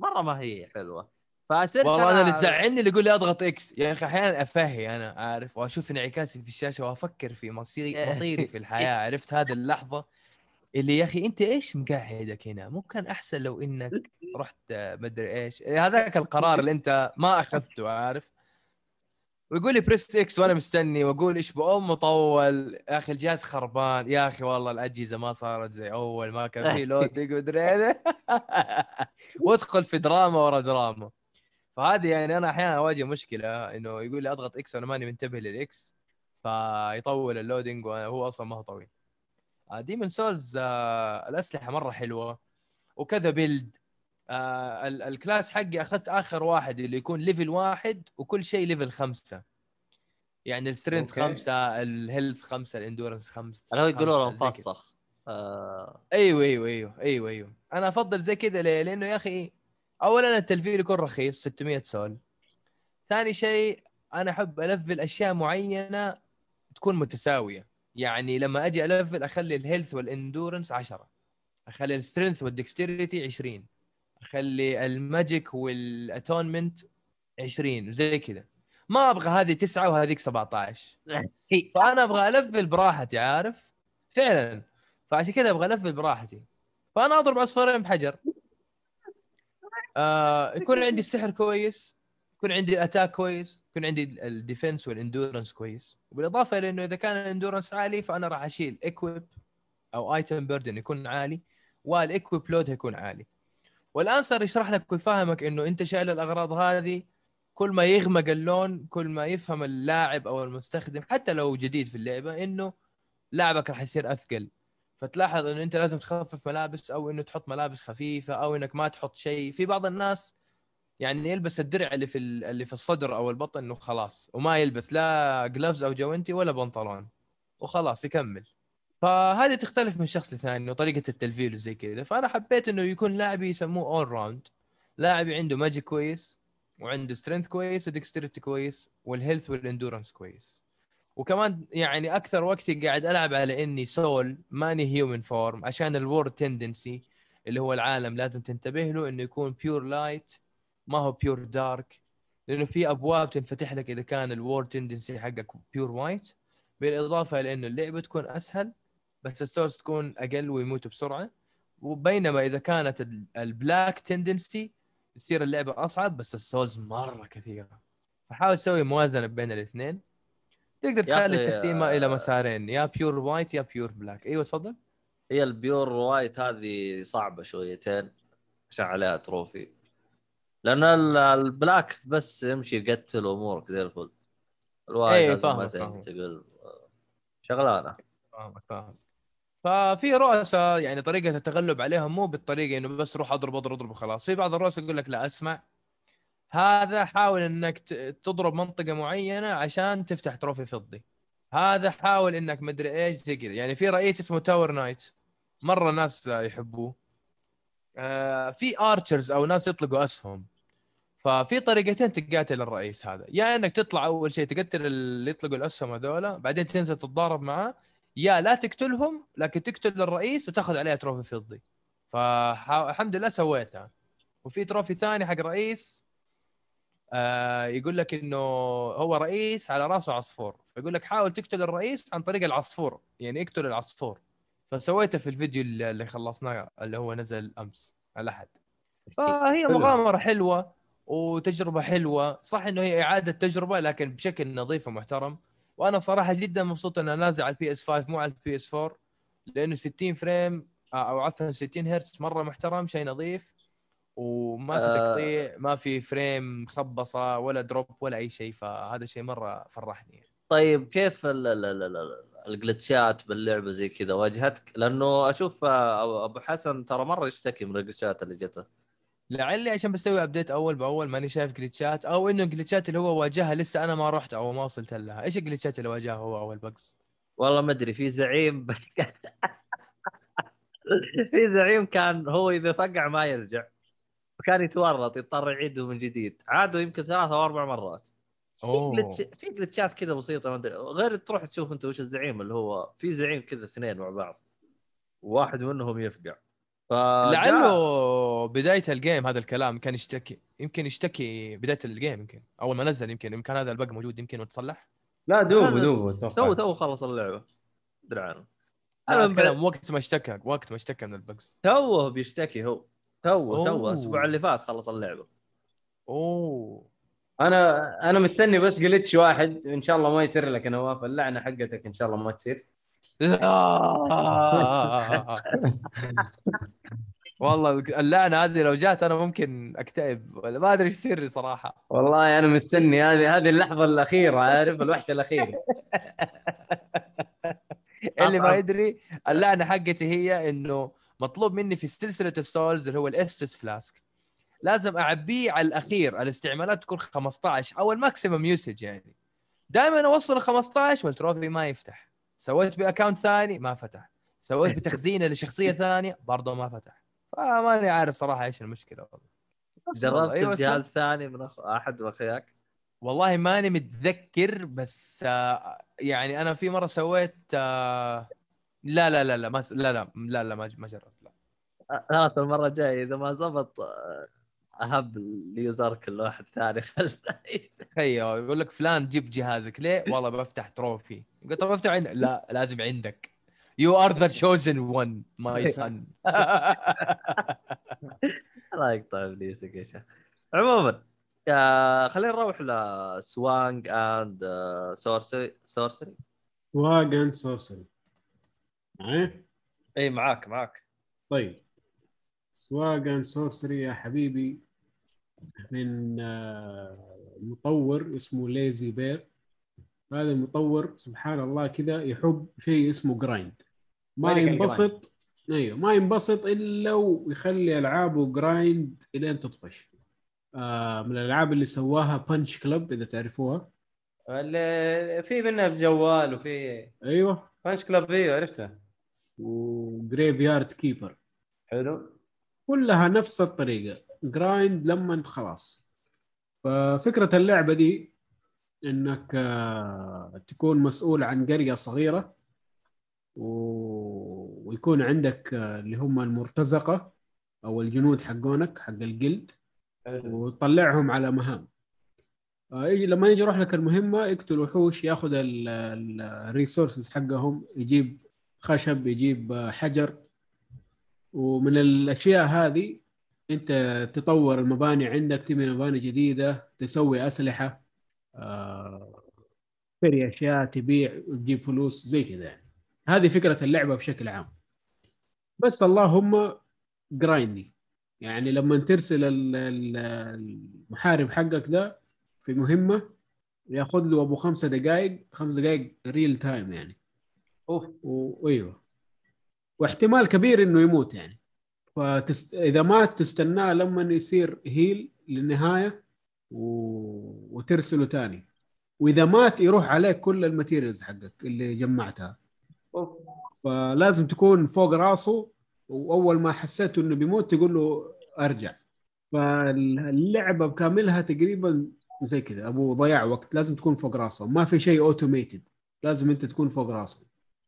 مرة ما هي حلوة. فصرت والله أنا اللي تزعلني اللي يقول لي أضغط X. يا أخي أحيانا أفهي أنا عارف وأشوف انعكاسي في الشاشة وأفكر في مصيري مصيري في الحياة. عرفت هذه اللحظة اللي يا أخي أنت إيش مقعدك هنا؟ مو كان أحسن لو إنك رحت آه، مدري إيش. هذاك القرار اللي أنت ما أخذته عارف؟ ويقول لي press X وأنا مستني وأقول إيش بام مطول. يا أخي الجهاز خربان. يا أخي والله الأجهزة ما صارت زي أول ما كان في loading مدري. وادخل في دراما ورا دراما. فهذه يعني أنا أحيانا أواجه مشكلة إنه يقول لي أضغط X وأنا ماني منتبه لل X فيطول ال loading وهو أصلا ما هو طويل. Demon's Souls آه الأسلحة مرة حلوة. وكذا build آه ال- ال class حقي أخذت آخر واحد اللي يكون level واحد وكل شيء level خمسة. يعني ال strength. خمسة ال health خمسة ال endurance خمسة اللي هو يقولوا له خمسة، زي كده. مفسخ آه. أيوه أيوه أيوه أيوه أيوه. أنا أفضل زي كذا ليه؟ لأنه يا أخي اولا التلفيل يكون رخيص 600 soul. ثاني شيء أنا أحب ألفل أشياء معينة تكون متساوية. يعني لما أجي ألفل أخلي ال health وال endurance 10 أخلي ال strength وال dexterity 20 أخلي ال magic وال attunement 20 زي كذا. ما أبغى هذه تسعة وهذيك 17 فأنا أبغى ألفل براحتي عارف؟ فعلا. فعشان كذا أبغى ألفل براحتي. فأنا أضرب عصفورين بحجر. آه يكون عندي السحر كويس يكون عندي ال attack كويس يكون عندي ال defense وال endurance كويس. وبالإضافة إلى إنه إذا كان ال endurance عالي فأنا راح أشيل equip أو item burden يكون عالي وال equip load يكون عالي. والآن صار يشرح لك ويفهمك إنه أنت شايل الأغراض هذه كل ما يغمق اللون كل ما يفهم اللاعب أو المستخدم حتى لو جديد في اللعبة إنه لاعبك راح يصير أثقل. فتلاحظ إنه أنت لازم تخفف ملابس أو إنه تحط ملابس خفيفة أو إنك ما تحط شيء. في بعض الناس يعني يلبس الدرع اللي في ال- اللي في الصدر أو البطن إنه خلاص وما يلبس لا gloves أو جوانتي ولا بنطلون وخلاص يكمل. فهذه تختلف من شخص لثاني وطريقة التلفيل وزي كذا. فأنا حبيت إنه يكون لاعبي يسموه all-around لاعبي عنده magic كويس وعنده strength كويس و dexterity كويس وال health وال endurance كويس. وكمان يعني أكثر وقتي قاعد ألعب على إني soul ماني human form عشان ال world tendency اللي هو العالم لازم تنتبه له إنه يكون pure light ما هو pure dark لأنه في أبواب تنفتح لك إذا كان ال world tendency حقك pure white بالإضافة لإنه اللعبة تكون أسهل بس ال souls تكون أقل ويموت بسرعة. وبينما إذا كانت ال- ال black tendency تصير اللعبة أصعب بس ال souls مرة كثيرة. فحاول تسوي موازنة بين الاثنين. تقدر تخلي التختيمة آه، إلى مسارين. يا pure white يا pure black أيوه تفضل. هي ال pure white هذه صعبة شويتين عشان عليها trophy لأن ال- ال black بس يمشي يقتل أمورك زي الفل. ال white ما فاهمك، فاهمك. تنتقل شغلانة. فاهمك فاهم ففي رؤساء يعني طريقة التغلب عليهم مو بالطريقة إنه بس روح أضرب أضرب أضرب وخلاص. في بعض الرؤساء يقول لك لا اسمع. هذا حاول إنك تضرب منطقة معينة عشان تفتح trophy فضي. هذا حاول إنك مدري إيش زي كذا. يعني في رئيس اسمه Tower Knight مرة ناس يحبوه. آه في archers أو ناس يطلقوا أسهم. ففي طريقتين تقاتل الرئيس هذا. يا إنك تطلع أول شيء تقتل اللي يطلقوا الأسهم هذولا بعدين تنزل تتضارب معاه. يا لا تقتلهم لكن تقتل الرئيس وتاخذ عليها trophy فضي. فالحمد لله سويتها وفي trophy ثاني حق رئيس آه يقول لك إنه هو رئيس على رأسه عصفور. فيقول لك حاول تقتل الرئيس عن طريق العصفور يعني اقتل العصفور. فسويته في الفيديو اللي خلصناه اللي هو نزل أمس الأحد. فهي حلو. مغامرة حلوة وتجربة حلوة. صح إنه هي إعادة تجربة لكن بشكل نظيف ومحترم. وأنا صراحة جدا مبسوط انها نازل على ال PS 5 مو على ال PS 4 لأنه 60 frame آه، أو عفوا 60 هرتز مرة محترم شيء نظيف وما في آه. تقطيع ما في frame مخبصة ولا drop ولا أي شيء فهذا شيء مرة فرحني طيب كيف ال- ال- ال- ال- ال glitchات باللعبة زي كذا واجهتك؟ لأنه أشوف آه، أبو حسن ترى مرة يشتكي من ال glitchات اللي جته لعلي عشان بسوي update أول بأول ماني شايف glitchات أو إنه ال glitchات اللي هو واجهها لسه أنا ما رحت أو ما وصلت لها. إيش ال glitchات اللي واجهها هو أول bugs والله ما أدري في زعيم في زعيم كان هو إذا فقع ما يرجع. وكان يتورط يضطر يعيده من جديد. عادوا يمكن ثلاث أو أربع مرات. في glitch- في glitchات كذا بسيطة ما أدري. غير تروح تشوف أنت وش الزعيم اللي هو في زعيم كذا اثنين مع بعض. واحد منهم يفقع. لعله بداية ال game هذا الكلام كان يشتكي. يمكن يشتكي بداية ال game يمكن. أول ما نزل يمكن يمكن هذا ال bug موجود يمكن وتصلح. لا دوب دوب تو تو خلص اللعبة. أدري عنه. أنا أتكلم وقت ما اشتكى وقت ما اشتكى من ال bugs توه بيشتكي هو. توه توه. الأسبوع اللي فات خلص اللعبة. أوه. أنا أنا مستني بس glitch واحد ان شاء الله ما يصير لك يا نواف. اللعنة حقتك إن شاء الله ما تصير. لا. والله اللعنة هذه لو جات أنا ممكن أكتئب. ولا ما أدري إيش يصير لي صراحة. والله أنا مستني. هذه هذه اللحظة الأخيرة عارف؟ الوحشة الأخيرة. اللي ما. يدري اللعنة حقتي هي إنه مطلوب مني في سلسلة ال Souls اللي هو ال Estus Flask لازم أعبيه على الأخير الاستعمالات تكون 15 أو ال maximum usage يعني. دائما اوصل 15 وال trophy ما يفتح. سويت ب account ثاني ما فتح. سويت بتخزينة لشخصية ثانية برضه ما فتح. فماني عارف صراحة إيش المشكلة. والله جربت أيوة، بجهاز ثاني من أخ... أحد من اخوياك والله ماني متذكر بس آه، يعني أنا في مرة سويت آه، لا لا لا لا ما س... لا لا لا لا ما ما جربت لا. خلاص المرة الجاية إذا ما زبط آه، اهب ال user كل واحد ثاني خل تخيل يقول لك فلان جيب جهازك. ليه؟ والله بفتح trophy. يقول طب افتح عندك لا لازم عندك. you are the chosen one my son الله يقطع إبليسك يا شيخ. عموما خلينا نروح ل Swag and Sorcery Sorcery Swag and Sorcery معي اي معاك معاك. طيب. Swag and Sorcery يا حبيبي. من آه، مطور اسمه Lazy Bear هذا المطور سبحان الله كذا يحب شيء اسمه grind ما ينبسط؟ أيوه ما ينبسط إلا ويخلي ألعابه grind الين تطفش. آه من الألعاب اللي سواها Punch Club إذا تعرفوها. اللي في منها في جوال وفي أيوه. Punch Club أيوه عرفتها و Graveyard Keeper حلو. كلها نفس الطريقة. grind لما خلاص. ففكرة اللعبة دي انك آه، تكون مسؤول عن قرية صغيرة. ويكون عندك آه، اللي هم المرتزقة أو الجنود حقونك حق الجلد وتطلعهم على مهام. آه، لما يجي يروح لك المهمة يقتل وحوش ياخذ الريسورسز حقهم يجيب خشب يجيب حجر. ومن الأشياء هذه أنت تطور المباني عندك تبني مباني جديدة تسوي أسلحة آه، تشتري أشياء تبيع وتجيب فلوس زي كذا يعني. هذه فكرة اللعبة بشكل عام. بس اللهم grindy يعني لما ترسل ال- ال- المحارب حقك ده في مهمة ياخذ له أبو خمسة دقائق خمس دقائق real time يعني. أوف وايوه واحتمال كبير إنه يموت يعني. فتست... إذا مات تستناه لما يصير هيل للنهاية و... وترسله تاني. وإذا مات يروح عليك كل ال materials حقك اللي جمعتها. فلازم تكون فوق راسه وأول ما حسيت إنه بيموت تقول له أرجع. فاللعبة بكاملها تقريبا زي كذا. أبو ضياع وقت. لازم تكون فوق راسه. ما في شيء automated لازم أنت تكون فوق راسه.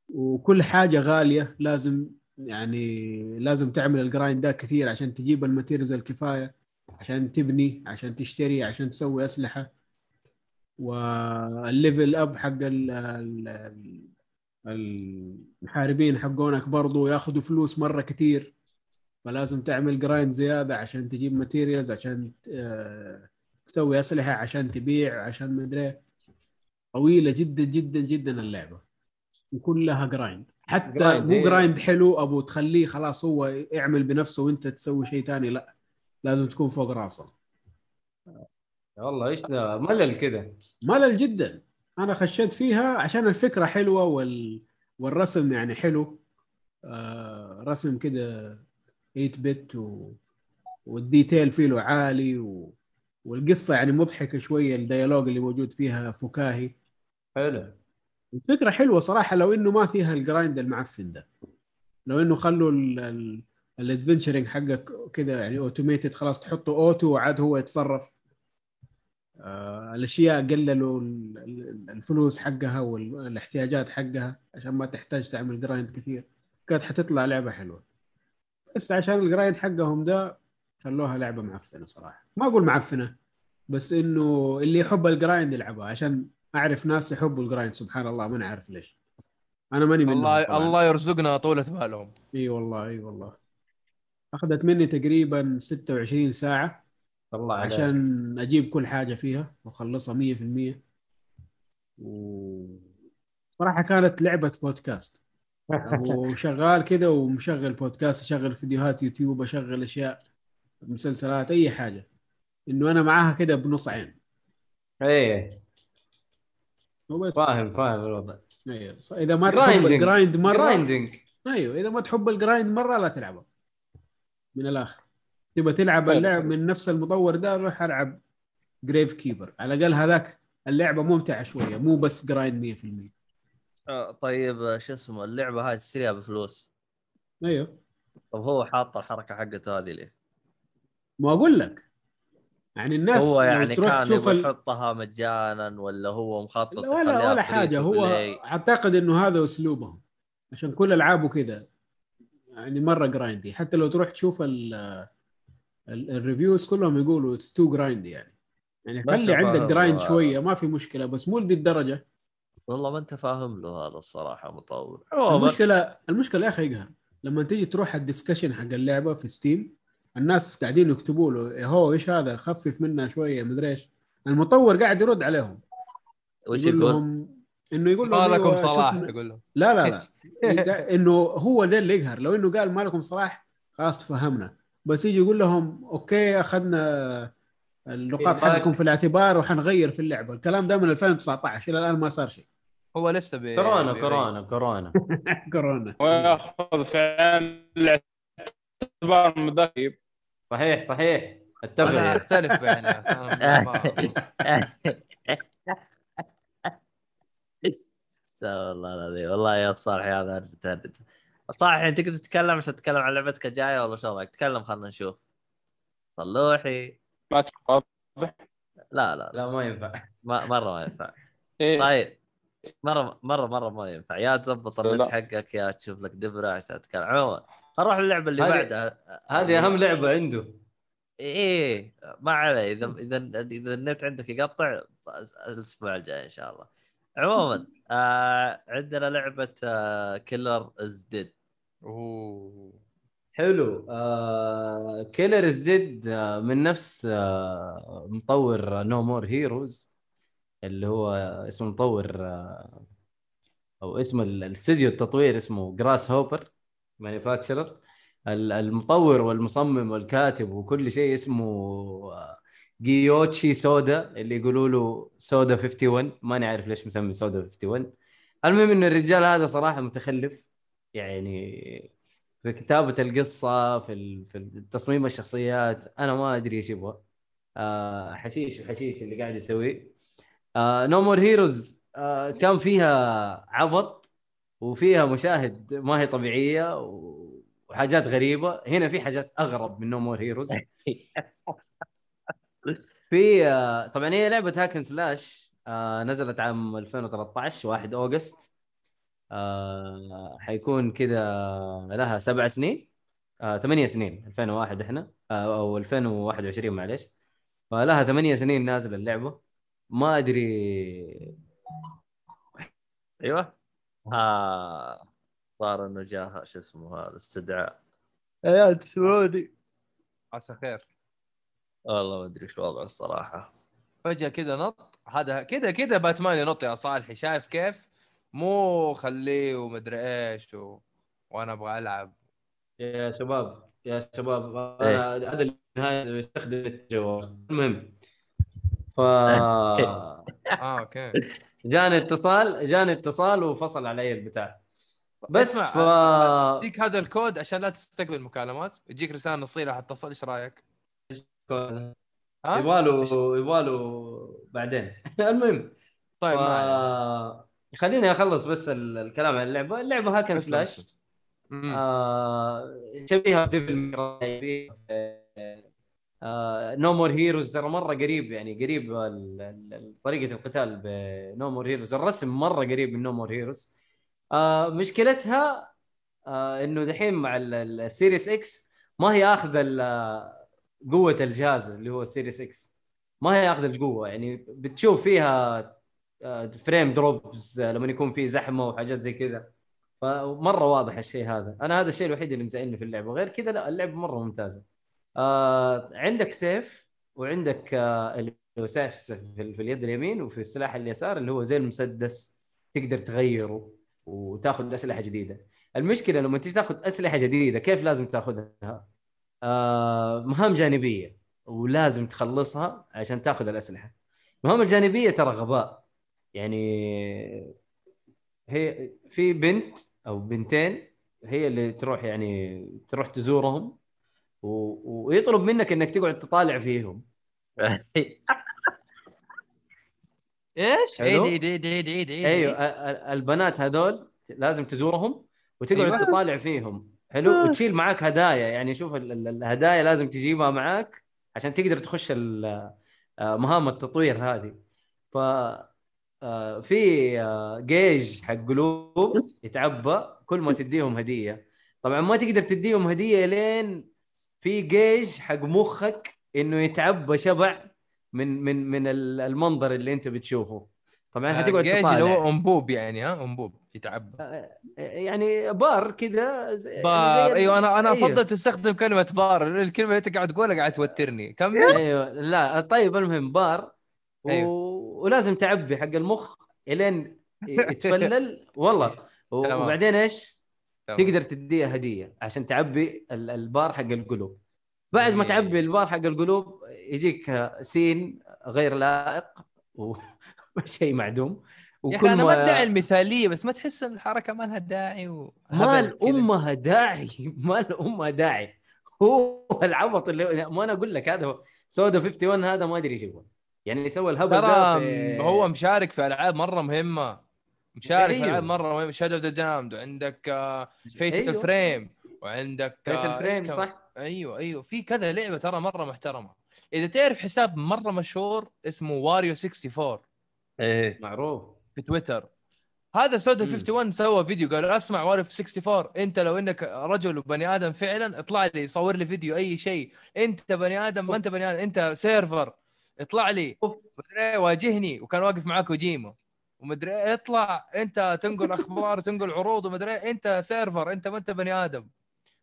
وكل حاجة غالية لازم يعني لازم تعمل ال grind ده كثير عشان تجيب ال materials الكفاية عشان تبني عشان تشتري عشان تسوي أسلحة. وال level up حق ال- ال- المحاربين حقونك برضو ياخذوا فلوس مرة كثير. فلازم تعمل grind زيادة عشان تجيب materials عشان آه، تسوي أسلحة عشان تبيع عشان مدري إيه. طويلة جدا جدا جدا اللعبة. وكلها grind. حتى grind، مو. grind حلو أبو تخليه خلاص هو يعمل بنفسه وأنت تسوي شيء ثاني لا لازم تكون فوق راسه. والله إيش ذا ملل كذا ملل جدا. أنا خشيت فيها عشان الفكرة حلوة وال... والرسم يعني حلو. آه رسم كده 8 bit و... وال detail فيه له عالي و... والقصة يعني مضحكة شوية ال dialogue اللي موجود فيها فكاهي. حلو. الفكرة حلوة صراحة لو إنه ما فيها ال grind المعفن ده. لو إنه خلوا ال adventuring حقك كده يعني automated خلاص تحطه auto وعاد هو يتصرف. آه الأشياء قللوا ال- ال- الفلوس حقها والاحتياجات حقها عشان ما تحتاج تعمل grind كثير. كانت حتطلع لعبة حلوة. بس عشان ال grind حقهم ده خلوها لعبة معفنة صراحة. ما أقول معفنة بس إنه اللي يحب ال grind يلعبها عشان أعرف ناس يحبوا ال grind سبحان الله ما نعرف ليش. أنا ماني منهم الله طبعاً. الله يرزقنا طولة بالهم إي والله إي والله. أخذت مني تقريبا 26 ساعة الله عليك. عشان أجيب كل حاجة فيها وأخلصها 100% و صراحة كانت لعبة بودكاست. وشغال كده ومشغل بودكاست أشغل فيديوهات يوتيوب أشغل أشياء مسلسلات أي حاجة. إنه أنا معاها كده بنص عين. إيه. وبس فاهم فاهم الوضع أيوه. إذا ما تحب. ال grind مره grinding أيوه إذا ما تحب ال grind مرة لا تلعبه من الآخر تبغى تلعب حلو. اللعب من نفس المطور ده روح ألعب جريف كيبر على الأقل هذاك اللعبة ممتعة شوية مو بس grind 100% آه، طيب شو اسمه اللعبة هاي تشتريها بفلوس أيوه طب هو حاط الحركة حقته هذه ليه؟ ما أقول لك يعني الناس هو يعني تروح كان تشوف. يحطها مجانا ولا هو مخطط ولا ولا حاجة. هو؟ أعتقد إنه هذا أسلوبهم عشان كل ألعابه كذا يعني مرة grindy حتى لو تروح تشوف ال ال- ال reviews كلهم يقولوا it's too grindy يعني. يعني خلي عندك grind شوية ما في مشكلة بس مو لدي الدرجة. والله ما أنت فاهم له هذا الصراحة مطور المشكلة المشكلة يا أخي يقهر لما تيجي تروح ال discussion حق اللعبة في ستيم الناس قاعدين يكتبوا له إيه هو إيش هذا؟ خفف منها شوية مدري إيش. المطور قاعد يرد عليهم. وش يقول يقول؟ لهم إنه يقول لهم ما لكم صلاح شفنا- يقول له لا لا لا. إنه هو ده اللي يقهر. لو إنه قال ما لكم صلاح خلاص تفهمنا. بس يجي يقول لهم أوكي أخذنا النقاط Feedback. حقكم في الاعتبار وحنغير في اللعبة. الكلام ده من 2019 إلى الآن ما صار شيء. هو لسه بي... كورونا. كورونا كورونا. كورونا. وياخذ في الاعتبار المذاكب صحيح صحيح. أنا اتفق أختلف يعني لا والله العظيم. والله يا صالح هذا صالح أنت تقدر تتكلم عشان تتكلم عن لعبتك الجاية ولا شو رايك؟ تكلم خلنا نشوف. صلوحي. ما تواضح لا لا لا. ما ينفع. ما مرة ما ينفع. إيه. طيب. مرة مرة مرة ما ينفع. يا تظبط لا. النت حقك يا تشوف لك دبرة عشان تتكلم. عموما نروح للعبة اللي بعدها. هذه أهم لعبة عنده. إيه ما عليه. اذا اذا إذا النت عندك يقطع الأسبوع الجاي إن شاء الله. عموما آه عندنا لعبة آه Killer Is Dead أوه. حلو. آه Killer Is Dead من نفس آه مطور No More Heroes اللي هو اسمه مطور آه أو اسم ال- الاستوديو التطوير اسمه Grasshopper Manufacture المطور والمصمم والكاتب وكل شيء اسمه آه، جويتشي سودا اللي يقولوا له سودا 51 ماني عارف ليش مسمي سودا 51 المهم إن الرجال هذا صراحة متخلف. يعني في كتابة القصة في في تصميم الشخصيات أنا ما أدري إيش يبغى. آه حشيش وحشيش اللي قاعد يسويه. No More Heroes كان فيها عبط. وفيها مشاهد ما هي طبيعية و- وحاجات غريبة. هنا في حاجات أغرب من No More Heroes في آه طبعا هي لعبة هاكن سلاش آه نزلت عام 2013 1 أوغست. آه حيكون كذا لها سبع سنين. ثمانية سنين 2001 إحنا. أو 2021 معلش فلها ثمانية سنين نازلة اللعبة. ما أدري. أيوه. ها صار إنه جاه شو اسمه هذا استدعاء. عيال تسمعوني. عسى خير. والله ما أدري إيش الوضع الصراحة. فجأة كذا نط. هذا كذا كذا باتمان ينط يا صالحي. شايف كيف؟ مو خليه ومدري إيش و... وأنا أبغى ألعب. يا شباب يا شباب أنا هذا النهاية يستخدم الجوال. المهم ف آه أوكي. جاني اتصال جاني اتصال وفصل علي البتاع بس ف يديك هذا الكود عشان لا تستقبل مكالمات يجيك رسالة نصيه راح اتصل إيش رأيك؟ ها؟ يبغاله يبغاله بعدين المهم طيب ما علينا. آه... خليني أخلص بس ال- الكلام عن اللعبة اللعبة هاكن سلاش. آه... شبيهة بديفل نو مور هيروز ترى مرة قريب يعني قريب طريقة القتال بنو مور هيروز الرسم مرة قريب من نو مور هيروز آه مشكلتها آه إنه دحين مع ال- ال- ال Series X ما هي اخذ قوة الجهاز اللي هو ال Series X ما هي اخذ القوة يعني بتشوف فيها frame drops لما يكون في زحمة وحاجات زي كذا. فمرة واضح الشيء هذا. أنا هذا الشيء الوحيد اللي مزعلني في اللعبة. غير كذا لا اللعبة مرة ممتازة. آه عندك سيف وعندك آه هو سيف في, في اليد اليمين وفي السلاح اليسار اللي هو زي المسدس تقدر تغيره وتاخذ أسلحة جديدة. المشكلة لما تيجي تاخذ أسلحة جديدة كيف لازم تاخذها؟ آه مهام جانبية ولازم تخلصها عشان تاخذ الأسلحة. المهام الجانبية ترى غباء. يعني هي في بنت أو بنتين هي اللي تروح يعني تروح تزورهم. و... ويطلب منك إنك تقعد تطالع فيهم. إيش؟ عيد عيد عيد عيد عيد عيد أيوه البنات هذول لازم تزورهم وتقعد أيوة. تطالع فيهم. حلو؟ وتشيل معاك هدايا. يعني شوف ال- ال- الهدايا لازم تجيبها معاك عشان تقدر تخش آه، مهام التطوير هذه. ف آه، في آه، جيج حق قلوب يتعبى كل ما تديهم هدية. طبعا ما تقدر تديهم هدية لين في جيج حق مخك إنه يتعبى شبع من من من ال- المنظر اللي أنت بتشوفه. طبعا هتقعد جيش تطالع. اللي هو أنبوب يعني ها؟ أنبوب يتعبى يعني بار كذا زي بار. زي- أيوه أنا أنا أيوه. أفضل تستخدم كلمة بار. الكلمة اللي أنت قاعد تقولها قاعد توترني. كمل. أيوه. لا طيب المهم بار. و... أيوه. ولازم تعبي حق المخ إلين يتفلل. والله. وبعدين إيش؟ تقدر تديها هدية عشان تعبي ال- البار حق القلوب. بعد ما. تعبي البار حق القلوب يجيك سين غير لائق وشيء معدوم. يا أخي أنا ما أدعي المثالية بس ما تحس ان الحركة ما لها داعي و ما. لامها داعي. ما لامها داعي. هو العبط اللي ما أنا أقول لك هذا سودا 51 هذا ما أدري إيش يبغى يعني سوى الهبل ده في هو مشارك في ألعاب مرة مهمة. مشارك أيوه. في العاب مرة مهمة. شادو ذا دامد وعندك Fatal أيوه. Frame وعندك فيت آه، ال Frame؟ صح؟ أيوه أيوه. في كذا لعبة ترى مرة محترمة. إذا تعرف حساب مرة مشهور اسمه Wario 64 إيه. معروف. في تويتر. هذا Suda مم. 51 سوى فيديو قال أسمع Wario 64 أنت لو إنك رجل وبني آدم فعلا اطلع لي صور لي فيديو أي شيء. أنت بني آدم ما أنت بني آدم أنت server اطلع لي. إيه، واجهني. وكان واقف معاه كوجيما ومدري إيه، اطلع انت تنقل أخبار وتنقل عروض ومدري إيه، انت سيرفر انت ما انت بني آدم.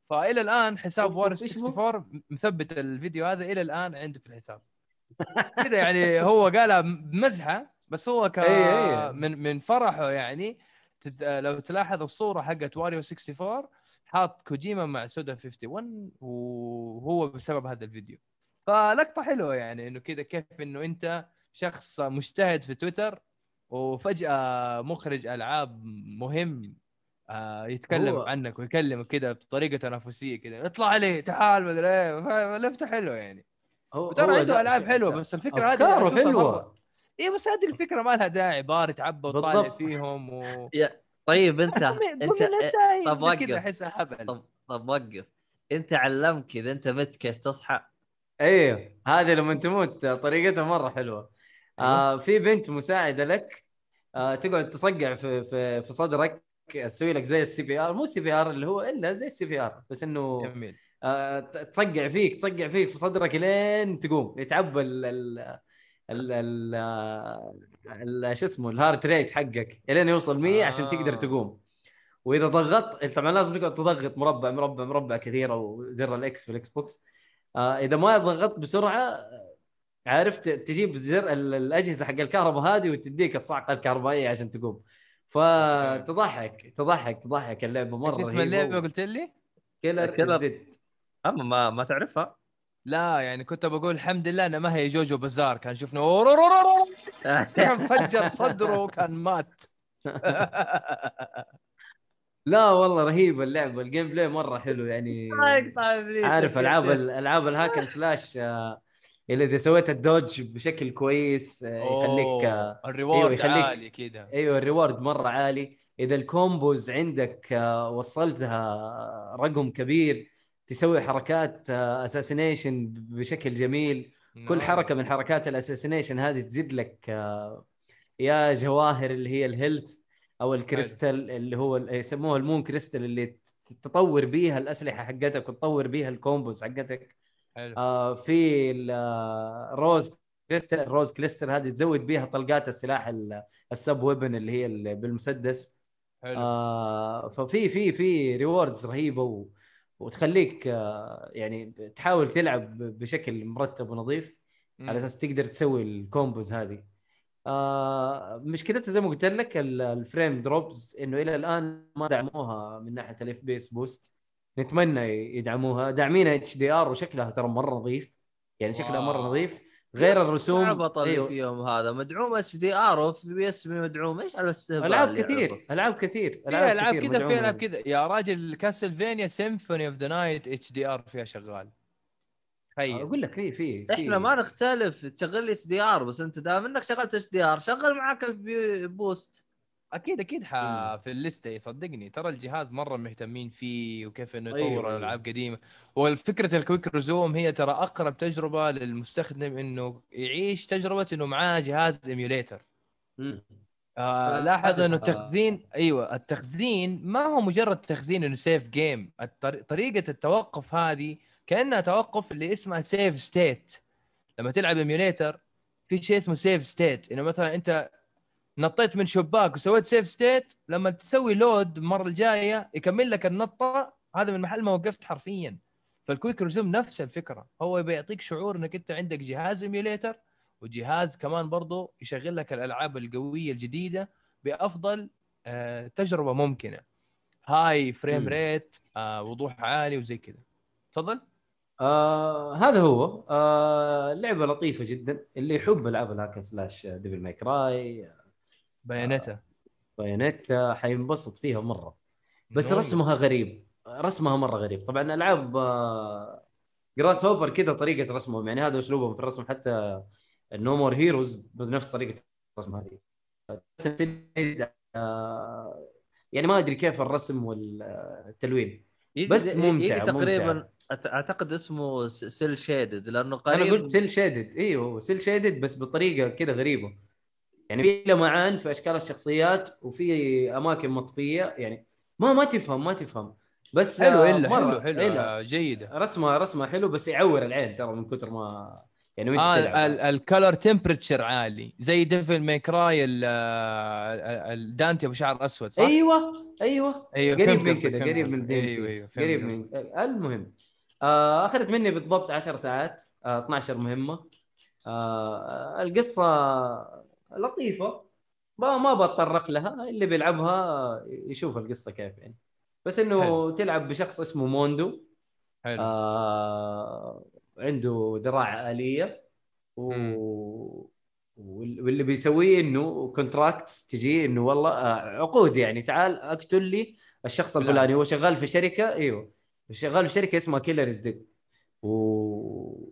فإلى الآن حساب أوف، إيش 64 مثبت الفيديو هذا إلى الآن عنده في الحساب. كذا يعني هو قالها بمزحه بس هو ك إيه،. من من فرحه يعني تد... لو تلاحظ الصورة حقت واريو 64 حاط كوجيما مع سودا 51 وهو بسبب هذا الفيديو. فلقطة حلوة يعني إنه كذا كيف إنه أنت شخص مجتهد في تويتر وفجأة مخرج ألعاب مهم آه، يتكلم هو- عنك ويكلمك كذا بطريقة تنافسية كذا اطلع لي تعال مدري إيه. لفته حلوة يعني. هو وترى هو عنده ده- ألعاب حلوة بس الفكرة هذه حلوة. مرة- اي بس هذه الفكرة ما لها داعي. بار يتعبى وطالع. فيهم و طيب أنت أنت طب كذا وقف. أحسها هبل. طب طب وقف. أنت علمك إذا أنت مت كيف تصحى؟ أيوه هذه لما تموت طريقتها مرة حلوة. آه في بنت مساعدة لك آه تقعد تصقع في في في صدرك تسوي لك زي ال CPR. مو ال CPR اللي هو إلا زي ال CPR بس إنه جميل. آه تصقع فيك تصقع فيك في صدرك لين تقوم. يتعبى ال ال ال شو اسمه ال heart rate حقك لين يوصل 100 عشان تقدر آه. تقوم. وإذا ضغطت طبعا لازم تقعد تضغط مربع مربع مربع كثير أو زر ال X في ال Xbox. آه إذا ما ضغطت بسرعة عرفت تجيب زر ال- الأجهزة حق الكهرباء هذه وتديك الصعقه الكهربائية عشان تقوم. فتضحك تضحك تضحك. اللعبة مرة إيش اسم اللعبة و- قلت لي؟ Killer Killer. أما ما ما تعرفها؟ لا يعني كنت بقول الحمد لله انها ما هي JoJo Bizarre كان شفنا كان فجر صدره وكان مات لا والله رهيبه اللعبه ال gameplay مره حلو يعني عارف العاب العاب ال hack and slash آه، اللي إذا سويت ال dodge بشكل كويس آه، يخليك آه، أوه، ال reward أيوه، يخليك- عالي كذا أيوه ال reward مرة عالي. إذا ال combos عندك آه، وصلتها رقم كبير تسوي حركات assassination بشكل جميل. كل حركة من حركات ال assassination هذه تزيد لك يا جواهر اللي هي ال health أو الكريستال اللي هو يسموها ال moon crystal اللي تطور بيها الأسلحة حقتك وتطور بيها ال combos حقتك. حلو. آه في ال rose crystal ال rose crystal هذه تزود بيها طلقات السلاح ال- ال sub weapon اللي هي اللي بالمسدس. حلو. آه ففي في في rewards رهيبة و... وتخليك آه يعني تحاول تلعب بشكل مرتب ونظيف مم. على أساس تقدر تسوي ال combos هذه. آه مشكلتها زي ما قلت لك ال- ال frame drops إنه إلى الآن ما دعموها من ناحية ال FPS boost نتمنى يدعموها. داعمينها HDR وشكلها ترى مرة نظيف. يعني شكلها مرة. نظيف. غير الرسوم. العبط اللي أيوه. فيهم هذا. مدعوم HDR و FPS مدعوم. إيش على الاستهبال ألعاب كثير؟ ألعاب كثير. ألعاب كثير كذا في. ألعاب كذا. يا راجل Castlevania Symphony of the Night HDR فيها شغال. تخيل. أقول لك في في إحنا ما نختلف. تشغل لي HDR بس أنت دام إنك شغلت HDR شغل معك ال P- boost. أكيد أكيد ح... في ال list صدقني. ترى الجهاز مرة مهتمين فيه وكيف إنه أيوة، يطور أيوة. ألعاب قديمة. والفكرة ال quick resume هي ترى أقرب تجربة للمستخدم إنه يعيش تجربة إنه معاه جهاز emulator. آه آه، لاحظ إنه صح. التخزين أيوه التخزين ما هو مجرد تخزين إنه save game الطر... طريقة التوقف هذه كأنها توقف اللي اسمها save state لما تلعب emulator في شيء اسمه save state إنه مثلا أنت نطيت من شباك وسويت save state لما تسوي load المرة الجاية يكمل لك النطة. هذا من محل ما وقفت حرفيا. فال quick resume نفس الفكرة. هو بيعطيك شعور إنك أنت عندك جهاز emulator وجهاز كمان برضه يشغل لك الألعاب القوية الجديدة بأفضل آه، تجربة ممكنة. high frame. rate آه، وضوح عالي وزي كذا. تفضل. آه هذا هو. آه لعبة لطيفة جدا. اللي يحب ألعاب ال hack and slash Devil May Cry Bayonetta. Bayonetta حينبسط فيها مرة. بس نونو. رسمها غريب. رسمها مرة غريب. طبعا ألعاب آه Grasshopper كذا طريقة رسمهم. يعني هذا أسلوبهم في الرسم. حتى No More Heroes بنفس طريقة الرسم هذه. آه يعني ما أدري كيف الرسم والتلوين. يجي- بس يجي ممتع، تقريبا ممتع. أعتقد اسمه cel shaded لأنه أنا قريب قلت cel shaded أيوه cel shaded بس بطريقة كذا غريبة. يعني في لمعان في أشكال الشخصيات وفي أماكن مطفية يعني ما ما تفهم ما تفهم بس حلو آه، الا حلو حلو إلا. آه، جيدة رسمه رسمة حلو بس يعور العين ترى من كثر ما يعني وانت تلعب. ال color temperature عالي زي Devil May Cry الدانتي أبو شعر اسود صح؟ أيوه أيوه أيوه قريب من كذا قريب من أيوه أيوه قريب. من المهم آه أخذت مني بالضبط 10 ساعات آه 12 مهمة آه القصة لطيفة. ما ما بتطرق لها اللي بيلعبها يشوف القصة كيف يعني. بس إنه حلو. تلعب بشخص اسمه موندو. حلو. آه عنده ذراع آلية و... مم. واللي بيسويه إنه contracts تجي إنه والله آه، عقود يعني. تعال اقتل لي الشخص فلان. الفلاني. هو شغال في شركة أيوه شغال في شركة اسمها Killer is Dead و...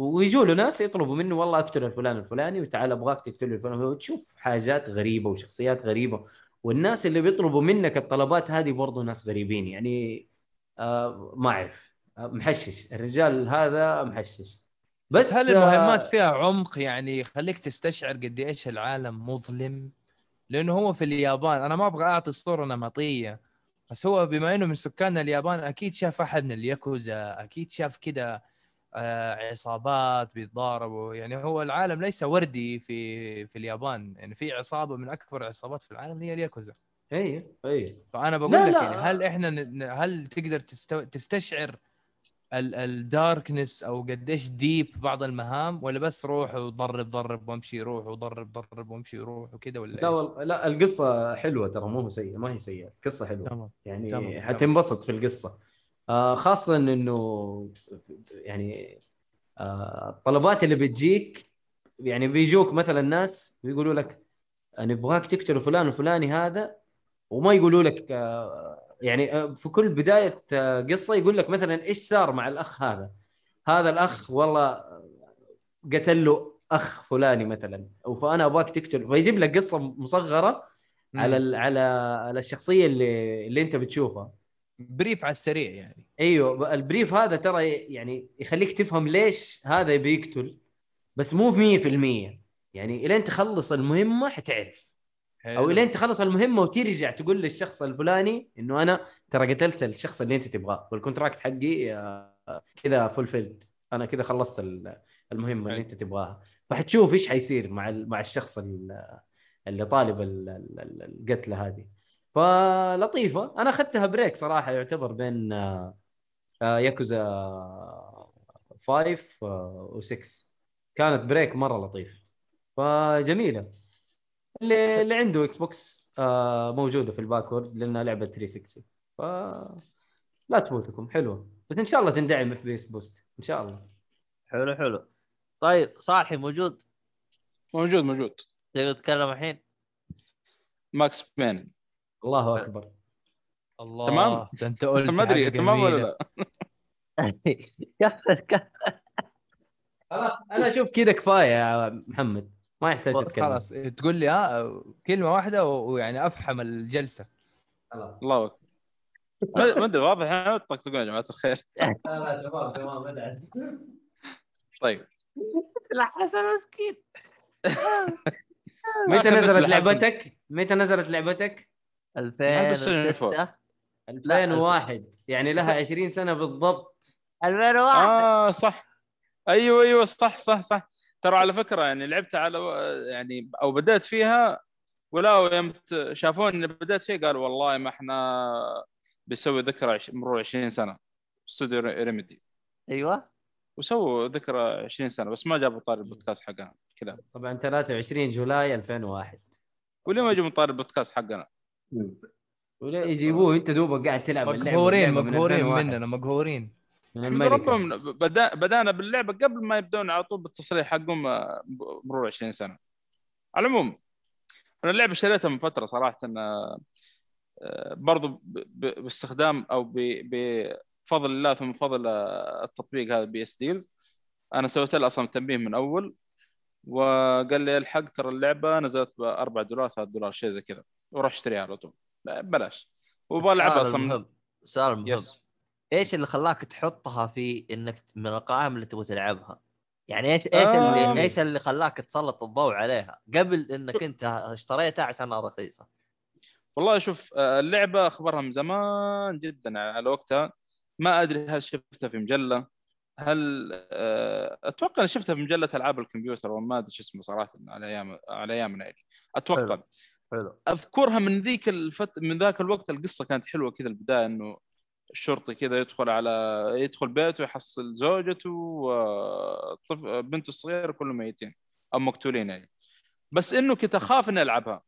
ويجوا له ناس يطلبوا منه والله اقتل الفلان الفلاني وتعال أبغاك تقتل الفلان وتشوف حاجات غريبة وشخصيات غريبة. والناس اللي بيطلبوا منك الطلبات هذه برضو ناس غريبين. يعني آه ما أعرف. آه محشش. الرجال هذا محشش. بس هل المهمات آه، فيها عمق يعني يخليك تستشعر قد إيش العالم مظلم. لأنه هو في اليابان. أنا ما أبغى أعطي صورة نمطية. بس هو بما إنه من سكان اليابان أكيد شاف أحد من الياكوزا. أكيد شاف كده عصابات بيتضاربوا. يعني هو العالم ليس وردي في في اليابان. يعني في عصابة من أكبر العصابات في العالم هي الياكوزا. أيوه أيوه فأنا بقول لا، لك لا. يعني هل إحنا هل تقدر تستو... تستشعر ال darkness أو قديش deep بعض المهام ولا بس روح وضرب ضرب وامشي روح وضرب ضرب وامشي روح وكذا ولا لا؟ والله لا القصة حلوة ترى مو سيئة ما هي سيئة. قصة حلوة. تمام يعني تمام، حتنبسط في القصة. آه خاصة إنه يعني آه الطلبات اللي بتجيك يعني بيجوك مثلا ناس بيقولوا لك أنا أبغاك تقتل فلان الفلاني هذا وما يقولوا لك آه يعني آه في كل بداية آه قصة يقول لك مثلا إيش صار مع الأخ هذا؟ هذا الأخ والله قتل له أخ فلاني مثلا أو فأنا أبغاك تقتل. فيجيب لك قصة مصغرة على على على الشخصية اللي اللي أنت بتشوفها. brief على السريع يعني. أيوه ال brief هذا ترى يعني يخليك تفهم ليش هذا بيقتل بس مو في 100% يعني إلين تخلص المهمة حتعرف. أو حلو. إلين تخلص المهمة وترجع تقول للشخص الفلاني إنه أنا ترى قتلت الشخص اللي أنت تبغاه وال contract حقي آه، كذا fulfilled أنا كذا خلصت ال- المهمة اللي حلو. أنت تبغاها. فحتشوف إيش حيصير مع مع الشخص ال- اللي طالب ال- ال- ال- القتلة هذه. فلطيفة. أنا أخذتها break صراحة يعتبر بين آه، آه، ياكوزا 5 و6 كانت break مرة لطيف. فجميلة. اللي اللي عنده Xbox آه، موجودة في ال backward لأنها لعبة 360 ف لا تفوتكم حلوة. بس إن شاء الله تندعم FPS boost إن شاء الله. حلو حلو. طيب صالحي موجود؟ موجود موجود. تقدر تتكلم الحين؟ Max Payne. الله أكبر. الله. تمام. ده أنت قلت ما أدري تمام ولا. لا؟ كفر كفر خلاص أنا أشوف كذا كفاية يا محمد. ما يحتاج تتكلم. خلاص تقول لي ها كلمة واحدة ويعني افحم الجلسة. خلاص. الله أكبر. ما أدري واضح يعني طقطقون يا جماعة الخير. لا لا تمام تمام ادعس طيب. لا حسن مسكين. متى نزلت. لعبتك؟ متى نزلت لعبتك؟ 2006 2001 يعني لها 20 سنة بالضبط. 2001 آه صح. أيوه أيوه صح صح صح. ترى على فكرة يعني لعبت على يعني أو بدأت فيها ولا يوم شافوني إني بدأت فيها قالوا والله ما إحنا بيسوي ذكرى عش- مرور 20 سنة. استوديو ريميدي. أيوه. وسووا ذكرى 20 سنة بس ما جابوا طاري البودكاست حقنا. كذا. طبعا 23 جولاي 2001 وليه ما يجوا طاري البودكاست حقنا؟ ولا يجيبوه. انت دوبك قاعد تلعب مقهورين اللعبة من مقهورين 2001. مننا مقهورين. من من ربهم بدا بدانا باللعبة قبل ما يبدون على طول بالتصريح حقهم آه، مرور 20 سنة. على العموم أنا اللعبة اشتريتها من فترة صراحة آه، آه، برضو باستخدام أو بفضل الله ثم فضل آه، التطبيق هذا PS Deals. أنا سويت له أصلا تنبيه من أول وقال لي الحق ترى اللعبة نزلت ب 4 دولار 3 دولار شيء زي كذا. وروح اشتريها على طول. لا، ببلاش وبلعبها سؤال أصلا مهم سؤال مهم يس إيش اللي خلاك تحطها في إنك من القائمه اللي تبغى تلعبها؟ يعني إيش إيش آه. اللي إيش اللي خلاك تسلط الضوء عليها قبل إنك أنت اشتريتها عشانها رخيصة؟ والله شوف آه، اللعبة اخبارها من زمان جدا على وقتها. ما أدري هل شفتها في مجلة. هل آه، أتوقع إني شفتها في مجلة ألعاب الكمبيوتر وما أدري شو اسمه صراحة على أيام على أيامنا يعني أتوقع. حلو. أذكرها من ذيك الفت... من ذاك الوقت القصة كانت حلوة كذا البداية إنه الشرطي كذا يدخل على يدخل بيته يحصل زوجته وبنته الصغيرة كلهم ميتين أو مقتولين يعني. بس إنه كنت أخاف إني ألعبها.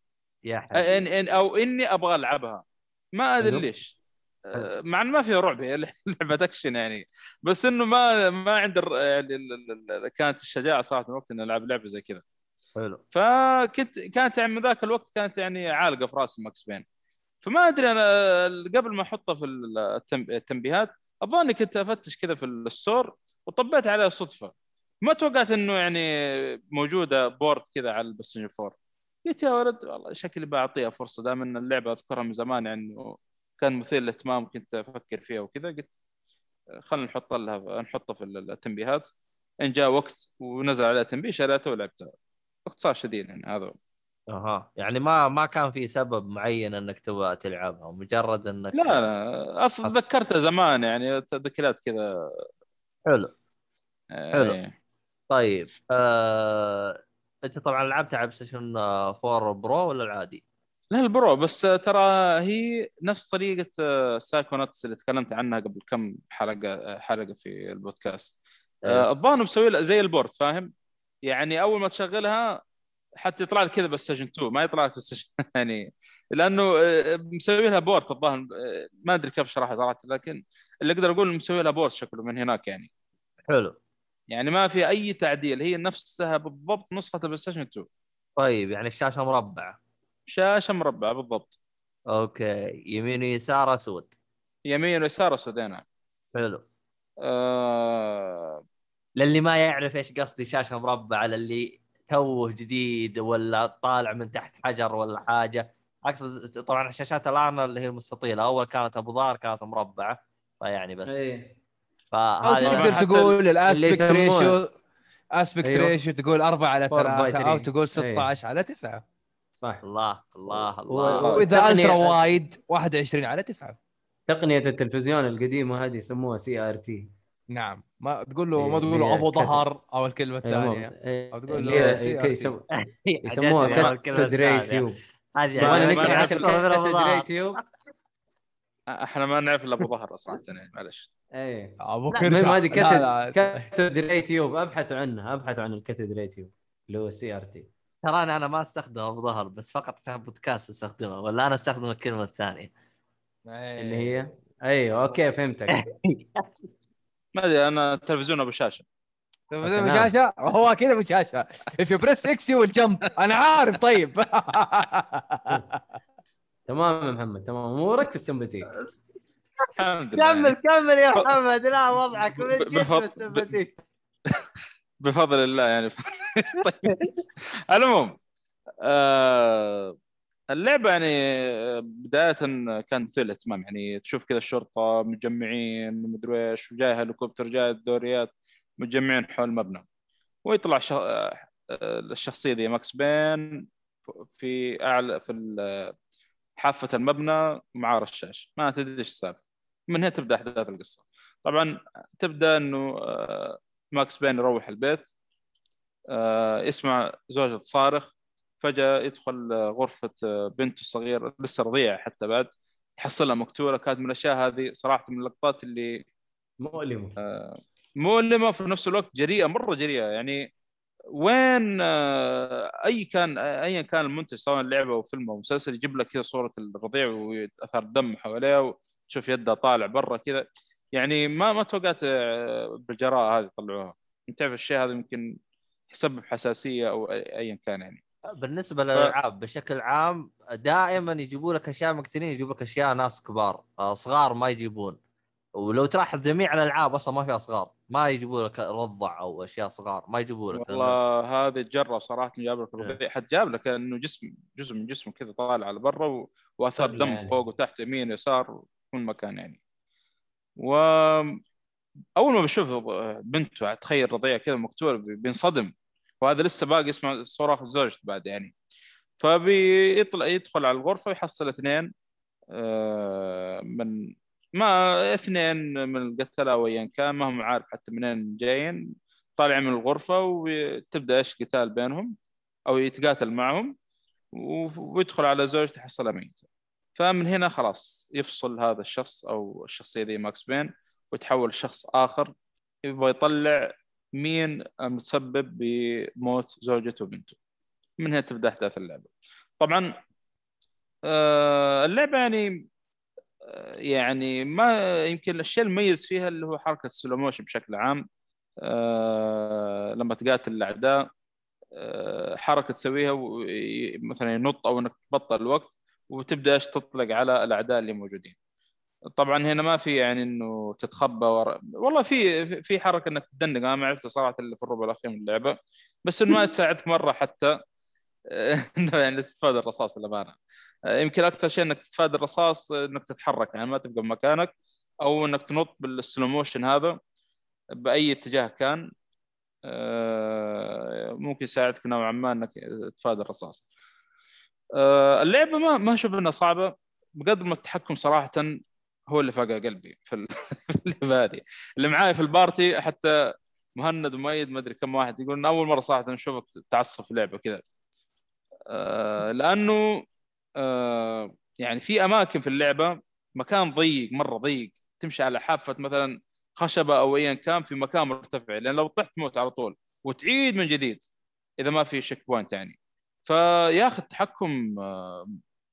يا حبيبي. إن إن أو إني أبغى ألعبها. ما أدري. ليش. مع إنه ما فيها رعب هي لعبة أكشن يعني. بس إنه ما ما عند يعني ال- كانت الشجاعة صراحة الوقت إني ألعب لعبة زي كذا. حلو. فكنت كانت يعني من ذاك الوقت كانت يعني عالقة في راسي Max Payne. فما أدري أنا قبل ما احطها في التنب- التنبيهات الظاهر كنت أفتش كذا في ال store وطبيت عليها صدفة. ما توقعت إنه يعني موجودة port كذا على ال PlayStation 4 قلت يا ولد والله شكلي بعطيها فرصة دام إن اللعبة أذكرها من زمان يعني كان مثير للاهتمام كنت أفكر فيها وكذا قلت خلينا نحط لها نحطها في التنبيهات. إن جاء وقت ونزل عليها تنبيه شريتها ولعبتها. باختصار شديد يعني هذا. أها يعني ما ما كان في سبب معين إنك تبغى تلعبها مجرد إنك لا لا تذكرتها زمان يعني تذكيرات كذا حلو آه، حلو. إيه. طيب آه... أنت طبعا لعبت على PlayStation 4 Pro ولا العادي؟ لا ال Pro بس ترى هي نفس طريقة Psychonauts اللي تكلمت عنها قبل كم حلقة حلقة في البودكاست أيوه. آه، الظاهر مسوي لها زي ال port فاهم يعني أول ما تشغلها حتى يطلع لك كذا PlayStation 2 ما يطلع لك بس يعني لأنه آه، مسوي لها port الظاهر آه، ما أدري كيف اشرحها صراحة لكن اللي أقدر أقول مسوي لها port شكله من هناك يعني. حلو. يعني ما في أي تعديل هي نفسها بالضبط نسخة ال PlayStation 2 طيب يعني الشاشة مربعة. شاشة مربعة بالضبط. أوكي. يمين ويسار أسود. يمين ويسار اسودين حلو. آه... للي ما يعرف إيش قصدي شاشة مربعة للي توه جديد ولا طالع من تحت حجر ولا حاجة. أقصد طبعا الشاشات الآن اللي هي المستطيلة أول كانت ابو ظهر كانت مربعة فيعني بس. إيه. أو تقدر تقول ال aspect ratio aspect أيوه. ratio تقول 4 على 4 by 3 أو 3. تقول 16 على 9 صح الله الله الله. وإذا ultra wide 21 على 9 تقنية التلفزيون القديمة هذه يسموها CRT نعم. ما تقول له ما إيه، تقول له ابو كتب. ظهر أو الكلمة الثانية. أو تقول له يسموها cathode ray tube هذه تبغانا يعني نشرح ما إيش نعرف- cathode ray tube إحنا ما نعرف إلا أبو ظهر صراحة يعني معلش. إيه. أبو كرش ما cathode ray tube ابحثوا عنها ابحثوا عن ال cathode ray tube اللي هو CRT ترى أنا ما أستخدم أبو ظهر بس فقط عشان بودكاست أستخدمه ولا أنا أستخدم الكلمة الثانية. إيه. اللي هي؟ أيوه أوكي فهمتك. ما أدري أنا تلفزيون أبو شاشة. تمام. مشاشه هو كذا مشاشه if you press X you will jump. أنا عارف طيب. تمام يا محمد تمام. أمورك في السمباتيك الحمد لله. كمل. كمل يا محمد. لا وضعك. من جد بفضل- بالسمباتيك بفضل الله يعني. طيب. المهم آه اللعبة يعني بداية كانت فيها الاهتمام يعني تشوف كذا الشرطة متجمعين مدري إيش وجاي هليكوبتر جاي الدوريات متجمعين حول المبنى ويطلع ش... آه، الشخصية ذي ماكس بين في أعلى في حافة المبنى مع رشاش. ما تدري إيش السالفة. من هنا تبدأ أحداث القصة. طبعا تبدأ إنه آه، ماكس بين يروح البيت آه، يسمع زوجته تصارخ فجأة يدخل آه، غرفة آه، بنته الصغيرة لسه رضيعة حتى بعد يحصلها مقتولة. كانت من الأشياء هذه صراحة من اللقطات اللي مؤلمة. مؤلمة وفي نفس الوقت جريئة مرة جريئة. يعني وين آه، أي كان أيا كان المنتج سواء لعبة أو فيلم أو مسلسل يجيب لك كذا صورة الرضيع وأثار الدم حواليه وتشوف يده طالع برا كذا. يعني ما ما توقعت آه، بالجراءة هذه طلعوها أنت تعرف الشيء هذا يمكن يسبب حساسية أو ايا كان يعني. بالنسبة للألعاب بشكل عام دائما يجيبوا لك أشياء مقتنين يجيبوا لك أشياء ناس كبار آه، صغار ما يجيبون ولو تلاحظ جميع الألعاب أصلا ما فيها صغار ما يجيبوا لك رضع أو أشياء صغار ما يجيبوا لك والله هذا تجرب صراحة جاب لك إيه. الربيع حتى جاب لك إنه جسم جزء من جسمه كذا طالع على برا و... واثار طلع دم يعني. فوق وتحت يمين يسار كل مكان يعني و أول ما بشوف بنته تخيل رضيع كذا مقتول بينصدم وهذا لسه باقي يسمع صراخ زوجته بعد يعني. فبيطلع يدخل على الغرفة ويحصل اثنين آه، من ما اثنين من القتلة أو ايا كان ما هم عارف حتى منين جايين. طالعين من الغرفة وتبدأ إيش قتال بينهم أو يتقاتل معهم ويدخل على زوجته يحصلها ميته فمن هنا خلاص يفصل هذا الشخص أو الشخصية دي Max Payne ويتحول لشخص آخر يبغى يطلع مين المتسبب بموت زوجته وبنته؟ من هنا تبدأ أحداث اللعبة. طبعا آه، اللعبة يعني آه، يعني ما يمكن الشيء المميز فيها اللي هو حركة ال slow motion بشكل عام آه، لما تقاتل الأعداء حركة تسويها وي- مثلا ينط أو إنك تبطل الوقت وتبدأ إيش تطلق على الأعداء اللي موجودين. طبعا هنا ما في يعني إنه تتخبى ورا. والله في في حركة إنك تدنق أنا ما عرفتها صراحة إلا في الربع الأخير من اللعبة. بس إنه ما تساعدك مرة حتى. إنه يعني تتفادى الرصاص للامانه يمكن أكثر شيء إنك تتفادى الرصاص إنك تتحرك. يعني ما تبقى بمكانك. أو إنك تنط بال slow motion هذا بأي اتجاه كان. آه، ممكن يساعدك نوعا ما إنك تتفادى الرصاص. آه، اللعبة ما ما أشوف إنها صعبة. بقدر ما التحكم صراحة هو اللي فاقع قلبي في ال- في اللعبة هذه. اللي معاي في ال party حتى مهند ومؤيد ما أدري كم واحد يقول أول مرة صراحة نشوفك تعصب في لعبة كذا آه، لأنه آه، يعني في أماكن في اللعبة مكان ضيق مرة ضيق تمشي على حافة مثلا خشبة أو ايا كان في مكان مرتفع لأن لو طحت تموت على طول وتعيد من جديد إذا ما في checkpoint يعني فياخذ التحكم آه،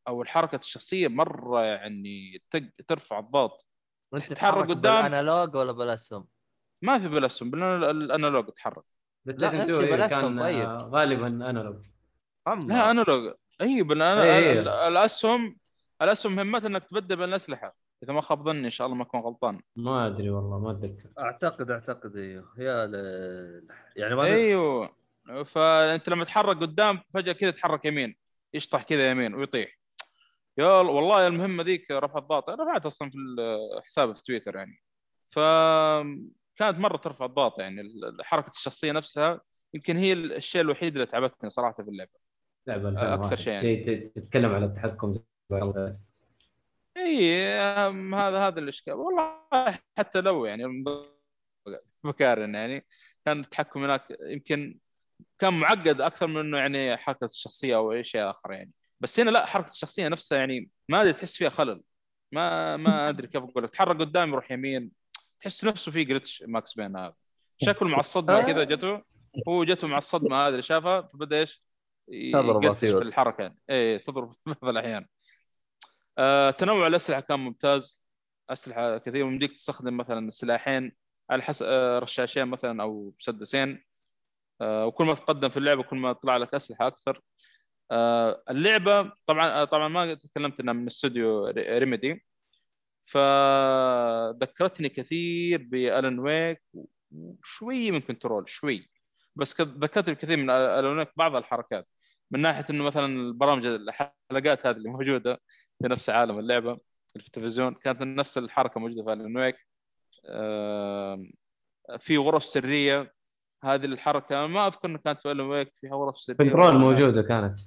أو الحركة الشخصية مرة يعني تق- ترفع الضغط. وانت تتحرك تتحرك قدام. بال analog ولا بالأسهم؟ ما في بالأسهم بال analog تحرك بلاي ستيشن امشي 2 بالأسهم كان طيب. آه، غالبا أنالوج. لا أنالوج. إي بالأنا-. ال- الأسهم الأسهم مهمتها إنك تبدل بين الاسلحه إذا ما خاب ظني إن شاء الله ما أكون غلطان. ما أدري والله ما أتذكر. أعتقد أعتقد أيوه يا ل... يعني ما أيوه فأنت لما تتحرك قدام فجأة كذا تحرك يمين. يشطح كذا يمين ويطيح. يا الله- والله المهمة ذيك رفع الضغط. أنا رفعت أصلا في حسابي في تويتر يعني. فكانت مرة ترفع الضغط يعني. حركة الشخصية نفسها يمكن هي الشيء الوحيد اللي تعبتني صراحة في اللعبة. لعبه 2001. شيء يعني. تتكلم على التحكم إي هذا هذا الإشكال. والله حتى لو يعني بكارن يعني كان التحكم هناك يمكن كان معقد أكثر من إنه يعني حركة الشخصية أو أي شيء آخر يعني. بس هنا لا حركة الشخصية نفسها يعني ما أدري تحس فيها خلل. ما ما أدري كيف أقول لك. تحرك قدام يروح يمين. تحس نفسه في glitch ماكس بين هذا. شكله مع الصدمة كذا جته. هو جته مع الصدمة هذه اللي شافها فبدأ إيش؟ يقلتش في. الحركة. يعني اي تضرب في بعض الأحيان. آه، تنوع الأسلحة كان ممتاز. أسلحة كثير ومديك تستخدم مثلا سلاحين على حسب آه، رشاشين مثلا أو مسدسين. آه، وكل ما تقدم في اللعبة كل ما طلع لك أسلحة أكثر. اللعبة طبعا آه، طبعا ما تكلمت إنها من استوديو ري- ريميدي. فذكرتني كثير بالن ويك وشوي من كنترول شوي. بس ذكرتني كثير من الن ويك بعض الحركات. من ناحية إنه مثلا البرامج الحلقات هذه اللي موجودة في نفس عالم اللعبة في التلفزيون كانت نفس الحركة موجودة في الن ويك في غرف سرية. هذه الحركة ما أذكر إنه كانت في الن ويك فيها غرف سرية. كنترول موجودة كانت.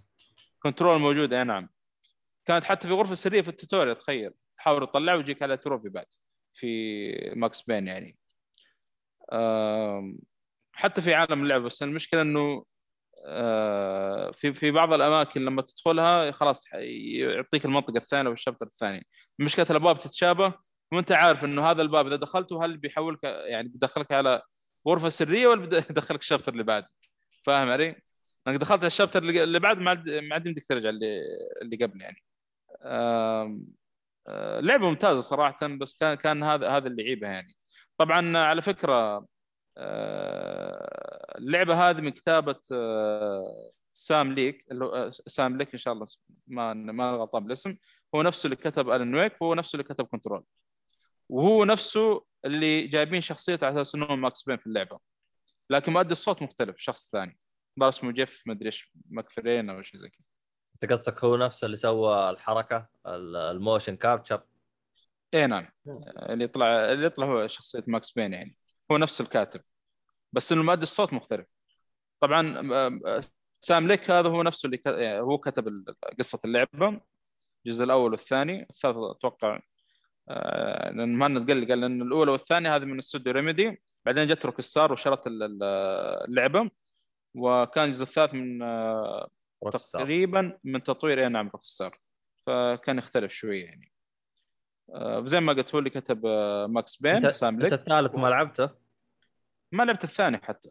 كنترول موجوده اي نعم. كانت حتى في غرفة سرية في ال tutorial تخيل. تحاول تطلع ويجيك على trophy بعد في ماكس بين يعني. حتى في عالم اللعبه بس المشكلة إنه آه، في في بعض الأماكن لما تدخلها خلاص يعطيك المنطقة الثانية وال chapter الثاني. مشكلة الأبواب تتشابه وأنت عارف إنه هذا الباب إذا دخلته هل بيحولك يعني بيدخلك على غرفة سرية ولا بيدخلك ال chapter اللي بعده؟ فاهم علي؟ انك دخلت ال chapter اللي بعد ما عاد يمديك ترجع اللي اللي قبل يعني. آه، لعبة ممتازة صراحة بس كان كان هذا هذا اللي يعيبها يعني. طبعا على فكرة آه، اللعبة هذه من كتابة آه، سام ليك سام ليك إن شاء الله ما ما غلطان بالاسم هو نفسه اللي كتب الن ويك وهو نفسه اللي كتب كنترول وهو نفسه اللي جايبين شخصيته على أساس انه ماكس بين في اللعبة. لكن مؤدي الصوت مختلف شخص ثاني. اسمه جيف مدري إيش مكفرين أو شيء زي كذا. أنت قصدك هو نفسه اللي سوى الحركة ال- ال motion capture؟ اي نعم. اللي يطلع اللي يطلع هو شخصية ماكس بين يعني. هو نفس الكاتب بس إنه مؤدي الصوت مختلف. طبعا سام ليك هذا هو نفسه اللي ك... يعني هو كتب قصة اللعبة الجزء الأول والثاني. الثالث أتوقع آه، لأن ما قال قال ان الأولى والثانية هذه من استوديو ريميدي. بعدين جت روك ستار وشرت ال- ال- اللعبة. وكان الجزء الثالث من آه،. تقريبا من تطوير اي نعم روك ستار فكان يختلف شوية يعني. آه، زي ما قلت هو اللي كتب آه، ماكس بين انت سام أنت ليك الثالث ما لعبته؟ ما لعبت الثاني حتى.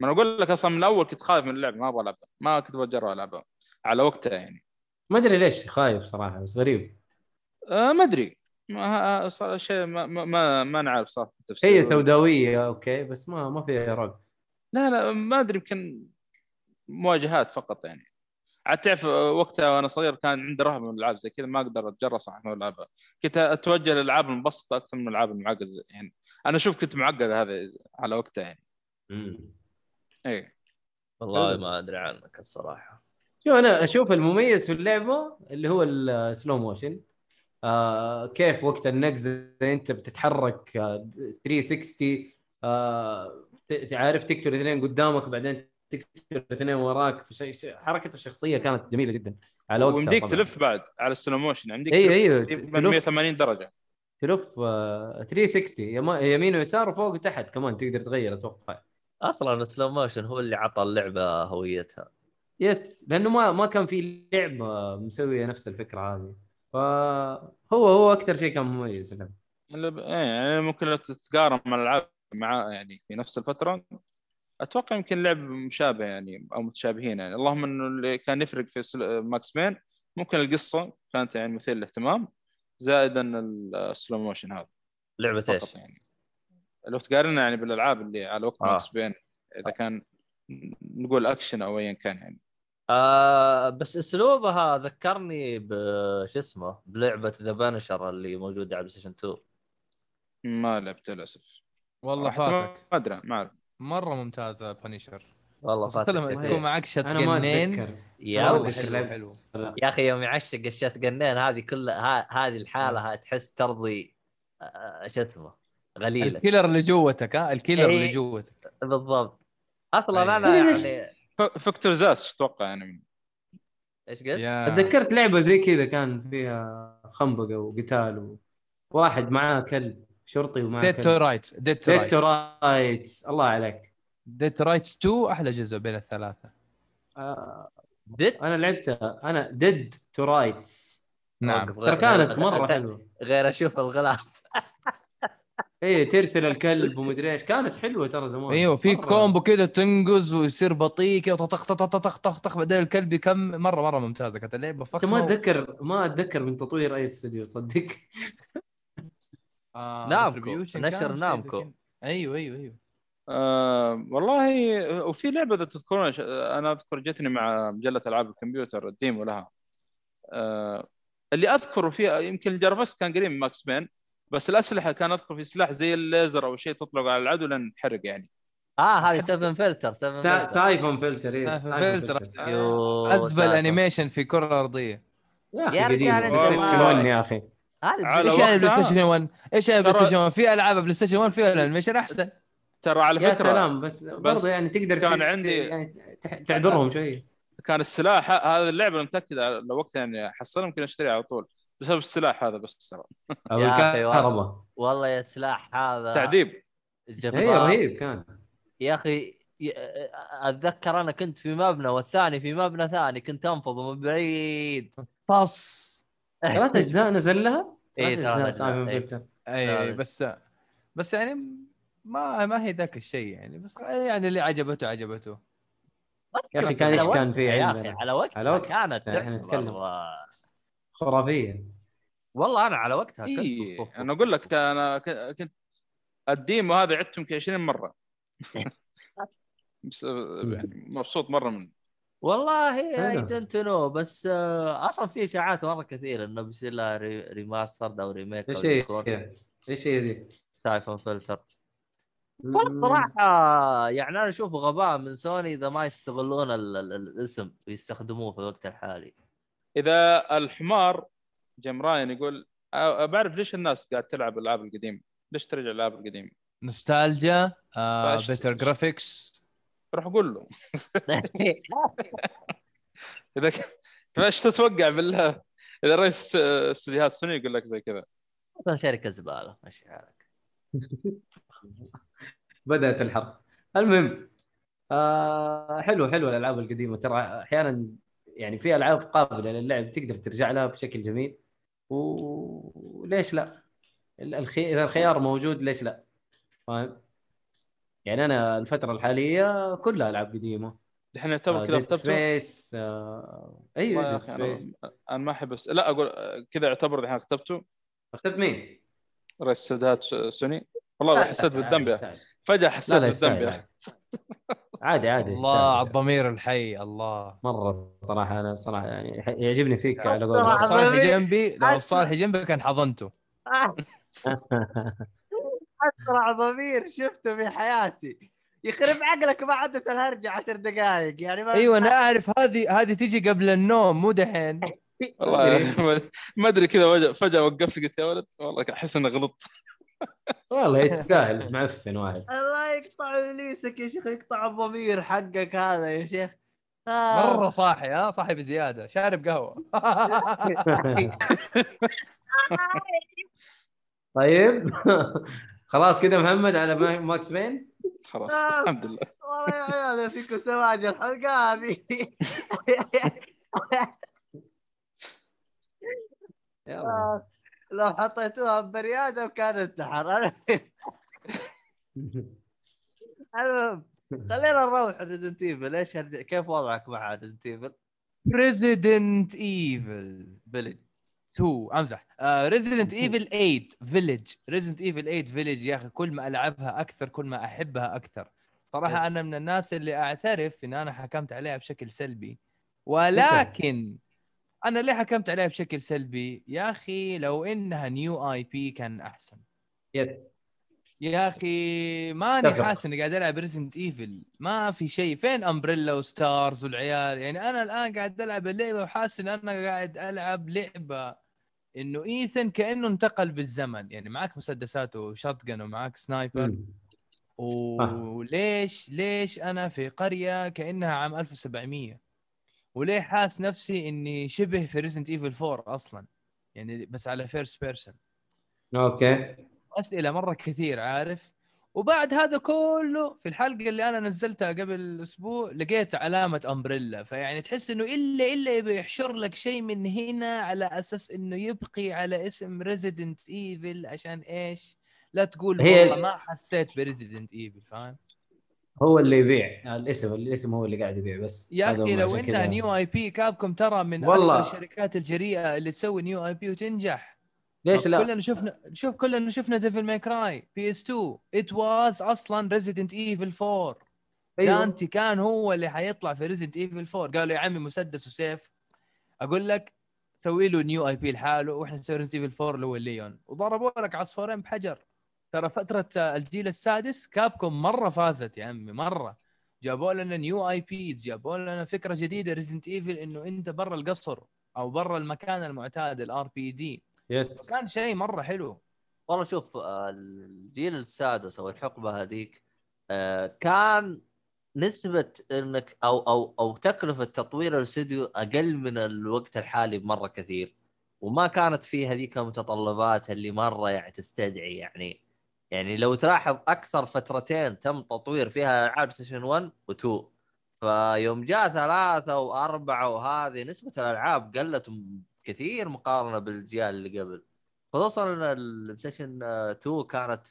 ما أنا أقول لك أصلا من الأول كنت خايف من اللعبة ما أبغى ألعبها. ما كنت بجرب ألعبها. على وقتها يعني. ما أدري ليش خايف صراحة بس غريب. آه ما أدري. ما صار شيء ما ما ما, ما نعرف صراحة التفسير. هي سوداوية okay بس ما ما فيها رعب. لا لا ما أدري يمكن مواجهات فقط يعني. عاد تعرف وقتها وأنا صغير كان عندي رهبه من الألعاب زي كذا ما أقدر صراحة من الألعاب. كنت أتوجه للألعاب المبسطة أكثر من الألعاب المعقده يعني أنا أشوف كنت معقد هذا على وقتها يعني. إيه. والله حلو. ما أدري عنك الصراحة. شوف أنا أشوف المميز في اللعبة اللي هو ال slow motion آه كيف وقت النقزه أنت بتتحرك آه 360 آه عارف تقتل اثنين قدامك بعدين تقتل اثنين وراك. في حركة الشخصية كانت جميلة جدا. على وقتها ويمديك طبعاً. تلف بعد على ال slow motion يمديك أيوه تلف أيوه تقريباً تلف. 180 درجة. تلف آه 360 يم- يمين ويسار وفوق وتحت. كمان تقدر تغير أتوقع. أصلا ال slow motion هو اللي عطى اللعبة هويتها. yes لأنه ما ما كان في لعبة مسوية نفس الفكرة هذه. فهو هو أكثر شيء كان مميز في اللعبة. إيه يعني ممكن لو تتقارن مع الألعاب مع يعني في نفس الفترة أتوقع يمكن لعب مشابه يعني أو متشابهين يعني. اللهم إنه اللي كان يفرق في ماكس بين ممكن القصة كانت يعني مثير للاهتمام زائدا ال slow motion هذا. لعبة إيش؟ يعني. لو تقارنها يعني بالألعاب اللي على وقت آه. ماكس بين إذا كان نقول أكشن أو ايا كان يعني. آه بس أسلوبها ذكرني بش اسمه؟ بلعبة ذا بانشر اللي موجودة على بلاي ستيشن 2 ما لعبت للأسف. والله فاتك. ما أدري ما أعرف. مرة ممتازة بانيشر والله فاتك لما. تكون معك شت أنا ما جنين اتذكر يا حلو. يا أخي يوم يعشق الشات جنين هذه كلها ها- هذه الحالة ها تحس ترضي آه، شو اسمه غليلك. الكيلر اللي جوتك ها؟ الكيلر إيه. اللي جوتك. بالضبط. أصلا أي. أنا؟ يعني ف- فيكتور زاس أتوقع يعني. إيش قلت؟ تذكرت لعبة زي كذا كان فيها خنبقة وقتال وواحد معاه كلب. شرطي ومعاه ديد تو رايتس ديد تو ديد رايتس رايتس الله عليك. ديد تو رايتس 2 أحلى جزء بين الثلاثة. آه دت أنا لعبتها. أنا ديد تو رايتس نعم. ترى كانت غير- مرة غير- حلوة. غير أشوف الغلاف. إيه ترسل الكلب ومدري إيش. كانت حلوة ترى زمان. أيوه في. combo كذا تنقز ويصير بطيء كذا طخ طخ طخ طخ طخ طخ بعدين الكلب يكم مره مرة ممتازة. كانت اللعبة انت فخمه ما اتذكر ما أتذكر من تطوير أي استوديو تصدق. آه، Namco. نشر Namco. أيوه أيوه أيوه آه والله وفي لعبة إذا تذكرون أنا أذكر جتني مع مجلة ألعاب الكمبيوتر ال demo لها آه اللي أذكره فيها يمكن ال graphics كان قريب من Max Payne بس الأسلحة كان أذكر في سلاح زي الليزر أو شيء تطلق على العدو لين تحرق يعني آه هذه 7 فلتر 7 سا- Filter Syphon Filter إيه فلتر. ازبل. animation في كرة أرضية يا أخي رجال قديم أنا PlayStation والله. 1 يا أخي إيش يعني PlayStation 1 إيش يعني PlayStation 1 في ألعاب PlayStation 1 فيها ال animation أحسن. ترى على يا فكرة سلام بس, برضه يعني تقدر كان عندي- يعني تح- تعذرهم شوي. كان السلاح ه- هذه اللعبة أنا متأكد لو وقتها يعني أحصلها ممكن أشتريها على طول. بسبب السلاح هذا بس ترى. يا الكهرباء والله يا سلاح هذا تعذيب. اي رهيب كان. يا أخي أتذكر أنا كنت في مبنى والثاني في مبنى ثاني كنت أنفض من بعيد. طص ثلاث أجزاء نزل لها؟ إيه، أجزاء، سايفون إيه. اي هذا. بس بس يعني ما ما هي ذاك الشيء يعني بس يعني اللي عجبته عجبته يا أخي كان على إيش كان في يا أخي على وقتها على وقت- كانت نتكلم. تعتبر خرافية والله أنا على وقتها كنت اي بالصف. أنا أقول لك أنا كنت ال demo هذا عدته يمكن 20 مرة بس يعني مبسوط مرة من والله اي حلو. don't know بس آه، أصلا في إشاعات مرة كثيرة إنه بيصير لها re- remaster أو remake إيش هي؟ إيش هي ذي؟ Syphon Filter والله صراحة يعني أنا أشوف غباء من سوني إذا ما يستغلون ال- ال- الاسم ويستخدموه في الوقت الحالي إذا الحمار Jim Ryan يقول أ- بعرف ليش الناس قاعد تلعب الألعاب القديمة ليش ترجع الألعاب القديمة نوستالجيا آه better graphics روح قول له. إذا ك- فايش تتوقع بالله؟ إذا رئيس استديوهات سوني يقول لك زي كذا. أصلاً شركه زباله ماشي حالك. بدأت الحرب. المهم آه حلو حلو الألعاب القديمة. ترى أحيانا يعني في ألعاب قابلة للعب تقدر ترجع لها بشكل جميل. وليش لا؟ ال- الخي... إذا الخيار موجود ليش لا؟ فاهم؟ يعني أنا الفترة الحالية كلها العاب قديمه الحين يعتبر كذا Dead كتبته Space آه... أيوه أنا- Space أنا ما أحب. لا أقول كذا يعتبر الحين كتبته اخترت مين؟ رئيس استديوهات سوني والله حسيت بالذنب. فجأة حسيت بالذنب عادي عادي الله على. الضمير الحي الله مرة صراحة أنا صراحة يعني يعجبني فيك على. قولك صالح. جنبي لو صالح جنبي كان حضنته أسرع ضمير شفته في حياتي. يخرب عقلك ما عدت الهرجة عشر دقائق يعني ما أيوه أنا أعرف هذه هذه تيجي قبل النوم مو دحين. والله ما- أدري كذا فجأة وقفت قلت يا ولد والله أحس إني غلطت. والله يستاهل معفن واحد. الله يقطع إبليسك يا شيخ يقطع الضمير حقك هذا يا شيخ. آه. مرة صاحي ها؟ صاحي بزيادة. شارب قهوة. طيب. خلاص كذا محمد على ما- Max Payne خلاص. الحمد لله والله يا عيال فيكم سواج الحلقة هذه يلا. آه. لو حطيتوها ببني آدم كان انتحر المهم خلينا نروح Resident Evil إيش كيف وضعك مع Resident Evil؟ Resident Evil Village 2 امزح. Resident Evil 8 Village Resident Evil 8 Village يا أخي كل ما ألعبها أكثر كل ما أحبها أكثر. صراحة أنا من الناس اللي أعترف إن أنا حكمت عليها بشكل سلبي. ولكن أنا ليه حكمت عليها بشكل سلبي؟ يا أخي لو إنها new IP كان أحسن. yes يا أخي ماني. حاسس إني قاعد ألعب Resident Evil ما في شيء. فين Umbrella و STARS والعيال؟ يعني أنا الآن قاعد ألعب اللعبة وحاسس إن أنا قاعد ألعب لعبة. إنه Ethan كأنه انتقل بالزمن. يعني معك مسدسات و shot ومعك sniper. وليش ليش أنا في قرية كأنها عام 1700 وليه حاس نفسي إني شبه في Resident Evil 4 أصلا؟ يعني بس على first person okay. أسئلة مرة كثير عارف؟ وبعد هذا كله في الحلقة اللي أنا نزلتها قبل أسبوع لقيت علامة Umbrella فيعني تحس إنه إلا إلا يبي يحشر لك شيء من هنا على أساس إنه يبقي على اسم Resident Evil عشان إيش؟ لا تقول هي- والله ما حسيت ب Resident Evil فاهم؟ هو اللي يبيع الاسم الاسم هو اللي قاعد يبيع بس يا أخي لو إنها. new IP Capcom ترى من والله. أكثر الشركات الجريئة اللي تسوي new IP وتنجح ليش لا؟ كلنا شفنا شوف كلنا شفنا Devil May Cry PS 2 it was أصلا Resident Evil 4 أيوة. دانتي كان هو اللي حيطلع في Resident Evil 4 قالوا يا عمي مسدس وسيف. أقول لك سوي له new IP لحاله وإحنا نسوي Resident Evil 4 اللي هو الليون وضربوا لك عصفورين بحجر. ترى فترة الجيل السادس Capcom مرة فازت يا عمي مرة. جابوا لنا new IPs جابوا لنا فكرة جديدة Resident Evil إنه أنت برا القصر أو برا المكان المعتاد ال RPD yes. كان شيء مرة حلو. والله شوف آه، الجيل السادس أو الحقبة هذيك آه، كان نسبة إنك أو أو أو تكلفة تطوير الاستوديو أقل من الوقت الحالي بمرة كثير. وما كانت فيه هذيك المتطلبات اللي مرة يعني تستدعي يعني. يعني لو تلاحظ أكثر فترتين تم تطوير فيها العاب Station 1 و2 فيوم جاء ثلاثة وأربعة وهذه نسبة الألعاب قلت كثير مقارنة بالأجيال اللي قبل. خصوصا إن ال PlayStation 2 كانت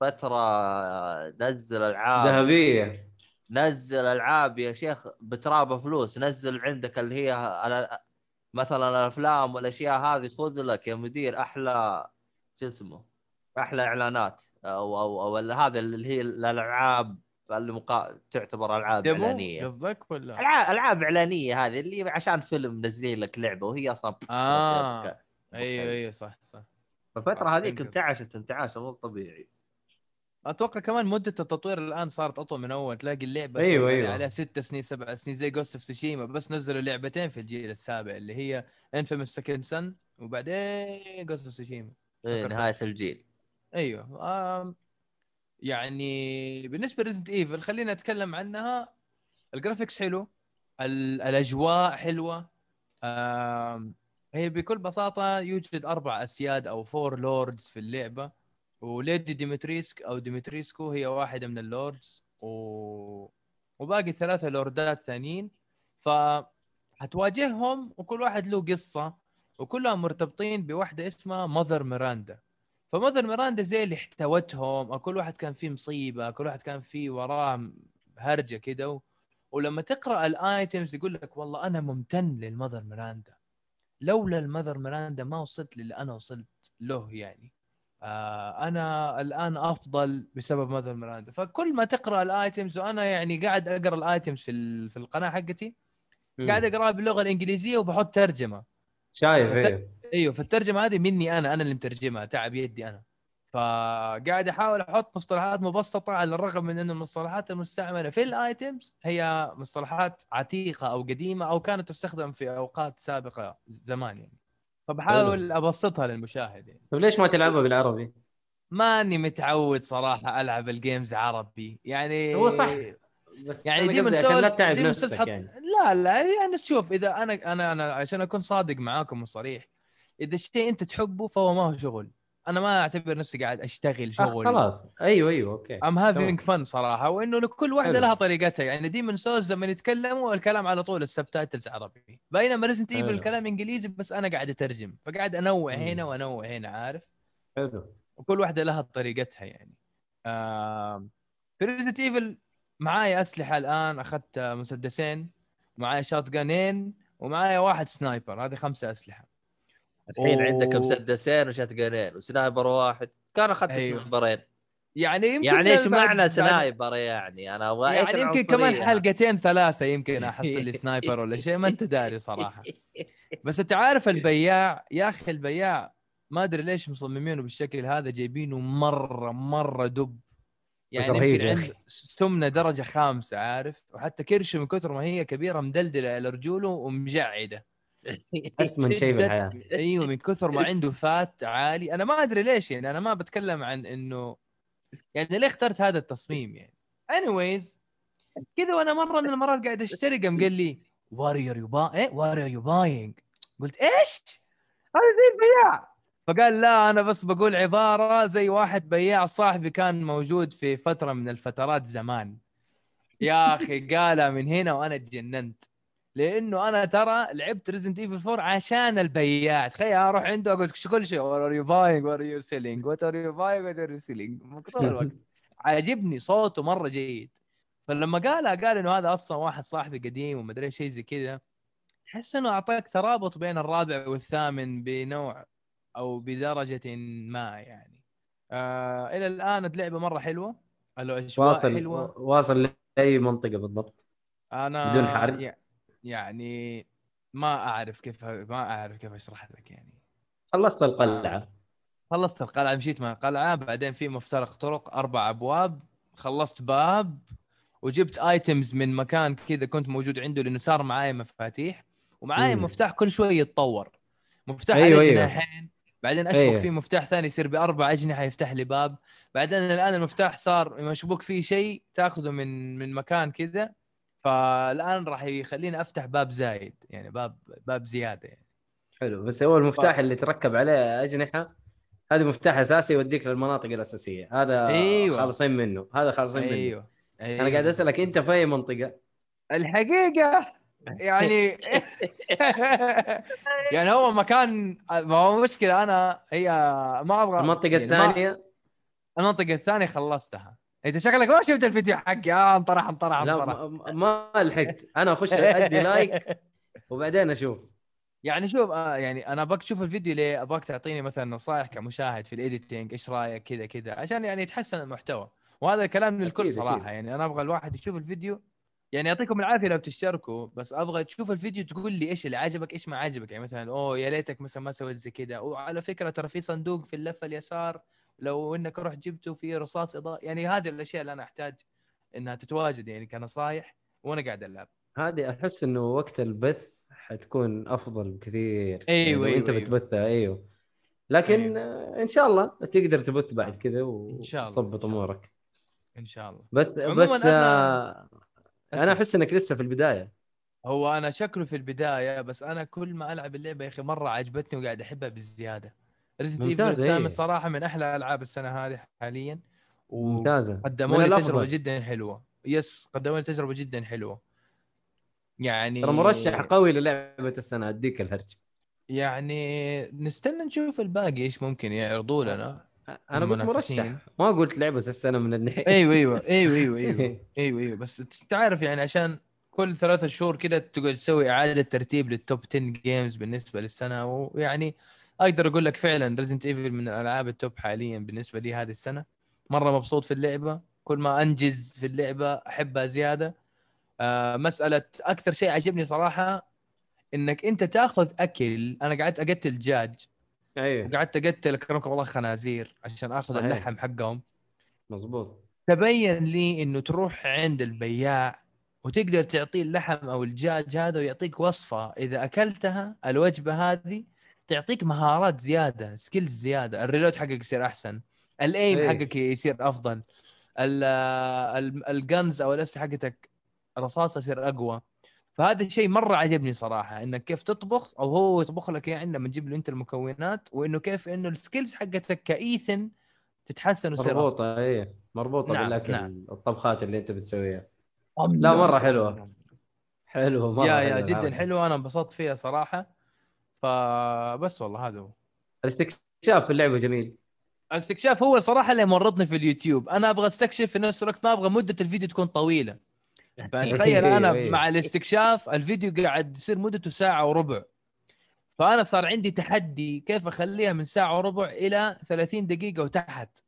فترة آه، نزل ألعاب. ذهبية. نزل ألعاب يا شيخ بتراب فلوس. نزل عندك اللي هي على مثلا الأفلام والأشياء هذه خذ لك يا مدير أحلى شو اسمه أحلى إعلانات أو أو أو هذا اللي هي الألعاب اللي مقا... تعتبر ألعاب إعلانية. قصدك ولا؟ العاب ألعاب إعلانية هذه اللي عشان فيلم منزلين لك لعبة وهي أصلا آه. أيوه أيوه صح صح. فالفتره هذيك. انتعشت انتعاش مو طبيعي. أتوقع كمان مدة التطوير الآن صارت أطول من أول. تلاقي اللعبة أيوة، أيوة. عليها ست سنين سبع سنين زي Ghost of Tsushima بس نزلوا لعبتين في الجيل السابع اللي هي Infamous Second Son وبعدين Ghost of فكرت. نهاية الجيل. أيوه. آم يعني بالنسبة ل Resident Evil خلينا نتكلم عنها. ال graphics حلو ال- الأجواء حلوة هي بكل بساطة يوجد أربع أسياد أو four lords في اللعبة. و Lady Dimitresc أو Dimitrescu هي واحدة من ال lords و... وباقي ثلاثة لوردات ثانيين. ف حتواجههم وكل واحد له قصة وكلهم مرتبطين بواحده اسمها Mother Miranda ف Mother Miranda زي اللي احتوتهم كل واحد كان فيه مصيبة كل واحد كان فيه وراه هرجة كده و... ولما تقرأ ال items يقول لك والله أنا ممتن لل Mother Miranda. لولا ال Mother Miranda ما وصلت للي أنا وصلت له يعني. آه أنا الآن أفضل بسبب Mother Miranda. فكل ما تقرأ ال items وأنا يعني قاعد أقرأ ال items في في القناة حقتي قاعد أقرأها باللغة الإنجليزية وبحط ترجمة. شايف أيوه إيوه فالترجمة هذه مني أنا أنا اللي مترجمها تعب يدي أنا فقاعد أحاول أحط مصطلحات مبسطة على الرغم من انه المصطلحات المستعملة في ال items هي مصطلحات عتيقة أو قديمة أو كانت تستخدم في أوقات سابقة زمان يعني فبحاول أبسطها للمشاهد يعني. طيب ليش ما تلعبها بالعربي؟ ماني متعود صراحة ألعب ال games عربي يعني هو صح. بس يعني ديمون عشان لا ديمون نفسك حط... يعني لا لا يعني شوف إذا أنا أنا أنا عشان أكون صادق معاكم وصريح إذا الشيء أنت تحبه فهو ما هو شغل. أنا ما أعتبر نفسي قاعد أشتغل آه شغل. خلاص. أيوه أيوه أوكي. I'm having fun صراحة وإنه لكل واحدة. لها طريقتها. يعني Demon's Souls لما يتكلموا الكلام على طول ال subtitles عربي. بينما Resident Evil. الكلام إنجليزي بس أنا قاعد أترجم. فقاعد أنوع مم. هنا وأنوع هنا عارف؟ حلو. وكل واحدة لها طريقتها يعني. آم، في Resident Evil معايا أسلحة الآن أخذت مسدسين معايا shotgun ين ومعايا واحد sniper. هذه خمسة أسلحة. الحين أوه. عندك مسدسين و shotgun ين و sniper واحد كان أخذت أيوه. sniper ين يعني يمكن يعني إيش معنى sniper يعني أنا أبغى إيش يعني يمكن كمان؟ حلقتين ثلاثة يمكن أحصل لي sniper ولا شيء ما أنت داري صراحة بس أنت عارف البياع يا أخي البياع ما أدري ليش مصممينه بالشكل هذا جايبينه مرة مرة دب يعني رهيب يمكن عنده. سمنة درجة خامسة عارف وحتى كرشه من كثر ما هي كبيرة مدلدلة على رجوله ومجعدة اسمن شيء بالحياة. أيوه من كثر ما عنده fat عالي. أنا ما أدري ليش يعني أنا ما بتكلم عن إنه يعني ليه اخترت هذا التصميم يعني. Anyways كذا وأنا مرة من المرات قاعد أشتري قام قال لي what are you bu إيه what are you buying قلت إيش؟ هذا زي البياع. فقال لا أنا بس بقول عبارة زي واحد بياع صاحبي كان موجود في فترة من الفترات زمان. يا أخي قالها من هنا وأنا تجننت لأنه أنا ترى لعبت Resident Evil 4 عشان البياع. تخيل أروح عنده أقول كل شيء؟ what are you buying what are you selling what are you buying what are you selling طول الوقت. عاجبني صوته مرة جيد. فلما قالها قال إنه هذا أصلا واحد صاحبي قديم ومدري شيء زي كذا. أحس إنه أعطاك ترابط بين الرابع والثامن بنوع أو بدرجة ما يعني. آه إلى الآن اللعبة مرة حلوة. الأجواء واصل حلوة. واصل لأي منطقة بالضبط؟ أنا بدون حرق. يع- يعني ما أعرف كيف ما أعرف كيف أشرح لك يعني خلصت القلعة خلصت القلعة مشيت مع القلعة بعدين في مفترق طرق أربع أبواب خلصت باب وجبت ايتمز من مكان كذا كنت موجود عنده لأنه صار معايا مفاتيح ومعايا مم. مفتاح كل شوي يتطور مفتاح أيوة، عليه أيوة. جناحين بعدين أشبك أيوة. فيه مفتاح ثاني يصير بأربع أجنحة يفتح لي باب بعدين الآن المفتاح صار مشبوك فيه شيء تأخذه من من مكان كذا فالآن راح يخليني أفتح باب زايد يعني باب باب زيادة يعني. حلو بس هو المفتاح اللي تركب عليه أجنحة هذا مفتاح أساسي يوديك للمناطق الأساسية. هذا أيوة. خالصين منه هذا خالصين منه. أيوه. أيوة. أنا قاعد أسألك أنت في أي منطقة؟ الحقيقة يعني يعني هو مكان ما هو مشكلة أنا هي ما أبغى المنطقة يعني ما- الثانية؟ المنطقة الثانية خلصتها. انت شكلك ما شفت الفيديو حقي. آه انطرح انطرح لا انطرح. ما, ما لحقت. أنا أخش أدي like وبعدين أشوف. يعني شوف آه يعني أنا أبغاك تشوف الفيديو ليه. أبغاك تعطيني مثلا نصائح كمشاهد في ال editing إيش رأيك؟ كذا كذا. عشان يعني يتحسن المحتوى. وهذا الكلام للكل صراحة. أكيد. يعني أنا أبغى الواحد يشوف الفيديو. يعني يعطيكم العافية لو بتشتركوا بس أبغى تشوف الفيديو تقول لي إيش اللي عجبك إيش ما عجبك. يعني مثلا أوه يا ليتك مثلا ما سويت زي كذا. وعلى فكرة ترى في صندوق في اللفه اليسار لو انك رحت جبته في رصاص إضاءة يعني هذه الأشياء اللي أنا أحتاج إنها تتواجد يعني كنصائح وأنا قاعد ألعب هذه أحس إنه وقت البث حتكون أفضل بكثير أيوة، يعني انت أيوة، أيوة. بتبثها أيوه لكن أيوة. إن شاء الله تقدر تبث بعد كذا وتظبط. أمورك إن شاء الله بس بس أنا- آه، أنا أسمع. أحس إنك لسه في البداية هو أنا شكله في البداية بس أنا كل ما ألعب اللعبة يا أخي مرة عجبتني وقاعد أحبها بالزيادة Resident Evil الثامن إيه. صراحة من أحلى ألعاب السنة هذه حاليا ممتازة. وقدموا من لي. تجربة جدا حلوة. yes قدموا لي تجربة جدا حلوة. يعني ترى مرشح قوي للعبة السنة أديك الهرج. يعني نستنى نشوف الباقي إيش ممكن يعرضوا لنا أنا قلت. مرشح. ما قلت لعبة السنة من النهاية. أيوه أيوه أيوه أيوه أيوه. أيوه أيوه. بس انت عارف يعني عشان كل ثلاثة شهور كده تقعد تسوي إعادة ترتيب لل top 10 games بالنسبة للسنة ويعني أقدر أقول لك فعلا Resident Evil من الألعاب ال top حاليا بالنسبة لي هذه السنة. مرة مبسوط في اللعبة. كل ما أنجز في اللعبة أحبها زيادة. آه مسألة أكثر شيء عجبني صراحة إنك أنت تأخذ أكل. أنا قعدت أقتل دجاج أيوه. وقعدت أقتل اكرمكم الله خنازير عشان أخذ. اللحم حقهم. مزبوط تبين لي إنه تروح عند البياع وتقدر تعطيه اللحم أو الدجاج هذا ويعطيك وصفة. إذا أكلتها الوجبة هذه تعطيك مهارات زيادة skills زيادة. ال reload حقك يصير أحسن. ال aim إيه. حقك يصير أفضل. ال- ال- الجنز أو الاسلحه حقتك رصاصة يصير أقوى. فهذا الشيء مرة عجبني صراحة إنك كيف تطبخ أو هو يطبخ لك يعني لما تجيب له أنت المكونات وإنه كيف إنه السكيلز حقتك كإيثن تتحسن وتصير. مربوطة إيه. مربوطة نعم، بالأكل نعم. الطبخات اللي أنت بتسويها. لا مرة حلوة. حلوة مرة يا يا جدا. حلوة أنا انبسطت فيها صراحة. فبس والله هذا هو. الاستكشاف في اللعبة جميل. الاستكشاف هو صراحة اللي مرضني في اليوتيوب. أنا أبغى أستكشف في نفس الوقت ما أبغى مدة الفيديو تكون طويلة. فتخيل أنا أيوه. مع الاستكشاف الفيديو قاعد يصير مدته ساعة وربع. فأنا صار عندي تحدي كيف أخليها من ساعة وربع إلى 30 دقيقة وتحت.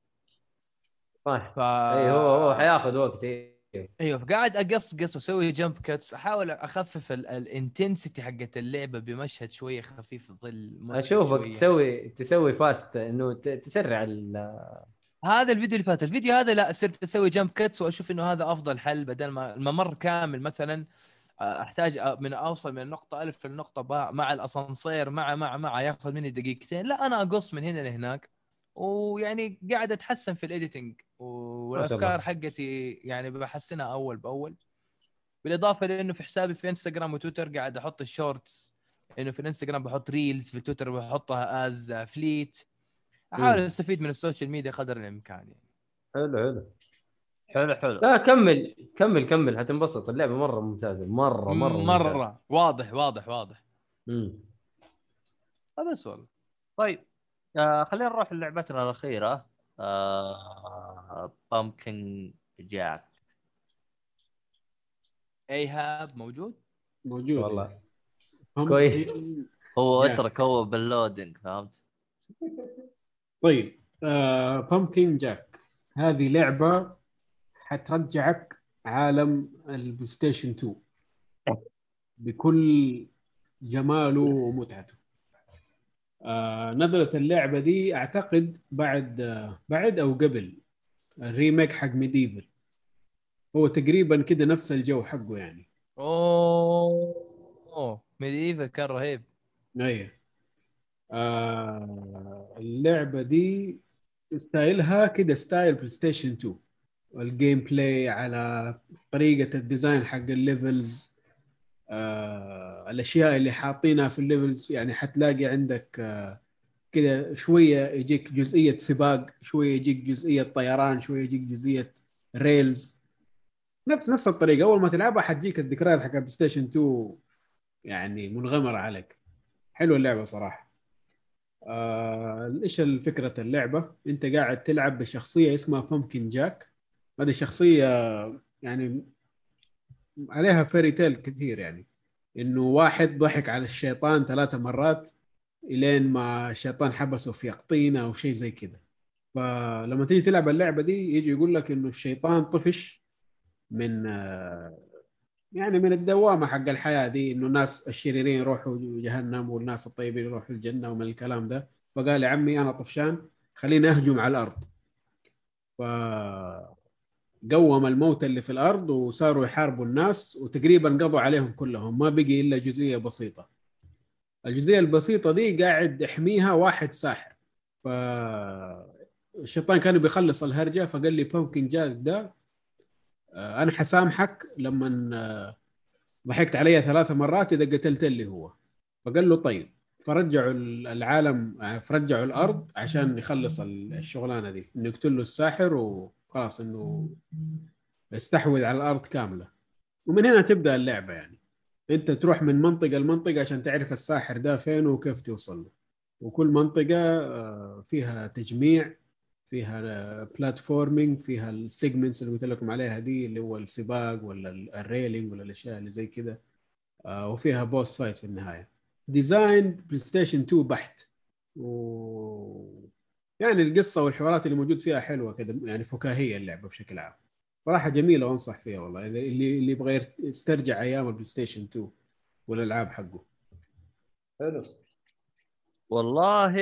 صح. ف اي هو هو حياخذ وقت. إيه. أيوه فقاعد اقصقص واسوي jump cuts أحاول أخفف ال intensity حقت اللعبة بمشهد شوية خفيف ظل أشوفك شوية. تسوي تسوي fast إنه تسرع ال- هذا الفيديو اللي فات. الفيديو هذا لا صرت أسوي jump cuts وأشوف إنه هذا أفضل حل بدل ما الممر كامل مثلا آه، أحتاج آه، من أوصل من النقطه ألف للنقطه باء مع الأسانسير مع مع مع ياخذ مني دقيقتين. لا أنا أقص من هنا لهناك. ويعني قاعد أتحسن في ال editing والأفكار. حقتي يعني بحسنها أول بأول. بالإضافة لأنه في حسابي في انستغرام وتويتر قاعد أحط ال shorts إنه في الانستغرام بحط reels في تويتر بحطها as fleet أحاول. أستفيد من ال social media قدر الإمكان يعني. حلو حلو. حلو حلو. لا كمل كمل كمل. حتنبسط. اللعبة مرة ممتازة. مرة مرة مرة. ممتازة. واضح واضح واضح. مم. بس والله طيب آه خلينا نروح للعبتنا الأخيرة. آه بامكن جاك إيهاب موجود؟ موجود. والله. كويس. هو. اترك هو بال loading فهمت؟ طيب آه بامكن جاك هذه لعبة حترجعك عالم البلاي ستيشن 2 بكل جماله ومتعته. آه نزلت اللعبة دي أعتقد بعد آه بعد أو قبل ال remake حق ميديفل هو تقريبا كده نفس الجو حقه يعني. أوه. ميديفل كان رهيب. أيوه. آه اللعبة دي style ها كده style بلاي ستيشن 2 وال gameplay على طريقة ال design حق ال levels. آه الأشياء اللي حاطينها في ال levels يعني حتلاقي عندك آه كده شوية يجيك جزئية سباق شوية يجيك جزئية طيران شوية يجيك جزئية rails. نفس نفس الطريقة. أول ما تلعبها حتجيك الذكريات حق البلاي ستيشن 2 يعني منغمرة عليك. حلوة اللعبة صراحة. آه، إيش الفكرة اللعبة؟ أنت قاعد تلعب بشخصية اسمها بامكن جاك هذه شخصية يعني عليها fairy tale كثير يعني. إنه واحد ضحك على الشيطان ثلاثة مرات إلين ما الشيطان حبسه في يقطينه أو شيء زي كذا فلما تيجي تلعب اللعبة دي يجي يقول لك إنه الشيطان طفش من يعني من الدوامة حق الحياة دي إنه الناس الشريرين يروحوا جهنم والناس الطيبين يروحوا الجنة ومن الكلام ده. فقال يا عمي أنا طفشان خليني أهجم على الأرض. ف قوم الموت اللي في الأرض وصاروا يحاربوا الناس وتقريبا قضوا عليهم كلهم ما بقي إلا جزئية بسيطة. الجزئية البسيطة دي قاعد يحميها واحد ساحر. ف الشيطان كان بيخلص الهرجة فقال لي بومكن جاك ده آه، أنا حسامحك لما آه، ضحكت علي ثلاث مرات إذا قتلت لي هو. فقال له طيب فرجعوا العالم آه، فرجعوا الأرض عشان يخلص الشغلانة دي إنه يقتل له الساحر وخلاص إنه يستحوذ على الأرض كاملة. ومن هنا تبدأ اللعبة يعني. أنت تروح من منطقة لمنطقة عشان تعرف الساحر ده فين وكيف توصل له. وكل منطقة آه، فيها تجميع فيها platforming فيها ال segments اللي قلت لكم عليها دي اللي هو السباق ولا ال railing ولا الأشياء اللي زي كده. آه، وفيها boss fight في النهاية. design بلاي ستيشن 2 بحت. و يعني القصة والحوارات اللي موجود فيها حلوة كده يعني فكاهية اللعبة بشكل عام. صراحة جميلة وأنصح فيها والله. إذا اللي اللي يبغى يسترجع أيام البلاي ستيشن 2 والألعاب حقه. حلو. والله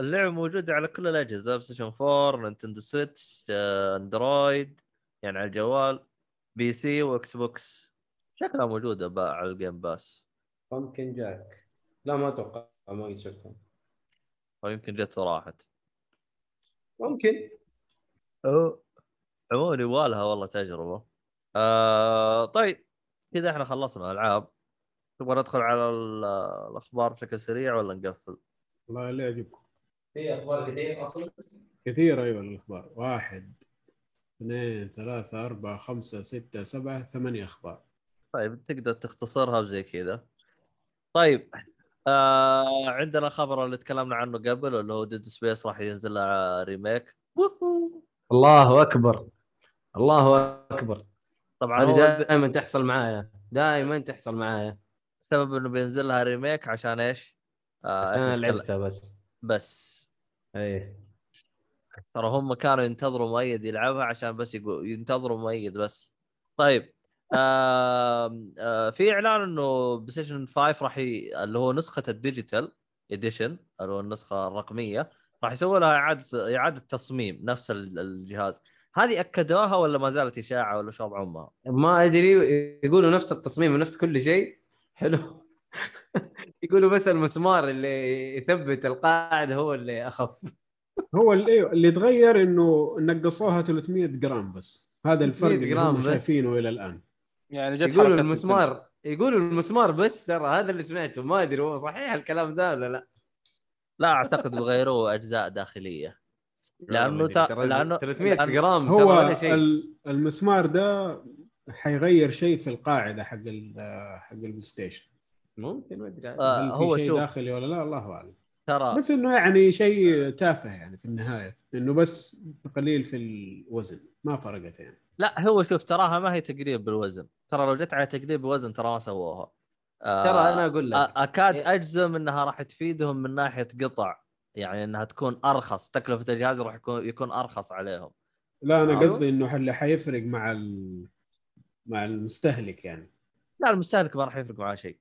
اللعبة موجودة على كل الأجهزة بلاي ستيشن 4 نينتندو سويتش اندرويد يعني على الجوال PC وإكس بوكس. شكلها موجودة بقى على الجيم باس بامكن جاك. لا ما أتوقع ما قد شفتها. أو يمكن جت وراحت ممكن. أو- عموما يبغالها والله تجربة. آه طيب كذا إحنا خلصنا ألعاب. تبغى ندخل على ال- الأخبار بشكل سريع ولا نقفل؟ الله اللي يعجبكم. في أخبار كثير أصلا؟ كثير أيوه الأخبار. واحد اثنين ثلاثة أربعة خمسة ستة سبعة ثمانية أخبار. طيب تقدر تختصرها بزي كذا. طيب آه عندنا خبر اللي تكلمنا عنه قبل اللي هو ديد سبيس راح ينزل remake ووهو. الله أكبر. الله أكبر. طبعا هذه دائما تحصل معايا. دائما تحصل معايا. السبب إنه بينزل لها remake عشان إيش؟ آه عشان أنا لعبتها بس. بس. إيه. ترى هم كانوا ينتظروا مؤيد يلعبها عشان بس يقول ينتظروا مؤيد بس. طيب. في إعلان إنه بلاي ستيشن 5 راح ي... اللي هو نسخة ال digital edition اللي هو النسخة الرقمية راح يسووا لها إعادة إعادة تصميم نفس ال- الجهاز. هذه أكدوها ولا ما زالت إشاعة ولا شو وضعها؟ ما أدري يقولوا نفس التصميم ونفس كل شيء. حلو. يقولوا بس المسمار اللي يثبت القاعدة هو اللي أخف. هو اللي, أيوة، اللي تغير إنه نقصوها 300 جرام بس. هذا الفرق 300 اللي هم. شايفينه إلى الآن. يعني جت يقولوا المسمار يقولوا المسمار بس ترى هذا اللي سمعته. ما أدري هو صحيح الكلام ده ولا لا. لا أعتقد بيغيروا أجزاء داخلية. ترى تا- لأنه- 300 لأنه- جرام ترى هو ولا شيء. ال- المسمار ده حيغير شيء في القاعدة حق ال- حق البلاي ستيشن. ممكن ما أدري. آه، هو شيء شوف. داخلي ولا لا؟ الله أعلم. ترى بس إنه يعني شيء تافه يعني في النهاية. إنه بس قليل في الوزن. ما فرقت يعني. لا هو شوف تراها ما هي تقريب بالوزن. ترى لو جت على تقريب بالوزن ترى ما سووها. آه، ترى أنا أقول لك. أكاد إيه. أجزم إنها راح تفيدهم من ناحية قطع. يعني إنها تكون أرخص. تكلفة الجهاز راح يكون يكون أرخص عليهم. لا أنا. قصدي إنه اللي حيفرق مع ال... مع المستهلك يعني. لا المستهلك ما راح يفرق معاه شيء.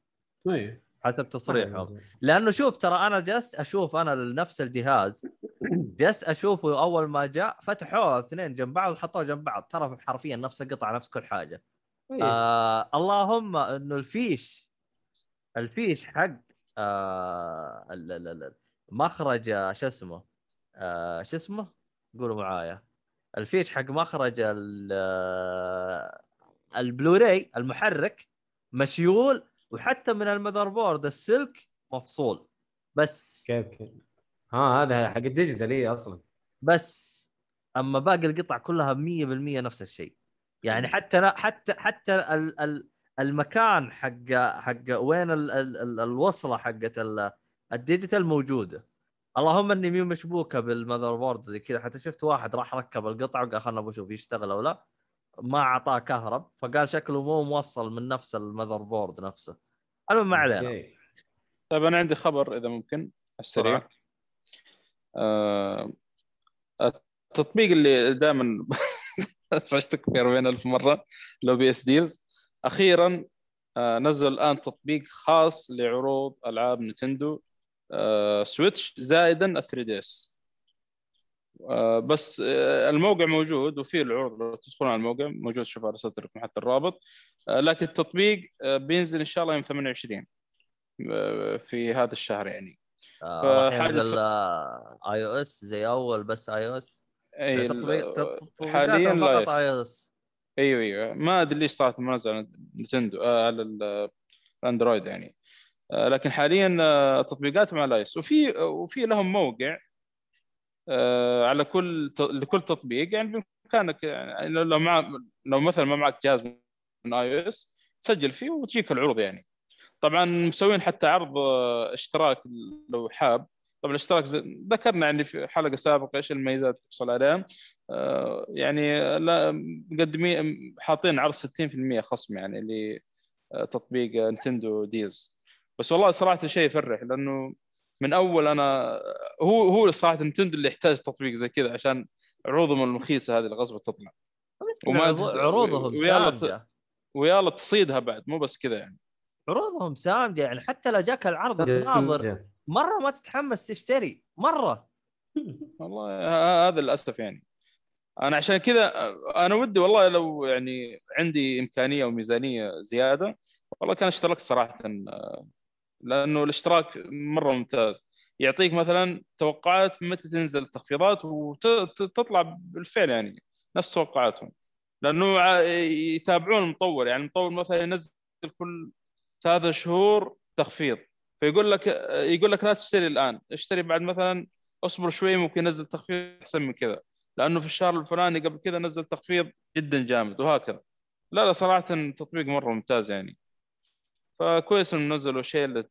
اي حسب تصريحهم لأنه شوف ترى أنا جلست أشوف أنا نفس الجهاز جلست أشوفه أول ما جاء فتحوه اثنين جنب بعض وحطوه جنب بعض. ترى حرفيا نفس القطعة نفس كل حاجة. إيه. آه اللهم إنه الفيش الفيش حق آه ال- ال- ال- مخرج آه، شو اسمه؟ آه شو اسمه؟ قولوا معايا. الفيش حق مخرج ال- آه، البلوراي المحرك مشيول وحتى من ال motherboard السلك مفصول. بس. كيف كيف؟ ها هذا حق ال digital اي أصلا. بس. أما باقي القطع كلها 100% نفس الشيء. يعني حتى حتى حتى ال ال المكان حق حق وين ال ال ال الوصلة حقت ال- ال digital موجودة. اللهم إني مي مشبوكة بال motherboard زي كذا. حتى شفت واحد راح ركب القطع وقال خلنا بشوف يشتغل أو لا. ما أعطاه كهرب فقال شكله مو موصل من نفس ال motherboard نفسه. المهم ما علينا. طيب أنا عندي خبر إذا ممكن على السريع. آه التطبيق اللي دائما ازعجتك فيه 40 ألف مرة لو PS Deals. أخيرا آه نزل الآن تطبيق خاص لعروض ألعاب نينتندو آه سويتش زائدا ال 3DS بس آه الموقع موجود وفيه العروض لو تدخلون على الموقع موجود شوف ارسلت لكم حتى الرابط. لكن التطبيق آه بينزل إن شاء الله يوم 28 آه في هذا الشهر يعني. آه، تف- iOS زي أول بس iOS حاليا لا iOS إيوه إيوه. ما أدري ليش صارت منازعه على نينتندو آه على ال- الأندرويد يعني. آه لكن حاليا آه تطبيقاتهم على iOS وفي وفي لهم موقع آه على كل لكل تطبيق. يعني بإمكانك يعني لو مع لو مثلا ما معك جهاز من iOS تسجل فيه وتجيك العروض يعني. طبعا مسوين حتى عرض آه، اشتراك لو حاب. طبعا الاشتراك ذكرنا يعني في حلقة سابقة إيش الميزات تحصل عليها. آه، يعني لا مقدمين حاطين عرض 60% خصم يعني لتطبيق نينتندو Deals. بس والله صراحة شيء يفرح لأنه من أول أنا هو هو صراحة نينتندو اللي يحتاج تطبيق زي كذا عشان عروضهم المخيسة هذه الغصبه تطلع. وما عروض- عروضهم سامجه ويلا تصيدها بعد مو بس كذا يعني. عروضهم سامجة يعني حتى لو جاك العرض تناظر. مرة ما تتحمس تشتري مرة. والله هذا للأسف يعني. أنا عشان كذا أنا ودي والله لو يعني عندي إمكانية وميزانية زيادة والله كان اشتركت صراحة لأنه الاشتراك مرة ممتاز. يعطيك مثلا توقعات متى تنزل التخفيضات وتطلع بالفعل يعني نفس توقعاتهم. لأنه يتابعون المطور يعني المطور مثلا ينزل كل ثلاثة شهور تخفيض. فيقول لك يقول لك لا تشتري الآن اشتري بعد مثلا اصبر شوي ممكن ينزل تخفيض أحسن من كذا. لأنه في الشهر الفلاني قبل كذا نزل تخفيض جدا جامد وهكذا. لا لا صراحة تطبيق مرة ممتاز يعني. فكويس انهم نزلوا شيء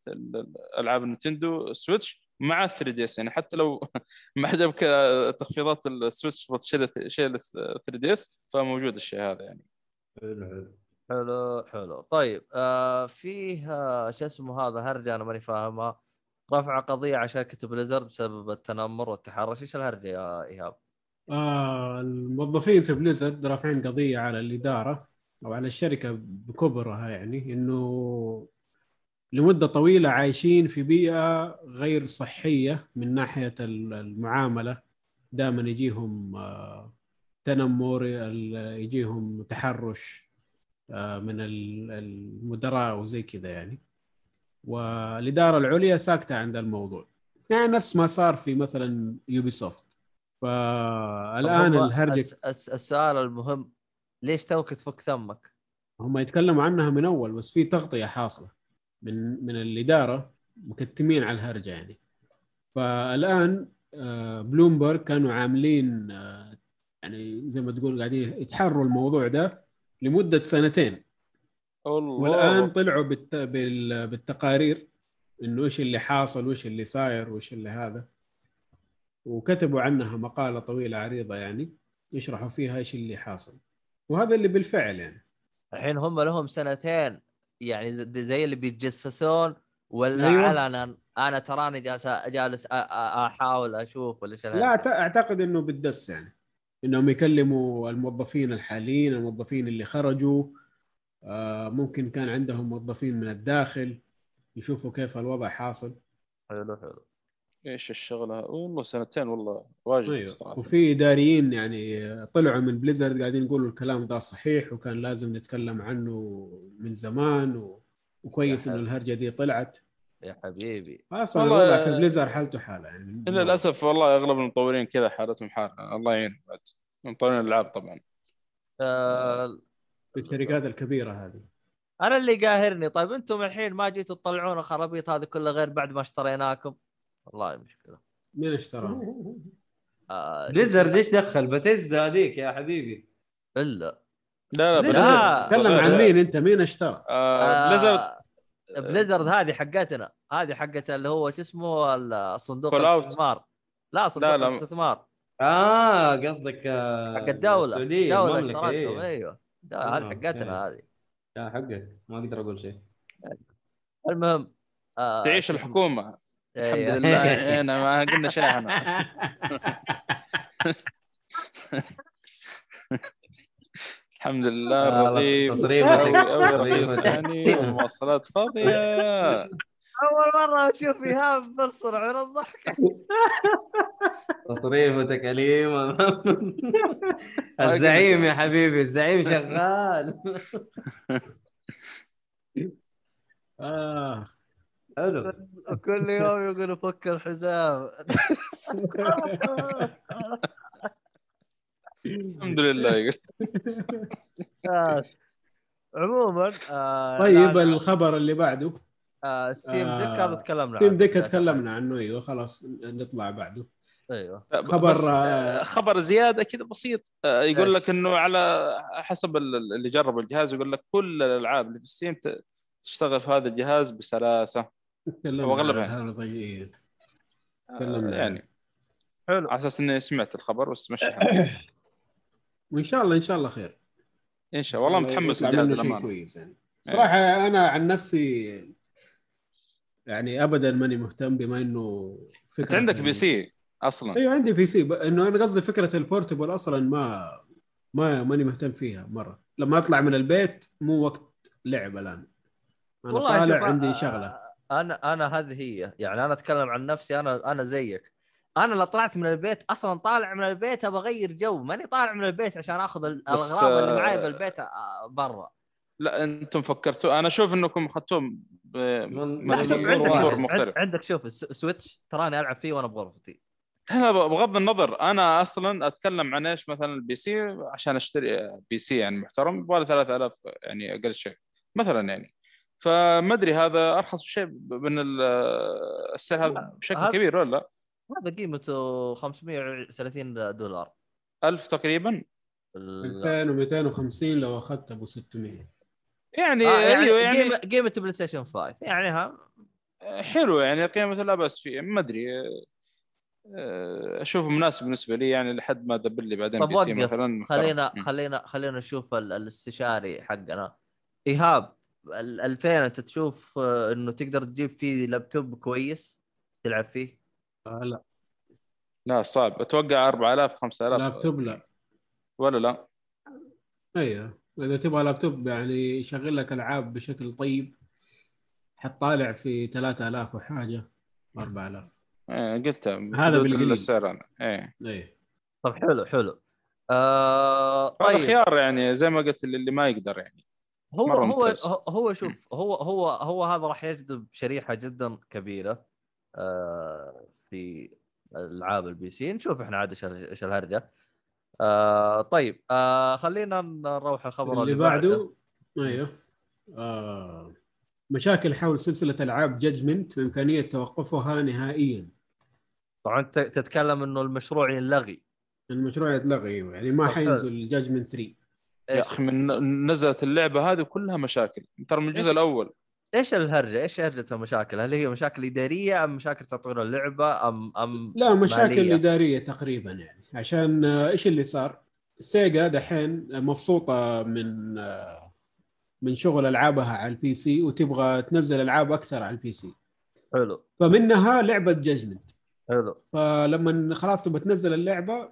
العاب النينتندو سويتش مع 3DS يعني حتى لو ما عجبك تخفيضات السويتش تشتري شيء 3DS فموجود الشيء هذا يعني. حلو حلو. طيب آه فيه آه شو اسمه هذا هرجة أنا ماني فاهمها. رفع قضية على شركة بليزرد بسبب التنمر والتحرش. إيش الهرجة يا إيهاب؟ آه الموظفين في بليزرد رافعين قضية على الإدارة أو على الشركة بكبرها يعني إنه لمدة طويلة عايشين في بيئة غير صحية من ناحية المعاملة. دائما يجيهم آه، تنمر يجيهم تحرش آه، من ال- المدراء وزي كذا يعني. والإدارة العليا ساكتة عند الموضوع. يعني نفس ما صار في مثلا يوبي سوفت فالان الهرجه الس- الس- السؤال المهم ليش توك تفك ثمك؟ هم يتكلموا عنها من أول بس في تغطية حاصلة. من من الإدارة مكتمين على الهرجة يعني. فالآن آه، بلومبرج كانوا عاملين آه، يعني زي ما تقول قاعدين يتحروا الموضوع ده لمدة سنتين. الله. والآن طلعوا بالت... بال... بالتقارير إنه إيش اللي حاصل وإيش اللي صاير وإيش اللي هذا. وكتبوا عنها مقالة طويلة عريضة يعني يشرحوا فيها إيش اللي حاصل. وهذا اللي بالفعل يعني. الحين هم لهم سنتين يعني زي اللي بيتجسسون ولا أيوة. علنا أنا تراني جالس جالس أحاول أشوف ولا شيء لا أعتقد إنه بالدس يعني. إنهم يكلموا الموظفين الحاليين الموظفين اللي خرجوا. آه، ممكن كان عندهم موظفين من الداخل يشوفوا كيف الوضع حاصل. حلو حلو. إيش الشغلة؟ والله سنتين والله واجد أيوه صراحة. وفي إداريين يعني طلعوا من بليزرد قاعدين يقولوا الكلام ده صحيح وكان لازم نتكلم عنه من زمان و... وكويس إنه الهرجة دي طلعت. يا حبيبي. أصلا والله- في بليزر حالته حالة يعني. الا للأسف والله أغلب المطورين كذا حالتهم حالة. الله يعين بعد. مطورين الألعاب طبعا. آه في الشركات الكبيرة هذه. أنا اللي قاهرني. طيب أنتم الحين ما جيتوا تطلعون الخرابيط هذه كلها غير بعد ما اشتريناكم. والله مشكله مين اشتراها؟ آه بليزرد إيش دخل؟ بيثيسدا هذيك يا حبيبي. الا لا لا. بليزرد تكلم عن مين أنت؟ مين اشترى؟ آه بليزرد آه بليزرد هذه حقتنا. هذه حقت اللي هو شو اسمه؟ الصندوق. الاستثمار. لا صندوق لا، لا. الاستثمار. آه قصدك آه، حق الدولة. السعودية الدولة اشترتهم إيه. أيوه. ده- آه، هذه حقتنا هذه. لا حقك. ما أقدر أقول شيء. المهم آه تعيش؟ الحكومة. الحمد إيه. لله. أنا ما قلنا شيء إحنا آه، الحمد لله والله رغيف تصريفك- أوي أوي رخيص تصريفك. يعني والمواصلات فاضية. أول مرة أشوف إيهاب بلصر على الضحك. تصريفتك أليمة الزعيم يا حبيبي الزعيم شغال. آه. حلو كل يوم يقول فك الحزام الحمد لله يقول آه. عموما آه طيب. الخبر اللي بعده آه ستيم آه، ديك هذا تكلمنا ستيم عنه. ديك تكلمنا عنه أيوه خلاص نطلع بعده أيوه خبر، آه، خبر زيادة كذا بسيط آه، يقول إيش؟ لك إنه على حسب ال- اللي جربوا الجهاز يقول لك كل الألعاب اللي في ستيم ت- تشتغل في هذا الجهاز بسلاسة تكلمنا وأغلبها. عن هذا إيه. آه، يعني. حلو. على أساس إني سمعت الخبر بس مشي. وإن شاء الله إن شاء الله خير. إن شاء الله. والله متحمس للجهاز الامانه كويس يعني. صراحة أنا عن نفسي يعني ابدا ماني مهتم بما إنه أنت عندك بي سي أصلا. أيوه عندي PC ب- إنه أنا قصدي فكرة ال portable أصلا ما ما ماني مهتم فيها مرة. لما أطلع من البيت مو وقت لعب الآن. أنا والله طالع عندي آه، شغلة. أنا أنا هذه هي. يعني أنا أتكلم عن نفسي أنا أنا زيك. أنا لو طلعت من البيت أصلا طالع من البيت أبغى أغير جو. ماني طالع من البيت عشان أخذ ال- بس، الاغراض اللي آه، معي بالبيت آه، برا. لا أنتم فكرتوا. أنا أشوف إنكم أخذتوهم ب- عندك مختلف. عندك شوف الس- سويتش تراني ألعب فيه وأنا بغرفتي. لا بغض النظر. أنا أصلا أتكلم عن إيش؟ مثلا ال PC عشان أشتري PC يعني محترم يبغى 3000 يعني أقل شيء. مثلا يعني. فما أدري هذا أرخص شيء من ال- السعر هذا بشكل هذا- كبير ولا لا؟ هذا قيمته 530 دولار 1000 تقريبا ال- 2250 لو أخذت أبو 600 يعني, آه يعني أيوه يعني قيمه بلاي ستيشن 5 يعني ها حلو يعني قيمته لا بأس فيه ما أدري أه، أشوفه مناسب بالنسبة لي يعني لحد ما أدبر لي بعدين PC. مثلا محترم. خلينا. خلينا خلينا نشوف ال- الاستشاري حقنا إيهاب ال 2000 انت تشوف آه، انه تقدر تجيب فيه لابتوب كويس تلعب فيه؟ آه لا. لا صعب. أتوقع 4000 5000 لابتوب لا. ولا لا؟ أيوه. إذا تبغى لابتوب يعني يشغل لك ألعاب بشكل طيب حتطالع في 3000 وحاجة 4000 إيه قلتها هذا بالقليل. السعر أنا. إيه. إيه. طب حلو حلو. آه هذا طيب. خيار يعني زي ما قلت اللي ما يقدر يعني. هو مرة هو ممتاز. هو- هو شوف هو هو هو هذا راح يجذب شريحة جدا كبيرة آه في ألعاب ال PC. نشوف إحنا عاد إيش إيش الهرجة. آه طيب آه خلينا نروح الخبر اللي بعده أيوه. آه مشاكل حول سلسلة ألعاب Judgment وامكانيه توقفها نهائيا. طبعا انت تتكلم إنه المشروع ينلغي. المشروع يتلغي يعني ما. حينزل Judgment 3 يا أخي من نزلت اللعبة هذه كلها مشاكل ترى من الجزء إيش؟ الأول إيش الهرجة؟ إيش هرجة المشاكل؟ هل هي مشاكل إدارية أم مشاكل تطوير اللعبة أم أم لا مشاكل مالية؟ إدارية تقريبا يعني عشان آه، إيش اللي صار؟ سيجا دحين مبسوطة من آه، من شغل ألعابها على ال PC وتبغى تنزل ألعاب أكثر على ال PC حلو فمنها لعبة Judgment حلو فلما خلاص تبغى تنزل اللعبة ال-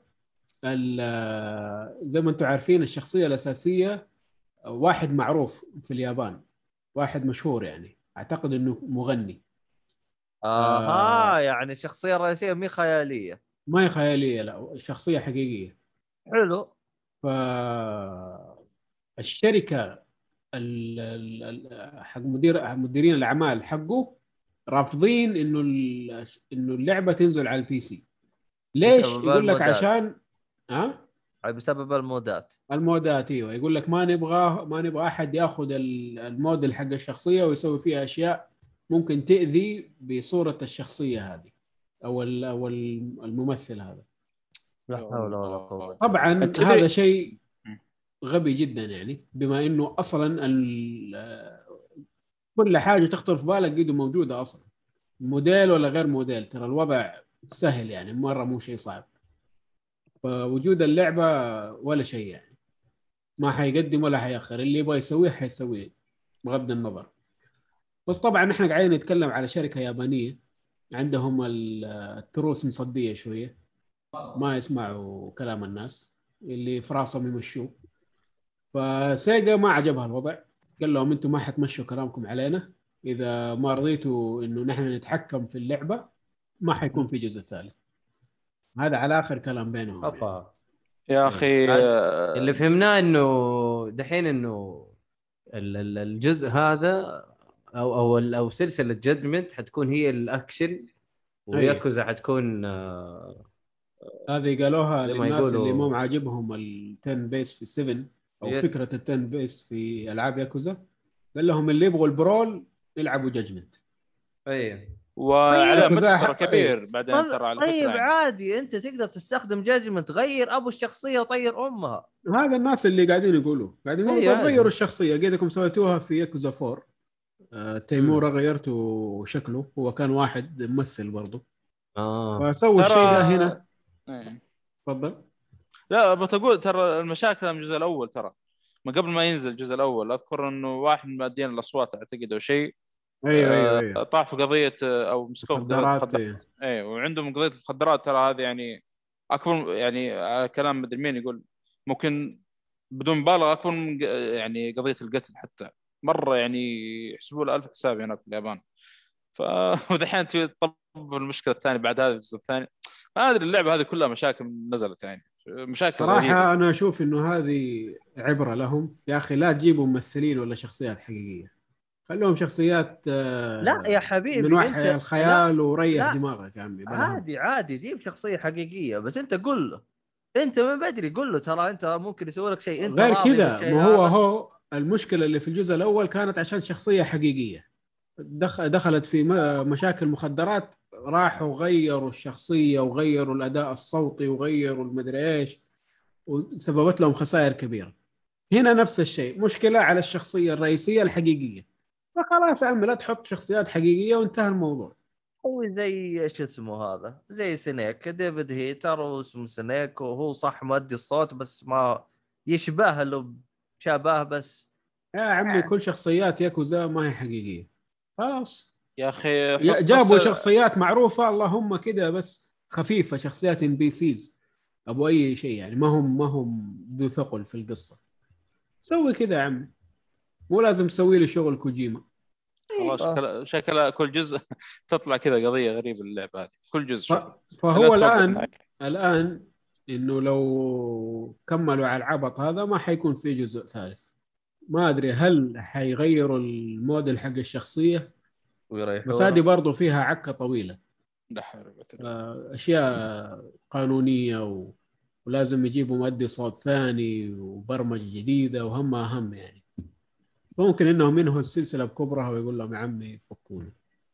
زي ما أنتم عارفين الشخصية الأساسية واحد معروف في اليابان واحد مشهور يعني أعتقد إنه مغني. آها يعني الشخصيه الرئيسيه مي خيالية. ما هي خيالية لا شخصية حقيقية. حلو. ف الشركة ال- ال- ال- حق مدير مديرين الأعمال حقه رافضين إنه ال- إنه اللعبة تنزل على ال PC. ليش؟ يقول لك. عشان ها؟ بسبب المودات. المودات إيوه. يقول لك ما نبغى ما نبغى أحد يأخذ ال- الموديل حق الشخصية ويسوي فيها أشياء ممكن تأذي بصورة الشخصية هذه أو ال- أو ال- الممثل هذا. لا حول ولا قوة طبعا هذا شيء. غبي جدا يعني بما إنه أصلا ال- كل حاجة تخطر في بالك قد موجودة أصلا. موديل ولا غير موديل؟ ترى الوضع سهل يعني مرة مو شيء صعب. فوجود اللعبة ولا شيء يعني. ما حيقدم ولا حيأخر. اللي يبغى يسويه حيسويه بغض النظر. بس طبعا إحنا قاعدين نتكلم على شركة يابانية. عندهم ال- التروس مصدية شوية. ما يسمعوا كلام الناس. اللي في راسهم يمشوه. فسيجا ما عجبها الوضع. قال لهم أنتم ما حتمشوا كلامكم علينا. إذا ما رضيتوا إنه نحن نتحكم في اللعبة ما حيكون في جزء ثالث. هذا على آخر كلام بينهم يعني. أوبا. يا أخي عاد- آه، اللي فهمناه إنه دحين إنه ال- ال- الجزء هذا أو أو ال- أو سلسلة Judgment حتكون هي الأكشن وياكوزا حتكون آه، هذه قالوها للناس يقولوا- اللي مو عاجبهم ال turn-based في 7 أو يس. فكرة التن بيس في ألعاب ياكوزا قال لهم اللي يبغوا البرول يلعبوا جاجمنت إيه وعلى طيب. مدى طيب. كبير بعدين ترى على طيب يعني. عادي أنت تقدر تستخدم جاجمنت غير أبو الشخصية طير أمها. هذا الناس اللي قاعدين يقولوا. قاعدين يقولوا طيب. غيروا الشخصية. قيدكم سويتوها في ياكوزا 4 آه تيمورا غيرتوا شكله. هو كان واحد ممثل برضه آه. فسووا الشيء ده هنا. إيه. تفضل. لا بتقول ترى المشاكل من الجزء الأول ترى. من قبل ما ينزل الجزء الأول أذكر إنه واحد من مادين الأصوات أعتقد أو شيء. أيوه أيوه آه، أيوه. طاح في قضية آه، أو مسكوه في قضية مخدرات المخدرات إيه. إيه وعندهم قضية المخدرات ترى هذه يعني أكبر يعني على كلام مدري مين يقول ممكن بدون مبالغة أكبر من يعني قضية القتل حتى. مرة يعني يحسبوا له الف حساب هناك في اليابان. ف ودحين تبي تطب المشكلة الثانية بعد هذا الجزء الثاني. ما أدري اللعبة هذه كلها مشاكل نزلت يعني. مشاكل غريبة. صراحة أنا أشوف إنه هذه عبرة لهم. يا أخي لا تجيبوا ممثلين ولا شخصيات حقيقية. خلوهم شخصيات آه، لا يا حبيبي من انت الخيال وريح لا. دماغك يا عمي لا،. عادي عادي جيب شخصية حقيقية بس أنت قل له أنت من بدري قل له ترى أنت ممكن يسوي لك شيء أنت غير كذا ما هو. هو المشكلة اللي في الجزء الأول كانت عشان شخصية حقيقية دخ- دخلت في مشاكل مخدرات راحوا غيروا الشخصية وغيروا الأداء الصوتي وغيروا المدري إيش وسببت لهم خسائر كبيرة هنا نفس الشيء مشكلة على الشخصية الرئيسية الحقيقية فخلاص يا عمي لا تحط شخصيات حقيقية وانتهى الموضوع. هو زي إيش اسمه هذا؟ زي سنيك ديفيد هيتر واسمه سنيك وهو صح مؤدي الصوت بس ما يشبه له شبه بس. يا عمي كل شخصيات ياكوزا ما هي حقيقية. خلاص. يا أخي جابوا بس- شخصيات معروفة اللهم كده بس خفيفة شخصيات NPCs أبو أي شيء يعني ما هم ما هم ذو ثقل في القصة. سوي كذا يا عمي. مو لازم تسوي لي شغل كوجيما. والله شكلها شكلها كل جزء تطلع كذا قضية غريبة اللعبة هذه. كل جزء ف- شكل. فهو الآن معك. الآن إنه لو كملوا على العبط هذا ما حيكون في جزء ثالث. ما أدري هل حيغيروا الموديل حق الشخصية بس هذه برضو فيها عكة طويلة. لا حول ولا قوة إلا بالله. آه، أشياء قانونية و... ولازم يجيبوا مؤدي صوت ثاني وبرمجة جديدة وهمها هم يعني. ممكن إنهم ينهوا السلسلة بكبرها ويقول لهم يا عمي فكونا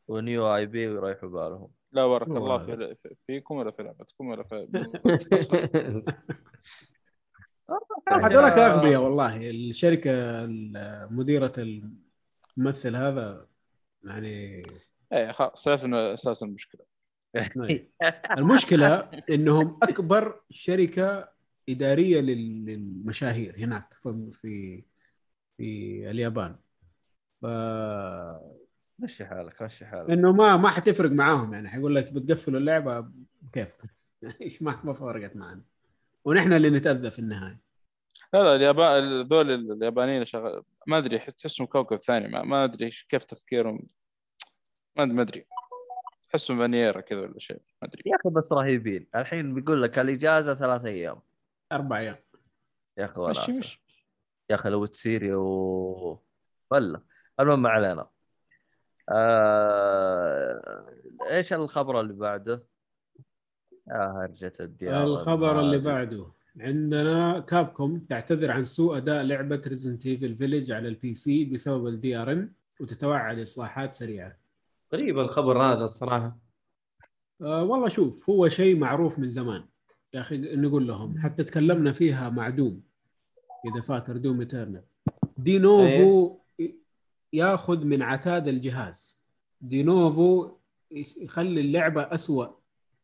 ونيو آي بي ويريحوا بالهم. لا بارك الله. في فيكم ولا في لعبتكم ولا في هذولك أغبياء والله. الشركة مديره الممثل هذا يعني إيه خلاص عرفنا أساس المشكلة المشكلة إنهم أكبر شركة إدارية لل- للمشاهير هناك. في في, اليابان. ف مشي حالك مشي حالك. إنه ما ما حتفرق معاهم يعني. حيقول لك بتقفلوا اللعبة كيف إيش ما ما فرقت معنا. ونحن اللي نتأذى في النهاية. لا لا اليابان ذول اليابانيين شغال ما أدري تحسهم كوكب ثاني. ما, ما أدري كيف تفكيرهم. ما ما أدري. تحسهم بانييرا كذا ولا شيء. ما أدري. يا أخي بس رهيبين. الحين بيقول لك الإجازة ثلاث أيام. أربع أيام. يا أخي مشي. يا أخي لو تسيري و ولا المهم ما علينا. آه... إيش الخبر اللي بعده؟ يا هرجة الديار. الخبر اللي. بعده عندنا كابكوم تعتذر عن سوء أداء لعبة Resident Evil Village على ال PC بسبب ال DRM وتتوعد إصلاحات سريعة. غريب الخبر هذا الصراحة. أه والله شوف هو شيء معروف من زمان. يا أخي نقول لهم حتى تكلمنا فيها مع Doom إذا فاكر Doom Eternal Denuvo ياخذ من عتاد الجهاز. Denuvo يخلي اللعبة أسوأ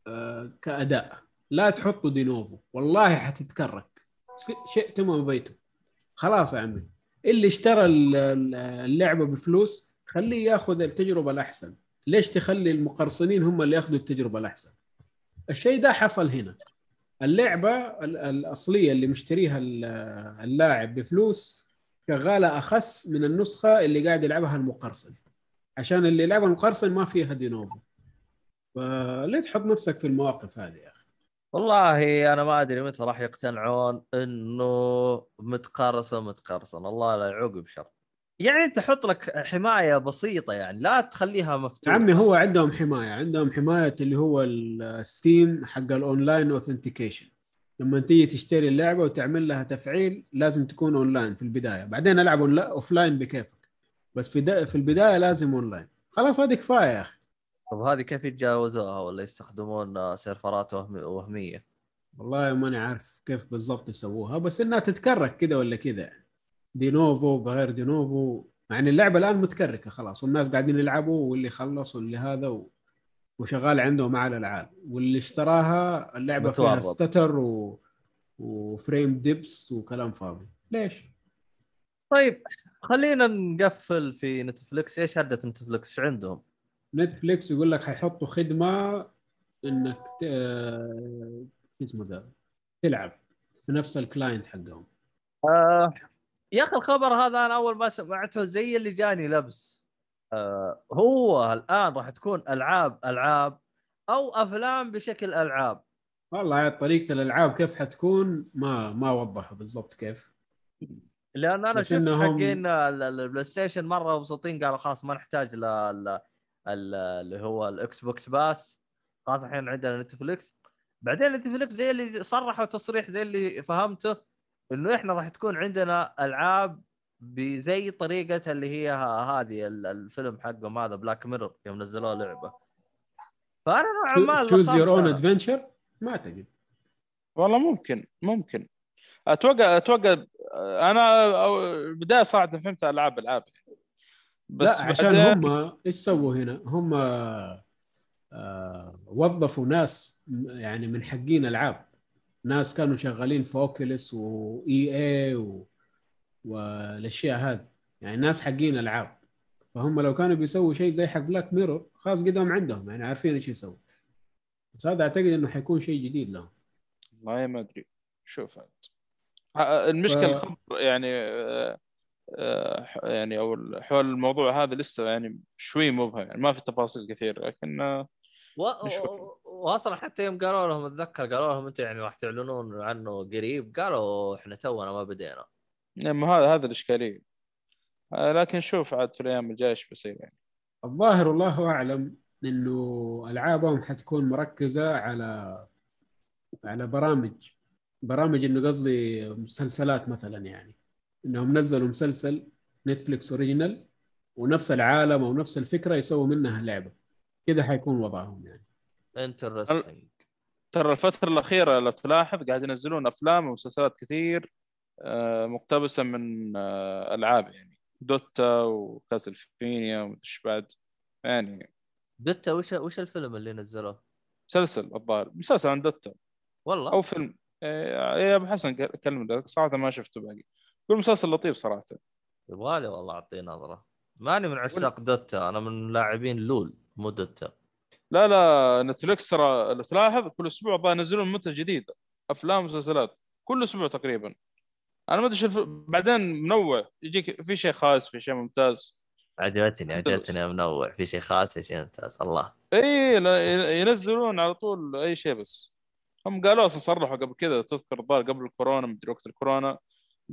أه كأداء. لا تحطوا Denuvo. والله حتتcrack. شئتم أم أبيتم. خلاص يا عمي. اللي اشترى ال- ال- اللعبة بفلوس خليه ياخذ التجربة الأحسن. ليش تخلي المقرصنين هم اللي ياخذوا التجربة الأحسن؟ الشيء ده حصل هنا. اللعبة ال- الأصلية اللي مشتريها ال- اللاعب بفلوس شغالة أخس من النسخة اللي قاعد يلعبها المقرصن. عشان اللي يلعبها المقرصن ما فيها دينوفو. فليه تحط نفسك في المواقف هذه يا أخي؟ والله أنا ما أدري متى راح يقتنعون إنه متقرصن متقرصن الله لا يعوقب شر. يعني انت حط لك حماية بسيطة يعني لا تخليها مفتوحة. عمي هو عندهم حماية عندهم حماية اللي هو ال Steam حق ال online authentication لما تيجي تشتري اللعبة وتعمل لها تفعيل لازم تكون أونلاين في البداية. بعدين ألعب offline بكيفك. بس في في البداية لازم أونلاين. خلاص هذه كفاية يا أخي. طب هذه كيف يتجاوزوها ولا يستخدمون سيرفرات وهم- وهمية؟ والله ماني عارف كيف بالضبط يسووها بس إنها تتكرك كده ولا كده يعني. Denuvo بغير Denuvo يعني اللعبة الآن متكركة خلاص والناس قاعدين يلعبوا واللي خلص واللي هذا و... وشغال عندهم على العال واللي اشتراها اللعبة فيها متورط. stutter و... و frame dips وكلام فاضي. ليش؟ طيب خلينا نقفل في نتفلكس إيش هرجة نتفلكس إيش عندهم؟ نتفليكس يقول لك حيحطوا خدمة إنك ت... آه، اسمه ده تلعب في نفس ال client حقهم. آه يا أخي الخبر هذا أنا أول ما سمعته زي اللي جاني لبس. آه هو الآن راح تكون ألعاب ألعاب أو أفلام بشكل ألعاب. والله طريقة الألعاب كيف حتكون؟ ما ما وضحوا بالضبط كيف. لأن أنا شفت إنهم- حقين ال- ال PlayStation مرة مبسوطين قالوا خلاص ما نحتاج ل ل- ال- اللي هو ال Xbox Pass خلاص الحين عندنا نتفلكس بعدين نتفلكس زي اللي صرحوا تصريح زي اللي فهمته. إنه إحنا راح تكون عندنا ألعاب بزي طريقة اللي هي هذه ال- الفيلم حقهم هذا Black Mirror يوم نزلوه لعبة. فأنا نوعا ما choose your own adventure ما أعتقد. والله ممكن ممكن. أتوقع أتوقع أنا أو- البدايه صراحة فهمت ألعاب العاب. بس لا عشان بعدين- هم إيش سووا هنا؟ هم آه وظفوا ناس يعني من حقين ألعاب. ناس كانوا شغالين في Oculus و EA و... والأشياء هذه. يعني ناس حقين ألعاب. فهم لو كانوا بيسووا شيء زي حق Black Mirror خلاص قدام عندهم يعني عارفين إيش يسووا. بس هذا أعتقد إنه حيكون شيء جديد لهم. والله ما أدري. شوف أنت. آه، المشكلة ف- الخبر يعني آه، آه، يعني أو حول الموضوع هذا لسه يعني شوي مبهم يعني ما في تفاصيل كثير لكن آه، و... واصلا حتى يوم قالوا لهم أتذكر قالوا لهم أنتم يعني راح تعلنون عنه قريب قالوا إحنا تونا ما بدينا. يعني هذا هذا الإشكالية. آه، لكن شوف عاد في الأيام الجاية إيش بيصير يعني. الظاهر والله أعلم إنه ألعابهم حتكون مركزة على على برامج. برامج إنه قصدي مسلسلات مثلا يعني. إنهم نزلوا مسلسل Netflix original ونفس العالم أو نفس الفكرة يسووا منها لعبة. كذا حيكون وضعهم يعني. interesting ترى الفترة الأخيرة لو تلاحظ قاعد ينزلون أفلام ومسلسلات كثير آه، مقتبسة من آه، ألعاب يعني. Dota و Castlevania وش بعد. يعني Dota وش وش الفيلم اللي نزلوه؟ مسلسل الظاهر. مسلسل عن Dota. والله. أو فيلم. آه، يا أبو حسن كلم صراحة ما شفته باقي. يقول مسلسل لطيف صراحة. يبغالي والله أعطيه نظرة. ماني من عشاق دوتا. أنا من لاعبين لول. مو دوتا لا لا نتفلكس ترى لو تلاحظ كل أسبوع بقى ينزلون منتج جديد أفلام ومسلسلات كل أسبوع تقريبا. أنا ما أدري الف... بعدين منوع يجيك في شيء خاص في شيء ممتاز. عجبتني عجبتني منوع في شيء خاص في شيء ممتاز. الله. إي لا، ينزلون على طول أي شيء بس. هم قالوا أصلا صرحوا قبل كذا تذكر الظاهر قبل الكورونا مدري وقت الكورونا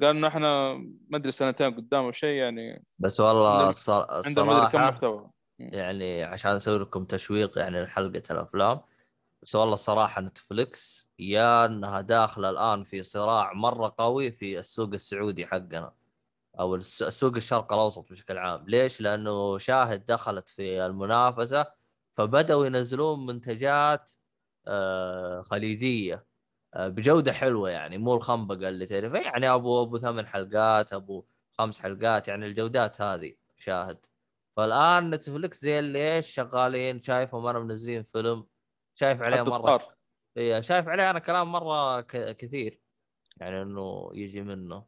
قال إنه إحنا ما أدري سنتين قدام أو شيء يعني. بس والله عندهم- الصر- عندهم كم الصراحه محتوى. يعني عشان أسوي لكم تشويق يعني لحلقة الأفلام. بس والله الصراحة نتفلكس يا إنها داخلة الآن في صراع مرة قوي في السوق السعودي حقنا. أو الس- السوق الشرق الأوسط بشكل عام، ليش؟ لأنه شاهد دخلت في المنافسة فبدأوا ينزلون منتجات آه، خليجية آه، بجودة حلوة يعني مو الخنبقة اللي تعرفها. يعني ابو أبو ثمان حلقات أبو خمس حلقات يعني الجودات هذه شاهد. فالآن نتفلكس زي اللي إيش شغالين شايفهم أنا منزلين فيلم شايف عليه مرة. إيه شايف عليه أنا كلام مرة ك- كثير يعني إنه يجي منه.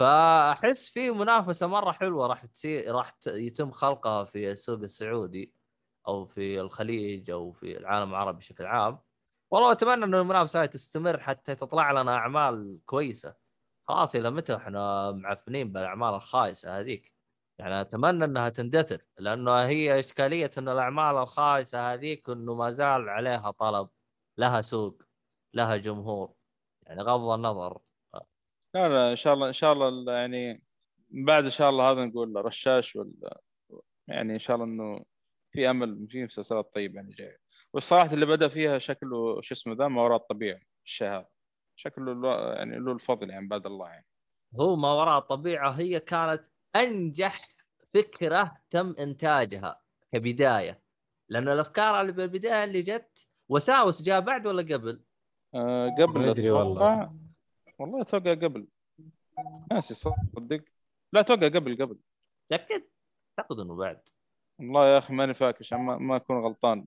فأحس في منافسة مرة حلوة راح تصير راح يتم خلقها في السوق السعودي أو في الخليج أو في العالم العربي بشكل عام. والله أتمنى إنه المنافسة هاي تستمر حتى تطلع لنا أعمال كويسة. خلاص إلى متى إحنا معفنين بالأعمال الخايسة هذيك؟ يعني أتمنى إنها تندثر لأنه هي إشكالية إن الأعمال الخايسة هذيك إنه ما زال عليها طلب لها سوق لها جمهور يعني غض النظر. لا لا إن شاء الله إن شاء الله ال- يعني من بعد إن شاء الله هذا نقول رشاش ولا يعني إن شاء الله إنه في أمل في مسلسلات طيبة يعني جاية. والصراحة اللي بدأ فيها شكله شو اسمه ذا ما وراء الطبيعي الشيء هذا شكله له- يعني له الفضل يعني بعد الله يعني. هو ما وراء الطبيعة هي كانت أنجح فكرة تم إنتاجها كبداية. لأن الأفكار اللي بالبداية اللي جت وساوس جاء بعد ولا قبل؟ آه قبل ما أدري والله. أتوقع. والله. أتوقع قبل. ناسي صدق. لا أتوقع قبل قبل. تأكد؟ أعتقد إنه بعد. والله يا أخي ماني فاكر عشان ما, ما أكون غلطان.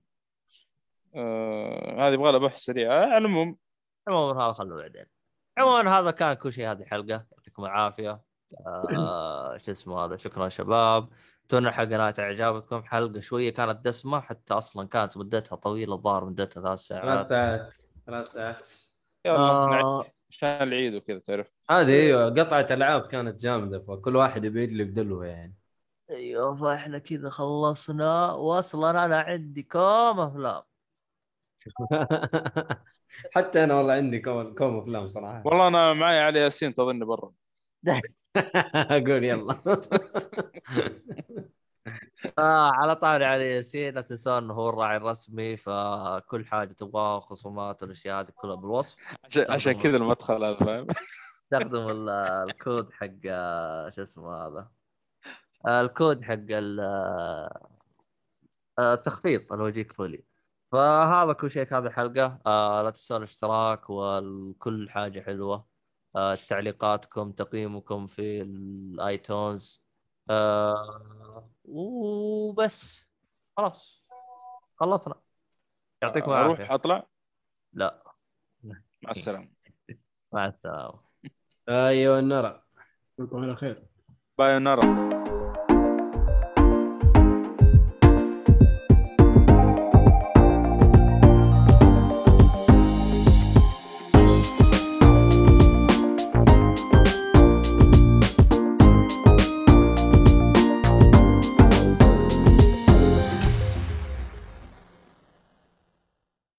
آه هذه يبغى لها بحث سريع. آه على العموم. عموما هذا خلوه بعدين. عموما هذا كان كل شيء هذه الحلقة. يعطيكم العافية. آه شو اسمه هذا شكرا شباب. حلقه نالت إعجابكم. حلقة شوية كانت دسمة حتى أصلا كانت مدتها طويلة الظاهر مدتها ثلاث ثلاث ساعات ساعات ثلاث ساعات. يلا آه. عشان العيد وكذا تعرف. هذه أيوه قطعة ألعاب كانت جامدة فكل واحد يبي يدلي بدلوه يعني. أيوه فإحنا كذا خلصنا. واصلا أنا عندي كوم افلام حتى أنا والله عندي كوم افلام صراحة. والله أنا معي علي ياسين تظني برا. أقول يلا. آه على طاري علي ياسين لا تنسون إنه هو الراعي الرسمي فكل حاجة تبغاها خصومات والأشياء هذه كلها بالوصف. عشان, كذا المدخل هذا فاهم؟ استخدم ال- الكود حق آه، شو اسمه هذا؟ آه، الكود حق ال- آه، التخفيض اللي هو يجيك فولي. فهذا كل شيء في هذه الحلقة آه، لا تنسون الاشتراك وكل حاجة حلوة. تعليقاتكم تقييمكم في ال iTunes. آه، وبس. خلاص. خلصنا. يعطيكم أروح العافية. أطلع؟ لا. مع السلامة. مع السلامة. أيوه النرى نشوفكم على خير. باي نرى